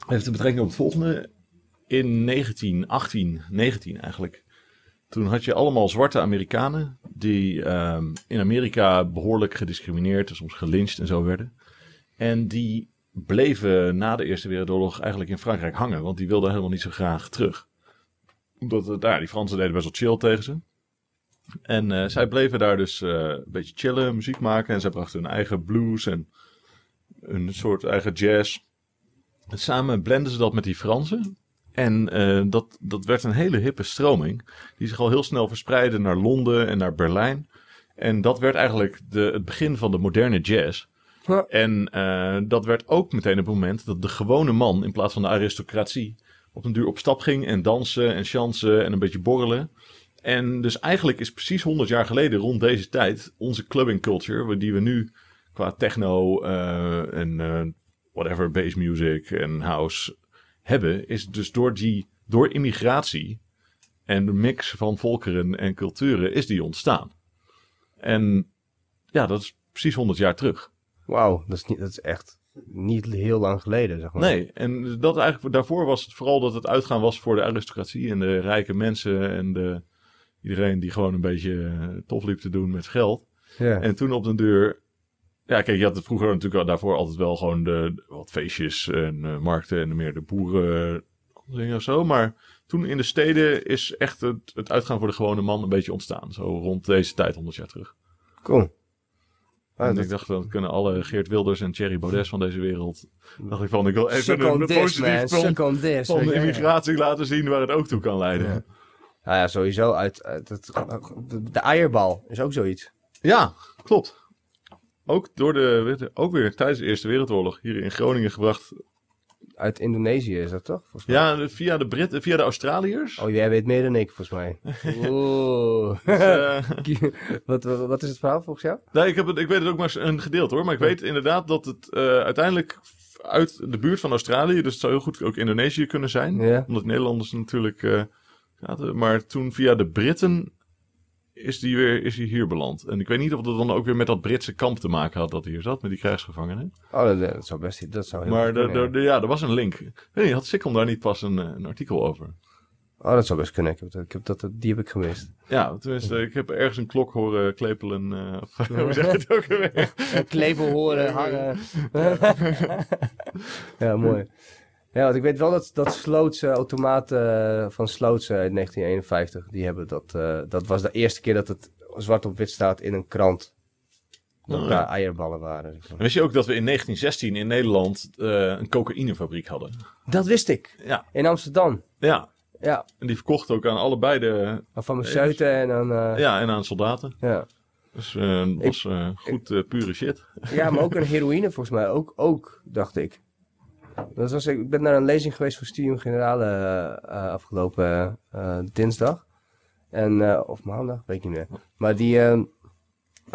heeft de betrekking op het volgende. In 1918, 19 eigenlijk, Toen had je allemaal zwarte Amerikanen die ehm, in Amerika behoorlijk gediscrimineerd en soms gelyncht en zo werden. En die bleven na de Eerste Wereldoorlog eigenlijk in Frankrijk hangen, want die wilden helemaal niet zo graag terug. Omdat daar, die Fransen deden best wel chill tegen ze. En eh, zij bleven daar dus eh, een beetje chillen, muziek maken. En zij brachten hun eigen blues en een soort eigen jazz. En samen blenden ze dat met die Fransen. En eh, dat, dat werd een hele hippe stroming. Die zich al heel snel verspreidde naar Londen en naar Berlijn. En dat werd eigenlijk de, het begin van de moderne jazz. En eh, dat werd ook meteen het moment dat de gewone man, in plaats van de aristocratie, op een duur op stap ging en dansen en chansen en een beetje borrelen. En dus eigenlijk is precies 100 jaar geleden, rond deze tijd, onze clubbing culture, die we nu qua techno eh, en eh, whatever, bass music en house hebben, is dus door die, door immigratie en de mix van volkeren en culturen is die ontstaan. En ja, dat is precies 100 jaar terug. Wauw, dat, is niet- dat is echt niet heel lang geleden, zeg maar. Nee, en dat eigenlijk, daarvoor was het vooral dat het uitgaan was voor de aristocratie en de rijke mensen en de, iedereen die gewoon een beetje eh, tof liep te doen met geld. Ja. En toen op de deur. Ja, kijk, je had het vroeger natuurlijk al daarvoor altijd wel gewoon de, wat feestjes en eh, markten en meer de boeren dingen of zo. Maar toen in de steden is echt het, het uitgaan voor de gewone man een beetje ontstaan. Zo rond deze tijd, 100 jaar terug. Cool. Ah, en dat- ik dacht, dan kunnen alle Geert Wilders en Thierry Baudet van deze wereld. Dacht ik van, ik wil even een, een positief van, de immigratie laten zien waar het ook toe kan leiden. Ja. Ja, Nou ja, sowieso uit, uit het, de, eierbal is ook zoiets. klopt. Ook, door de, ook weer tijdens de Eerste Wereldoorlog hier in Groningen gebracht. Uit Indonesië is dat toch? Ja, via de Britten, via de Australiërs. Oh, jij weet meer dan ik, volgens mij. Oeh. Dus, eh, wat, wat, wat is het verhaal volgens jou? nee, ik, heb het, ik weet het ook maar een gedeelte hoor. Maar ik weet inderdaad dat het eh, uiteindelijk uit de buurt van Australië, dus het zou heel goed ook Indonesië kunnen zijn. Ja. Omdat Nederlanders natuurlijk zaten. Maar toen via de Britten is die weer is die hier beland. En ik weet niet of dat dan ook weer met dat Britse kamp te maken had dat hij hier zat, met die krijgsgevangenen. Oh, dat, dat zou best dat zou heel Maar goed de, kunnen, de, de- ja, er was een link. Weet niet, had Sikkom daar niet pas een, eh, een artikel over? Oh, dat zou best kunnen. Ik heb, dat- ik heb dat, die heb ik gemist. Ja, tenminste, ik heb ergens een klok horen klepelen. eh, of, hoe zeg je het ook alweer? Klepel horen, hangen. ja, mooi. Ja, want ik weet wel dat, dat Sloots, eh, automaten eh, van Sloots eh, uit 1951, die hebben dat, eh, dat was de eerste keer dat het zwart op wit staat in een krant. Dat Oh, daar eierballen waren. En Wist je ook dat we in 1916 in Nederland eh, een cocaïnefabriek hadden? Dat wist ik. Ja, In Amsterdam. ja. Ja, En die verkocht ook aan allebei de... van farmaceuten en dan... eh, Ja, en aan soldaten. ja. Dus dat was goed pure shit. Ja, maar ook een heroïne volgens mij. Ook, ook dacht ik. Dat was, ik ben naar een lezing geweest van Studium Generale eh, eh, afgelopen eh, dinsdag. En, of maandag, weet ik niet meer. Maar die, eh,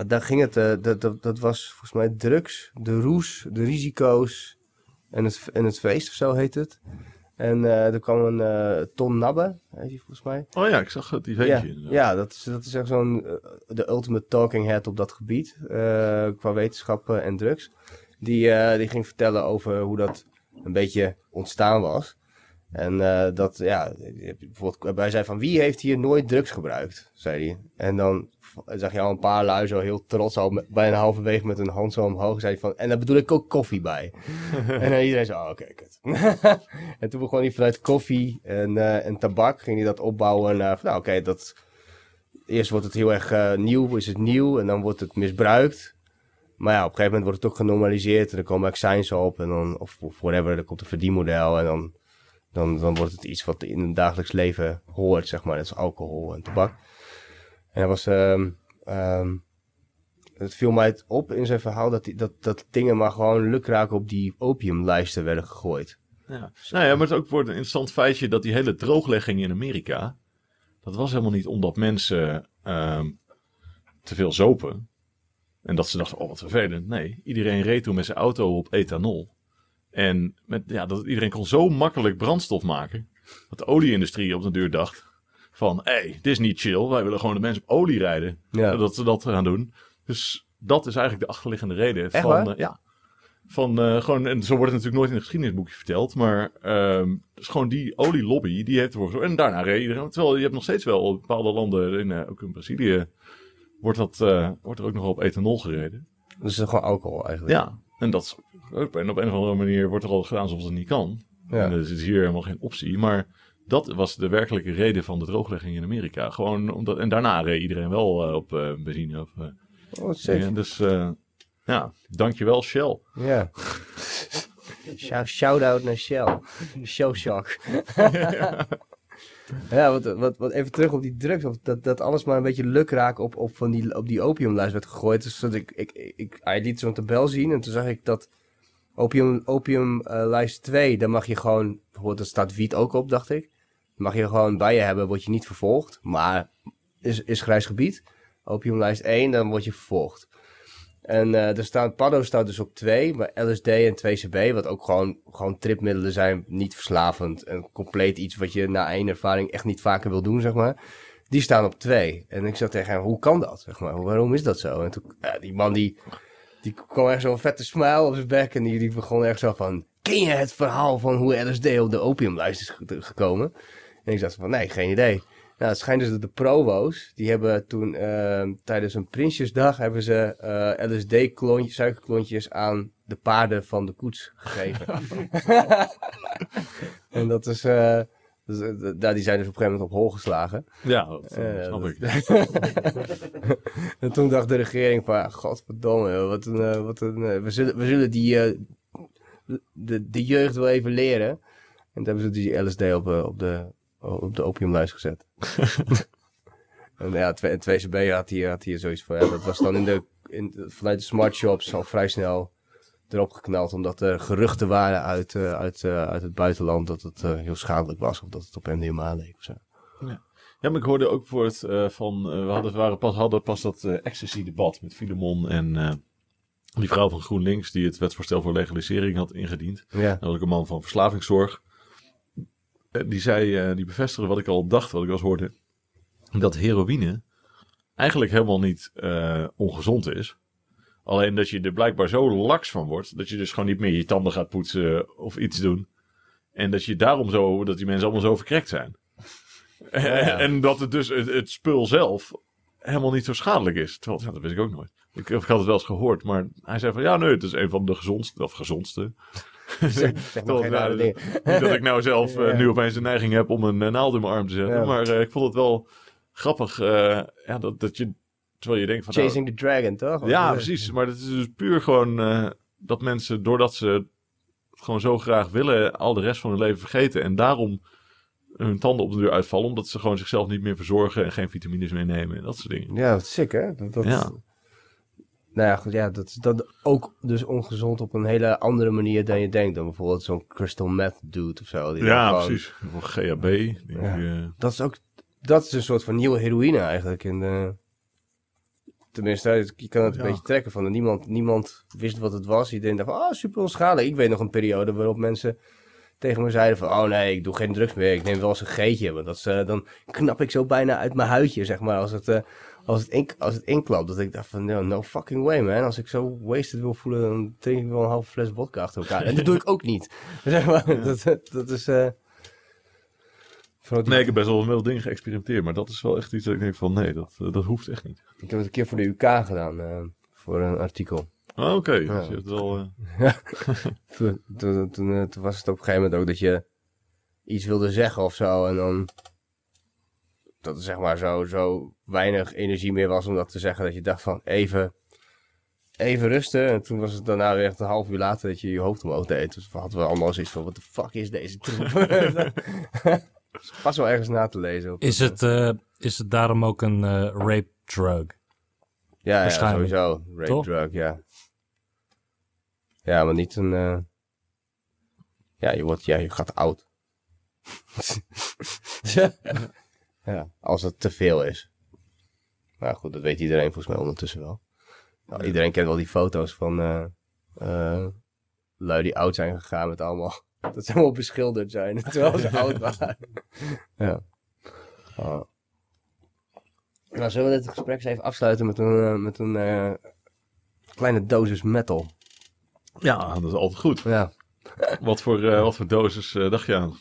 daar ging het, dat, dat, dat was volgens mij drugs, de roes, de risico's en het, en het feest of zo heet het. En er kwam een eh, Ton Nabbe, heet die volgens mij. Oh ja, ik zag het Ja, eventje. inderdaad. ja dat, is, dat is echt zo'n de ultimate talking head op dat gebied. qua wetenschappen en drugs. Die, die ging vertellen over hoe dat een beetje ontstaan was. En eh, dat, ja, bijvoorbeeld, hij zei van wie heeft hier nooit drugs gebruikt, zei hij. En dan zag je al een paar lui zo heel trots al bijna halverwege met een hand zo omhoog. Zei hij van, en daar bedoel ik ook koffie bij. en dan iedereen zo, oh, oké, kut. en toen begon hij vanuit koffie en, eh, en tabak, ging hij dat opbouwen naar, van, nou oké, dat... Eerst wordt het heel erg eh, nieuw, is het nieuw en dan wordt het misbruikt. Maar ja, op een gegeven moment wordt het ook genormaliseerd en er komen accijns op en dan, of, whatever, er komt een verdienmodel en dan, dan, dan wordt het iets wat in het dagelijks leven hoort, zeg maar, net als alcohol en tabak. En dat was, ehm ehm, het viel mij op in zijn verhaal dat, die, dat, dat dingen maar gewoon lukraak op die opiumlijsten werden gegooid. Ja. Nou ja, maar het is ook voor een interessant feitje dat die hele drooglegging in Amerika, dat was helemaal niet omdat mensen ehm, te veel zopen. En dat ze dachten, oh wat vervelend. Nee, iedereen reed toen met zijn auto op ethanol. En met, ja, dat, iedereen kon zo makkelijk brandstof maken, dat de olieindustrie op de deur dacht van, hé, hey, dit is niet chill, wij willen gewoon de mensen op olie rijden. Ja. Dat ze dat gaan doen. Dus dat is eigenlijk de achterliggende reden. Echt van, eh, ja. Van, eh, gewoon, en zo wordt het natuurlijk nooit in een geschiedenisboekje verteld. Maar ehm, dus gewoon die olielobby, die heeft ervoor gezorgd. En daarna reed iedereen. Terwijl je hebt nog steeds wel bepaalde landen, in, eh, ook in Brazilië, wordt, dat, eh, wordt er ook nog op ethanol gereden. Dus het is gewoon alcohol eigenlijk. Ja, en dat is ook, en op een of andere manier wordt er al gedaan alsof het niet kan. Ja. En er is hier helemaal geen optie. Maar dat was de werkelijke reden van de drooglegging in Amerika. Gewoon omdat, en daarna reed iedereen wel eh, op eh, benzine. Of, eh, Oh, dingen. dus eh, ja, dankjewel Shell. Ja. Shout- Shout-out naar Shell. Shell Shock. ja, wat, wat, wat even terug op die drugs. Of dat, dat alles maar een beetje lukraak op, op, van die, op die opiumlijst werd gegooid. Dus dat ik, ik, ik, hij liet zo'n tabel zien en toen zag ik dat opium, opiumlijst 2, daar mag je gewoon, bijvoorbeeld, daar staat wiet ook op, dacht ik. Mag je gewoon bij je hebben, word je niet vervolgd. Maar is, is grijs gebied. Opiumlijst 1, dan word je vervolgd. En eh er staan, Paddo staat dus op 2, maar LSD en 2CB, wat ook gewoon, gewoon tripmiddelen zijn, niet verslavend. En compleet iets wat je na één ervaring echt niet vaker wil doen, zeg maar. Die staan op 2. En ik zei tegen hem, hoe kan dat, zeg maar? Waarom is dat zo? En toen, die man die, die kwam echt zo'n vette smile op zijn bek en die, die begon echt zo van, ken je het verhaal van hoe LSD op de opiumlijst is ge- gekomen? En ik dacht van, nee, geen idee. Nou, het schijnt dus dat de provo's, die hebben toen eh, tijdens een Prinsjesdag hebben ze eh, LSD-klontjes, suikerklontjes aan de paarden van de koets gegeven. en dat is, eh, dus, eh, daar die zijn dus op een gegeven moment op hol geslagen. Ja, dat eh, Eh, snap ik. en toen dacht de regering van, ah, godverdomme, wat een, eh, wat een, eh, we, zullen, we zullen die, eh, de, de jeugd wel even leren. En toen hebben ze die LSD op, eh, op, de, op de opiumlijst gezet. en ja, 2 2CB had hier, had hier zoiets van, ja, dat was dan in de, in, vanuit de smart shops al vrij snel erop geknald, omdat er geruchten waren uit, eh, uit, eh, uit het buitenland dat het eh, heel schadelijk was, of dat het op MDMA leek of zo. Ja, maar ik hoorde ook voor het van. we hadden, waren pas, hadden pas dat ecstasy-debat met Filemon en die vrouw van GroenLinks die het wetsvoorstel voor legalisering had ingediend. Ja, Dat ook een man van verslavingszorg. Eh, Die zei, eh, die bevestigde wat ik al dacht, wat ik wel eens hoorde. Dat heroïne eigenlijk helemaal niet eh, ongezond is. Alleen dat je er blijkbaar zo laks van wordt. Dat je dus gewoon niet meer je tanden gaat poetsen of iets doen. En dat je daarom zo, dat die mensen allemaal zo verkrekt zijn. ja. En dat het dus het, het spul zelf helemaal niet zo schadelijk is. Terwijl, ja, dat wist ik ook nooit. Ik, ik had het wel eens gehoord, maar hij zei van ja, nee, het is een van de gezondste, of gezondste. zeg, zeg maar Toch, geen nou, rare dingen. Niet dat ik nou zelf eh, Ja. nu opeens de neiging heb om een eh, naald in mijn arm te zetten. Maar eh, ik vond het wel grappig ja, dat, dat je, terwijl je denkt van... nou, Chasing the Dragon, toch? ja, precies. Maar het is dus puur gewoon dat mensen, doordat ze het gewoon zo graag willen, al de rest van hun leven vergeten. En daarom hun tanden op de deur uitvallen, omdat ze gewoon zichzelf niet meer verzorgen en geen vitamines meer nemen en dat soort dingen. Ja, wat sick, hè? Dat, dat, Ja. Nou ja, goed, ja, dat is dat ook dus ongezond op een hele andere manier dan je denkt. Dan bijvoorbeeld zo'n crystal meth dude of zo. die dan Ja, gewoon- precies. Of GHB. die, Ja. Dat is ook, dat is een soort van nieuwe heroïne eigenlijk. In de, tenminste, je kan het een Ja. beetje trekken van. Niemand, niemand wist wat het was. Iedereen dacht van, oh, super onschadelijk. Ik weet nog een periode waarop mensen tegen me zeiden van, oh nee, ik doe geen drugs meer. Ik neem wel eens een geetje. Want dat is, eh, dan knap ik zo bijna uit mijn huidje, zeg maar, als het, eh, als het, in, als het inklapt. Dat ik dacht van, no, no fucking way, man. Als ik zo wasted wil voelen, dan drink ik wel een halve fles vodka achter elkaar. En dat doe ik ook niet. Zeg maar, dat, dat is... eh die- Nee, ik heb best wel met dingen geëxperimenteerd, maar dat is wel echt iets dat ik denk van nee, dat, eh, dat hoeft echt niet. Ik heb het een keer voor de UK gedaan, eh, voor een artikel. Ah, Oké, Ja. dus je hebt wel... Toen, toen, toen, toen was het op een gegeven moment ook dat je iets wilde zeggen of zo. En dan dat er zeg maar zo, zo weinig energie meer was om dat te zeggen. Dat je dacht van even, even rusten. En toen was het daarna weer echt een half uur later dat je je hoofd omhoog deed. Dus hadden we allemaal zoiets van, wat de fuck is deze troep? Pas wel ergens na te lezen. op Is het, eh, is het daarom ook een eh, rape drug? Ja, ja sowieso. Rape Toch? drug, ja. Ja, maar niet een... eh, Ja, je, wordt, ja, je gaat oud. ja, als het te veel is. Maar goed, dat weet iedereen volgens mij ondertussen wel. Nou, iedereen kent wel die foto's van eh, lui die oud zijn gegaan met allemaal... Dat ze allemaal beschilderd zijn, terwijl ze oud waren. ja. Oh. Nou, zullen we dit gesprek eens even afsluiten met een, eh, met een kleine dosis metal? Ja, dat is altijd goed. Ja. Wat voor, wat voor dosis dacht je aan?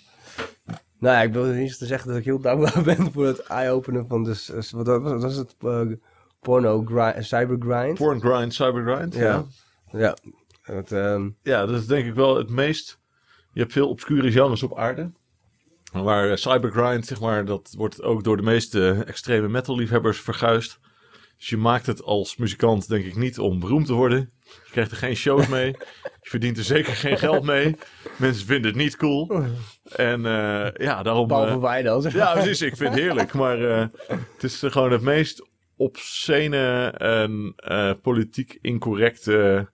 Nou ja, ik wil niet te zeggen dat ik heel dankbaar ben voor het eye-openen van de... Wat was, het? eh, porno grind, cybergrind? Porn grind, cybergrind. Ja. Ja. Het, ehm, Ja, dat is denk ik wel het meest... Je hebt veel obscure genres op aarde. Waar eh, cybergrind, zeg maar, dat wordt ook door de meeste extreme metal liefhebbers verguisd. Dus je maakt het als muzikant denk ik niet om beroemd te worden. Je krijgt er geen shows mee. Je verdient er zeker geen geld mee. Mensen vinden het niet cool. En eh, ja, daarom... behalve eh, wij dan. ja, precies. Ik vind het heerlijk. Maar eh, het is gewoon het meest obscene en politiek incorrecte...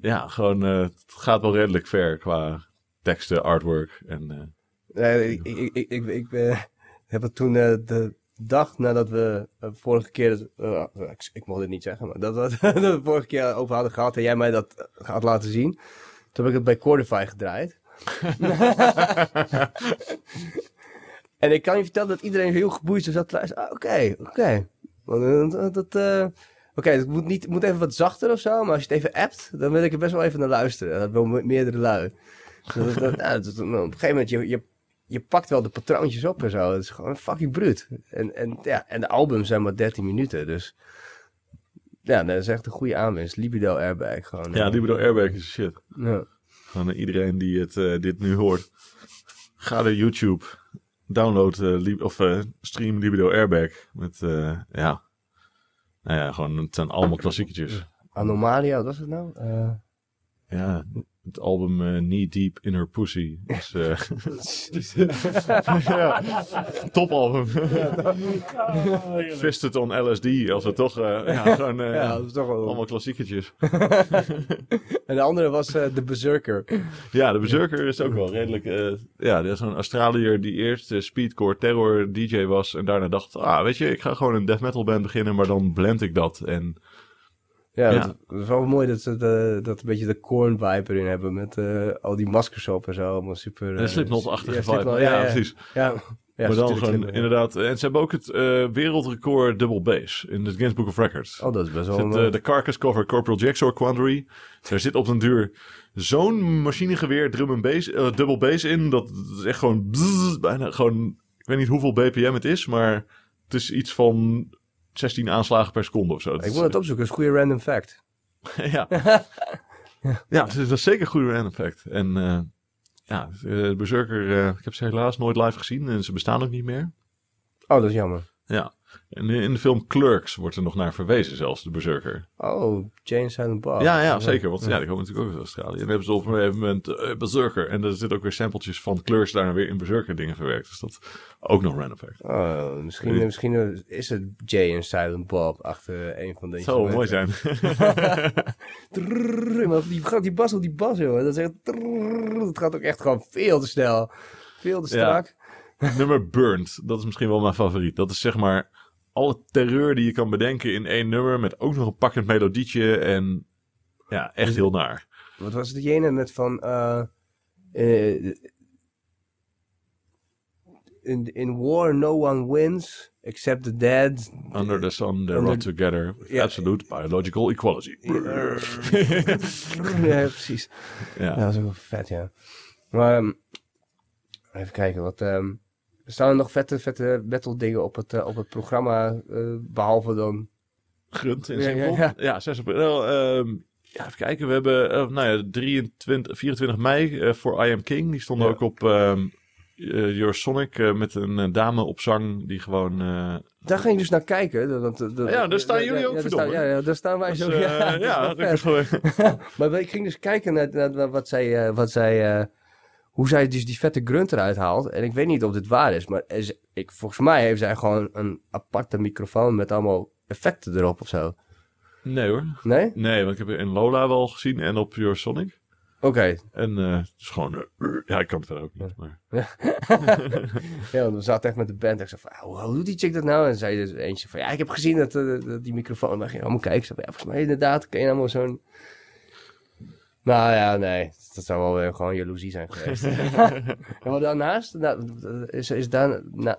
ja, gewoon... het gaat wel redelijk ver qua teksten, artwork en... Nee, ik, ik, ik, ik, ik, heb het toen de dag nadat we eh, vorige keer, het- eh, ik, ik mocht het niet zeggen, maar dat, we- dat we vorige keer over hadden gehad en jij mij dat eh, had laten zien. Toen heb ik het bij Cordify gedraaid. en ik kan je vertellen dat iedereen heel geboeid zat te luisteren. Oké, oké. Dat, Oké, het moet, niet, moet even wat zachter of zo, maar als je het even appt, dan wil ik er best wel even naar luisteren. Dat wil me- meerdere lui. Dat, dat, nou, dat- op een gegeven moment, je, je, je pakt wel de patroontjes op en zo. Het is gewoon fucking bruut. En, en, ja, en de albums zijn maar 13 minuten, dus... Ja, dat is echt een goede aanwinst. Libido Airbag gewoon. ja, Libido Airbag is shit. Ja. Gewoon eh, iedereen die het, eh, dit nu hoort. Ga naar YouTube. Download eh, Lib- of eh, stream Libido Airbag. Met, eh, ja... Nou ja, gewoon, het zijn allemaal klassieketjes. Anomalia, wat was het nou? Ja, het album eh, Knee Deep in Her Pussy. Is, eh ja, topalbum. Fisted on LSD, als we toch... eh, ja, gewoon ja, dat is toch wel... allemaal klassieketjes. En de andere was eh The Berserker. Ja, de Berserker is ook wel redelijk... eh, ja, dat is een Australiër die eerst speedcore terror DJ was... en daarna dacht, ah, weet je, ik ga gewoon een death metal band beginnen... maar dan blend ik dat. En Ja, Ja. Dat, dat is wel mooi dat ze de, dat een beetje de corn vibe erin hebben. Met eh, al die maskers op en zo. Allemaal super... een eh, Slipknot-achtige ja, vibe. Ja, precies. Ja, maar dan gewoon ja. inderdaad... En ze hebben ook het eh, wereldrecord double bass in het Guinness Book of Records. Oh, dat is best wel... zit, eh, eh, de Carcass cover Corporal Jigsaw Quandary. Daar zit op den duur zo'n machinegeweer drum en bass, eh, double bass in. Dat, dat is echt gewoon bzzz, bijna gewoon... Ik weet niet hoeveel bpm het is, maar het is iets van 16 aanslagen per seconde of zo. Dat ik moet het opzoeken, dat is een goede random fact. ja. ja, dat is zeker een goede random fact. En eh, ja, eh, Berserker, eh, ik heb ze helaas nooit live gezien en ze bestaan ook niet meer. Oh, dat is jammer. Ja. En in de film Clerks wordt er nog naar verwezen, zelfs de Berserker. Oh, Jane Silent Bob. ja, ja, zeker. Want ja, die komen natuurlijk ook uit Australië. En dan hebben ze op een gegeven moment eh, Berserker. En er zitten ook weer sampletjes van Clerks daarna weer in Berserker dingen verwerkt. Dus dat ook nog random fact. Oh, misschien, Nee. misschien is het Jay en Silent Bob achter een van deze. Zou mooi zijn. Maar die, gaat die bas op die bas, joh. Dat, is echt, dat gaat ook echt gewoon veel te snel. Veel te Ja. strak. nummer Burnt, dat is misschien wel mijn favoriet. Dat is zeg maar alle terreur die je kan bedenken in één nummer. Met ook nog een pakkend melodietje. En ja, echt heel naar. Wat was het jene met van... eh, eh, in, in war no one wins except the dead. Under the sun, they Under- rot together. Absolute biological equality. ja, precies. Ja, ja. dat is ook wel vet, ja. Maar ehm, even kijken, wat... ehm staan er nog vette, vette metal dingen op het, eh, op het programma, eh, behalve dan... Grunt en Ja, ja, simpel. ja. Ja, 6 april. ehm, ja, even kijken. We hebben eh, nou ja, 23, 24 mei voor I Am King. Die stonden Ja. ook op eh, Your Sonic met een dame op zang die gewoon... Daar ging ik dus naar kijken. dat- dat- dat- Ja, daar staan jullie ook, daar verdomme. staan- Ja, ja, daar staan wij dus, zo. ja, dat is ja. Maar ik ging dus kijken naar, naar wat zij, wat zij, hoe zij dus die vette grunt eruit haalt. En ik weet niet of dit waar is, maar is, ik, volgens mij heeft zij gewoon een aparte microfoon met allemaal effecten erop of zo. Nee hoor. Nee? Nee, want ik heb in Lola wel gezien en op Your Sonic. Oké. En eh, het is gewoon... eh, ja, ik kan het verder ook niet. Maar... Ja, want we zaten echt met de band. En ik zei van, hoe, hoe doet die chick dat nou? En zei dus eentje van, ja, ik heb gezien dat, eh, dat die microfoon... We gingen allemaal kijken. Ik zei van, ja, volgens mij inderdaad, kan je allemaal zo'n... Nou ja, nee. Dat zou wel weer gewoon jaloezie zijn geweest. en wat daarnaast? Nou, is, is daar, nou,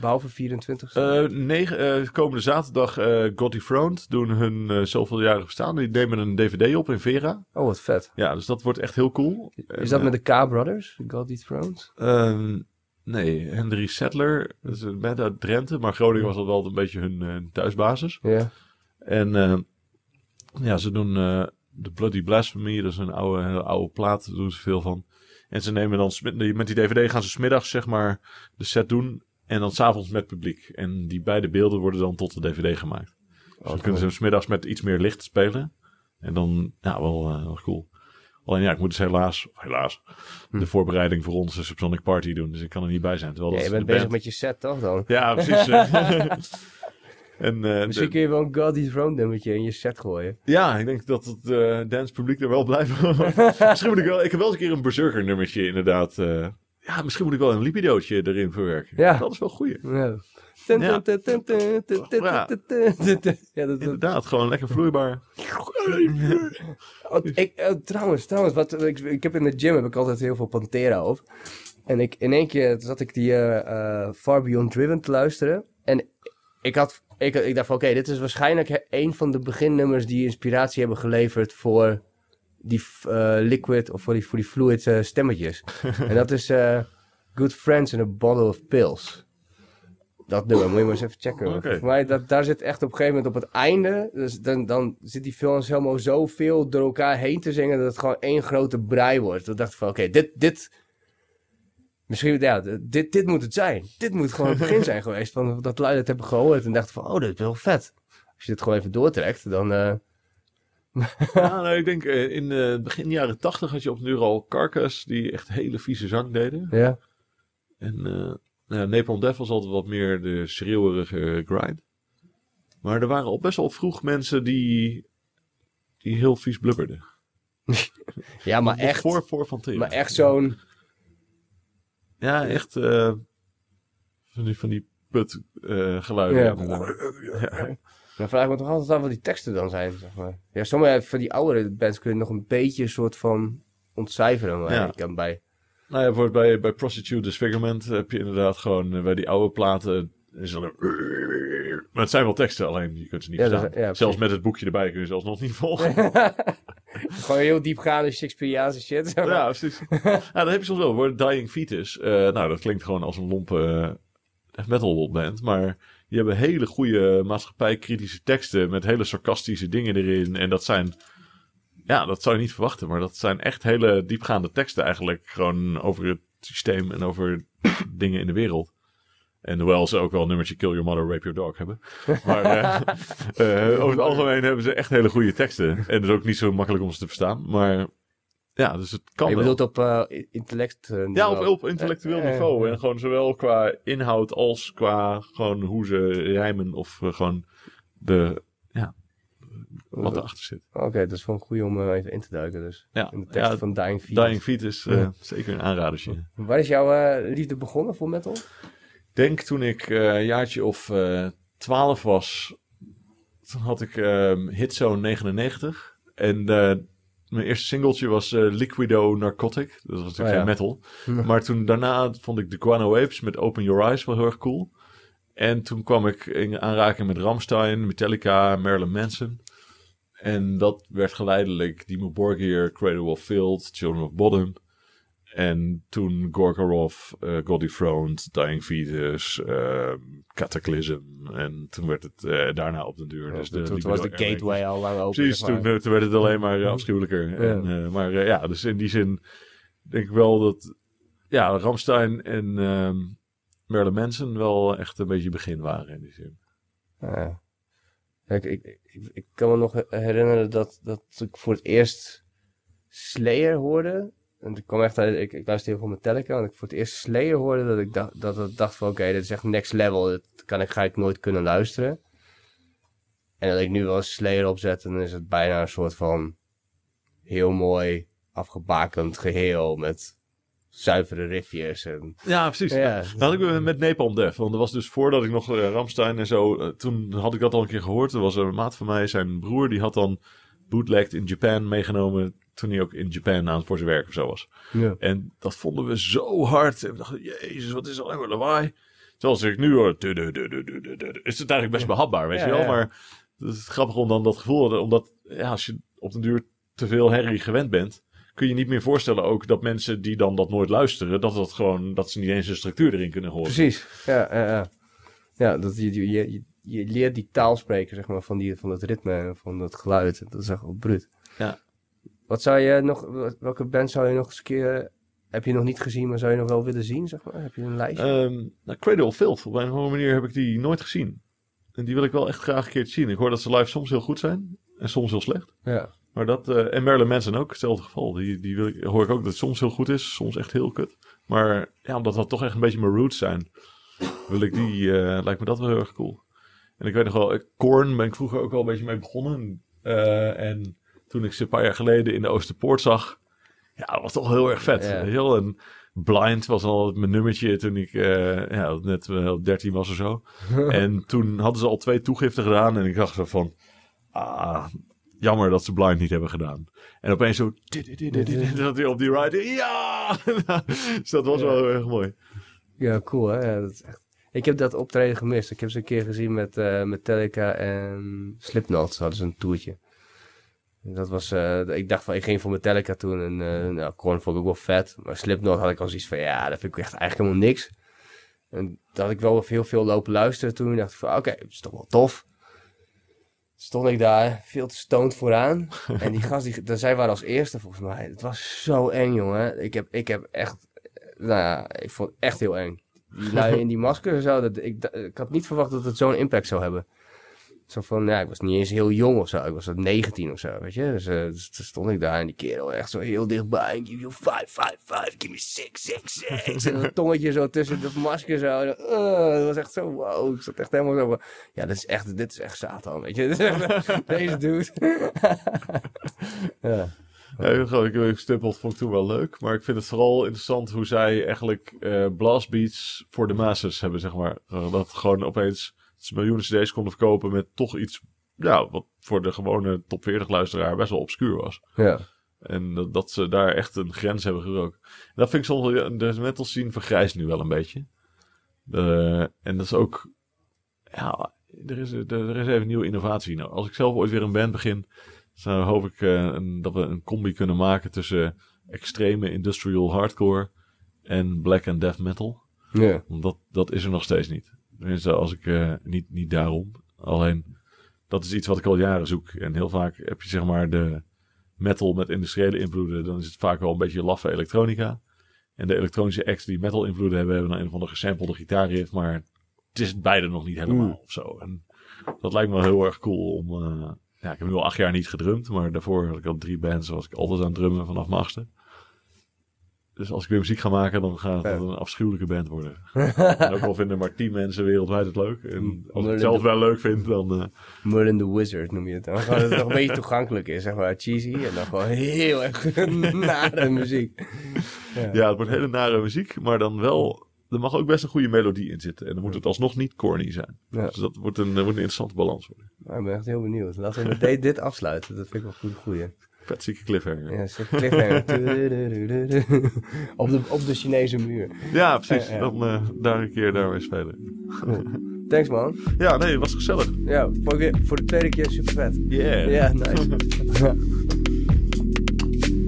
behalve 24 Eh, negen, eh, komende zaterdag eh God Dethroned doen hun eh zoveeljarig bestaan. Die nemen een dvd op in Vera. Oh, wat vet. Ja, dus dat wordt echt heel cool. Is dat met de K-Brothers? God Dethroned? Ehm, nee, Henry Settler. Dat is een band uit Drenthe. Maar Groningen was al wel een beetje hun eh, thuisbasis. Ja. En eh, ja, ze doen The Bloody Blasphemy. Dat is een oude, oude plaat. Daar doen ze veel van. En ze nemen dan... Met die dvd gaan ze smiddags zeg maar de set doen. En dan s'avonds met publiek. En die beide beelden worden dan tot de dvd gemaakt. Dus dan kunnen ze smiddags met iets meer licht spelen. En dan, ja, wel, eh, wel cool. Alleen ja, ik moet dus helaas, helaas, de voorbereiding voor onze Subsonic Party doen. Dus ik kan er niet bij zijn. Terwijl Ja, dat je de bent bezig band- met je set toch dan? Ja, precies. en, eh, Misschien de- kun je wel een God Dethroned nummertje in je set gooien. ja, ik denk dat het eh dance publiek er wel blij van wordt. Misschien moet ik wel, ik heb wel eens een keer een berserker nummertje inderdaad. eh, ja, misschien moet ik wel een lipidootje erin verwerken. Ja. Dat is wel goed. Ja. Inderdaad, gewoon lekker vloeibaar. Ik, trouwens, trouwens wat, ik, ik heb in de gym heb ik altijd heel veel Pantera op. En ik, in één keer zat ik die eh, Far Beyond Driven te luisteren. En ik, had, ik, ik dacht van, oké, dit is waarschijnlijk een van de beginnummers die inspiratie hebben geleverd voor die eh, liquid of voor die, voor die fluid eh, stemmetjes. en dat is eh, Good Friends in a Bottle of Pills. Dat nummer, moet je maar eens even checken. Oké. Voor mij, dat, daar zit echt op een gegeven moment op het einde, dus dan, dan zit die films helemaal zoveel door elkaar heen te zingen, dat het gewoon één grote brei wordt. Toen dacht ik van, oké, dit, dit, misschien, ja, dit, dit moet het zijn. Dit moet gewoon het begin zijn geweest van dat lui het hebben gehoord en dachten van, oh, dit is wel vet. Als je dit gewoon even doortrekt, dan, eh, Ja, nou, ik denk eh, in eh, begin jaren tachtig had je op duur al Carcass die echt hele vieze zang deden. ja. En eh nou, ja, Napalm Death was altijd wat meer de schreeuwerige grind. Maar er waren al best wel vroeg mensen die, die heel vies blubberden. Ja, maar echt, Voor, voor Van maar echt zo'n, Ja, echt eh, van die, van die put eh, geluiden. Ja. Ja. Dan vraag ik me toch altijd af wat die teksten dan zijn, zeg maar. Ja, sommige van die oudere bands kun je nog een beetje een soort van ontcijferen, maar Ja. ik kan bij... Nou ja, bijvoorbeeld bij, bij Prostitute Disfigurement heb je inderdaad gewoon eh, bij die oude platen... Is er een- maar het zijn wel teksten, alleen je kunt ze niet Ja, is-. Zelfs met het boekje erbij kun je zelfs nog niet volgen. Gewoon heel diepgaande Shakespeareaanse shit. zeg maar. Ja, precies. ja, dat heb je soms wel. Voor Dying Fetus. eh, nou, dat klinkt gewoon als een lompe eh, metal band. Maar die hebben hele goede maatschappijkritische teksten. Met hele sarcastische dingen erin. En dat zijn... Ja, dat zou je niet verwachten. Maar dat zijn echt hele diepgaande teksten eigenlijk. Gewoon over het systeem en over dingen in de wereld. En hoewel ze ook wel een nummertje Kill Your Mother, Rape Your Dog hebben. Maar eh, eh, over het algemeen hebben ze echt hele goede teksten. En het is ook niet zo makkelijk om ze te verstaan. Maar ja, dus het kan je wel. bedoelt op eh, intellect Ja, op, op intellectueel niveau. En gewoon zowel qua inhoud als qua gewoon hoe ze rijmen of gewoon de, ja, wat erachter zit. Oké, dat is een goeie om even in te duiken dus. Ja, In de tekst ja, van Dying Fetus. Dying Feet is eh, Ja. zeker een aanradertje. Waar is jouw liefde begonnen voor metal? Denk toen ik eh, een jaartje of eh 12 was, toen had ik ehm Hitzone 99. En eh, mijn eerste singeltje was Liquido Narcotic. Dat was natuurlijk Oh ja. metal. Hm. Maar toen daarna vond ik de Guano Apes met Open Your Eyes wel heel erg cool. En toen kwam ik in aanraking met Ramstein, Metallica, Marilyn Manson. En dat werd geleidelijk Dimo Borgir, Cradle of Filth, Children of Bodom. En toen Gorgorov, uh, God Dethroned, Dying Fetus, eh, Cataclysm. En toen werd het eh, daarna op de duur. dus de, toen was de gateway al lang open. Precies, zeg maar. toen, eh, toen werd het alleen maar eh, afschuwelijker. En, eh, maar eh, ja, dus in die zin denk ik wel dat ja, Ramstein en ehm Marilyn Manson wel echt een beetje begin waren in die zin. Ja. Ik, ik, ik kan me nog herinneren dat, dat ik voor het eerst Slayer hoorde. En ik kwam echt uit, ik, ik luisterde heel veel Metallica. En ik voor het eerst Slayer hoorde, dat ik dacht, dat, dat dacht van oké, dit is echt next level. Dat kan ik, ga ik nooit kunnen luisteren. En dat ik nu wel eens Slayer opzet, en dan is het bijna een soort van heel mooi afgebakend geheel met zuivere riffjes. En, Ja, precies. Ja. Dat had ik met Napalm Death. Want dat was dus voordat ik nog eh, Ramstein en zo... eh, toen had ik dat al een keer gehoord. Er was een maat van mij, zijn broer, die had dan bootlegged in Japan meegenomen toen hij ook in Japan aan het voor zijn werk of zo was. Ja. En dat vonden we zo hard. En we dachten, jezus, wat is alleen maar lawaai. Terwijl als ik nu hoor, du- du- du- du- du- du- du- is het eigenlijk best behapbaar, weet Ja, je wel. ja. Maar het is grappig om dan dat gevoel, omdat ja, als je op den duur te veel herrie gewend bent, kun je niet meer voorstellen ook dat mensen die dan dat nooit luisteren, dat dat gewoon, dat ze niet eens een structuur erin kunnen horen. Precies. Ja, ja, ja. ja dat, je, je, je, leert die taal spreken, zeg maar, van, die, van het ritme en van het geluid. Dat is echt wel bruut. Wat zou je nog, welke band zou je nog eens een keer, heb je nog niet gezien, maar zou je nog wel willen zien, zeg maar? Heb je een lijstje? Ehm nou, Cradle of Filth, op een of andere manier heb ik die nooit gezien. En die wil ik wel echt graag een keer zien. Ik hoor dat ze live soms heel goed zijn en soms heel slecht. ja. Maar dat, eh, en Marilyn Manson ook, hetzelfde geval. Die, die wil ik, hoor ik ook dat het soms heel goed is, soms echt heel kut. Maar ja, omdat dat toch echt een beetje mijn roots zijn, wil ik die, eh, lijkt me dat wel heel erg cool. En ik weet nog wel, eh, Korn ben ik vroeger ook wel een beetje mee begonnen. En toen ik ze een paar jaar geleden in de Oosterpoort zag, ja, dat was toch heel erg vet. Ja. Weet je wel? En Blind was al mijn nummertje toen ik eh, ja, net wel 13 was of zo. en toen hadden ze al twee toegiften gedaan en ik dacht zo van, ah, jammer dat ze Blind niet hebben gedaan. En opeens zo, dat hij op die ride, ja! dus dat was wel heel erg mooi. Ja, cool hè. Ja, dat is echt... Ik heb dat optreden gemist. Ik heb ze een keer gezien met eh, Metallica en Slipknot. Ze hadden ze een toertje. Dat was, eh, ik dacht van, ik ging voor Metallica toen en eh nou, Korn vond ik ook wel vet. Maar Slipknot had ik al zoiets van, ja, dat vind ik echt eigenlijk helemaal niks. En dat ik wel heel veel lopen luisteren toen. dacht ik van, oké, het is toch wel tof. Stond ik daar, veel te stoned vooraan. en die gast, die, daar zij waren als eerste volgens mij. Het was zo eng, jongen. Ik heb, ik heb echt, nou ja, ik vond het echt heel eng. Die lui in die masker en zo, dat, ik, ik had niet verwacht dat het zo'n impact zou hebben. Zo van, ja, ik was niet eens heel jong of zo. Ik was 19 of zo, weet je. Dus, eh, dus stond ik daar en die kerel echt zo heel dichtbij. Give you five, five, five, give me six, six, six. en dat tongetje zo tussen de masker zo. Eh, dat was echt zo, wow. Ik zat echt helemaal zo van, ja, dit is echt, dit is echt Satan, weet je. Deze dude. ja. Ik Stippelt vond ik toen wel leuk. Maar ik vind het vooral interessant hoe zij eigenlijk eh blast beats voor de masses hebben, zeg maar. Dat gewoon opeens ze miljoenen cd's konden verkopen met toch iets, ja, wat voor de gewone top 40 luisteraar best wel obscuur was. Ja. En dat, dat ze daar echt een grens hebben gebroken. En dat vind ik soms de metal scene vergrijst nu wel een beetje. En dat is ook, ja, er is, er, is even nieuwe innovatie. Nou, als ik zelf ooit weer een band begin, dan hoop ik eh, een- dat we een combi kunnen maken tussen extreme industrial hardcore en black and death metal. Ja. Want dat, dat is er nog steeds niet. Tenminste, als ik eh, niet, niet daarom. Alleen, dat is iets wat ik al jaren zoek. En heel vaak heb je zeg maar de metal met industriële invloeden. Dan is het vaak wel een beetje laffe elektronica. En de elektronische acts die metal invloeden hebben, hebben dan een of andere gesampelde gitaarriff. Maar het is beide nog niet helemaal Mm. of zo. En dat lijkt me heel erg cool om... eh, ja, ik heb nu al acht jaar niet gedrumd. Maar daarvoor had ik al drie bands. Was ik altijd aan het drummen vanaf mijn achtste. Dus als ik weer muziek ga maken, dan gaat het een afschuwelijke band worden. en ook al vinden maar tien mensen wereldwijd het leuk. En als ik het zelf wel leuk vind, dan... eh, Merlin the Wizard noem je het dan. Gewoon dat het nog een beetje toegankelijk is, zeg maar. Cheesy en dan gewoon heel erg nare muziek. ja, het wordt hele nare muziek, maar dan wel... Er mag ook best een goede melodie in zitten. En dan moet het alsnog niet corny zijn. Ja. Dus dat wordt een, wordt een interessante balans worden. Nou, ik ben echt heel benieuwd. Laten we dit, dit afsluiten. Dat vind ik wel een goede goeie. Vet zieke cliffhanger. Ja, Ja, zo'n cliffhanger. op, de, op de Chinese muur. precies. Ja, ja. Dan eh, daar een keer daarmee spelen. Cool. Thanks man. Ja, nee, het was gezellig. Ja, voor, weer, voor de tweede keer super vet. Yeah. Ja, nice.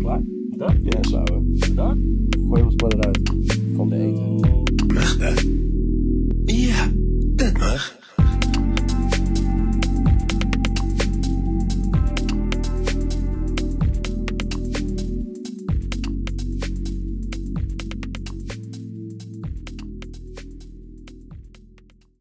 Klaar? Dat? ja, zo. Dat? Gooi ons maar eruit. Van de eten.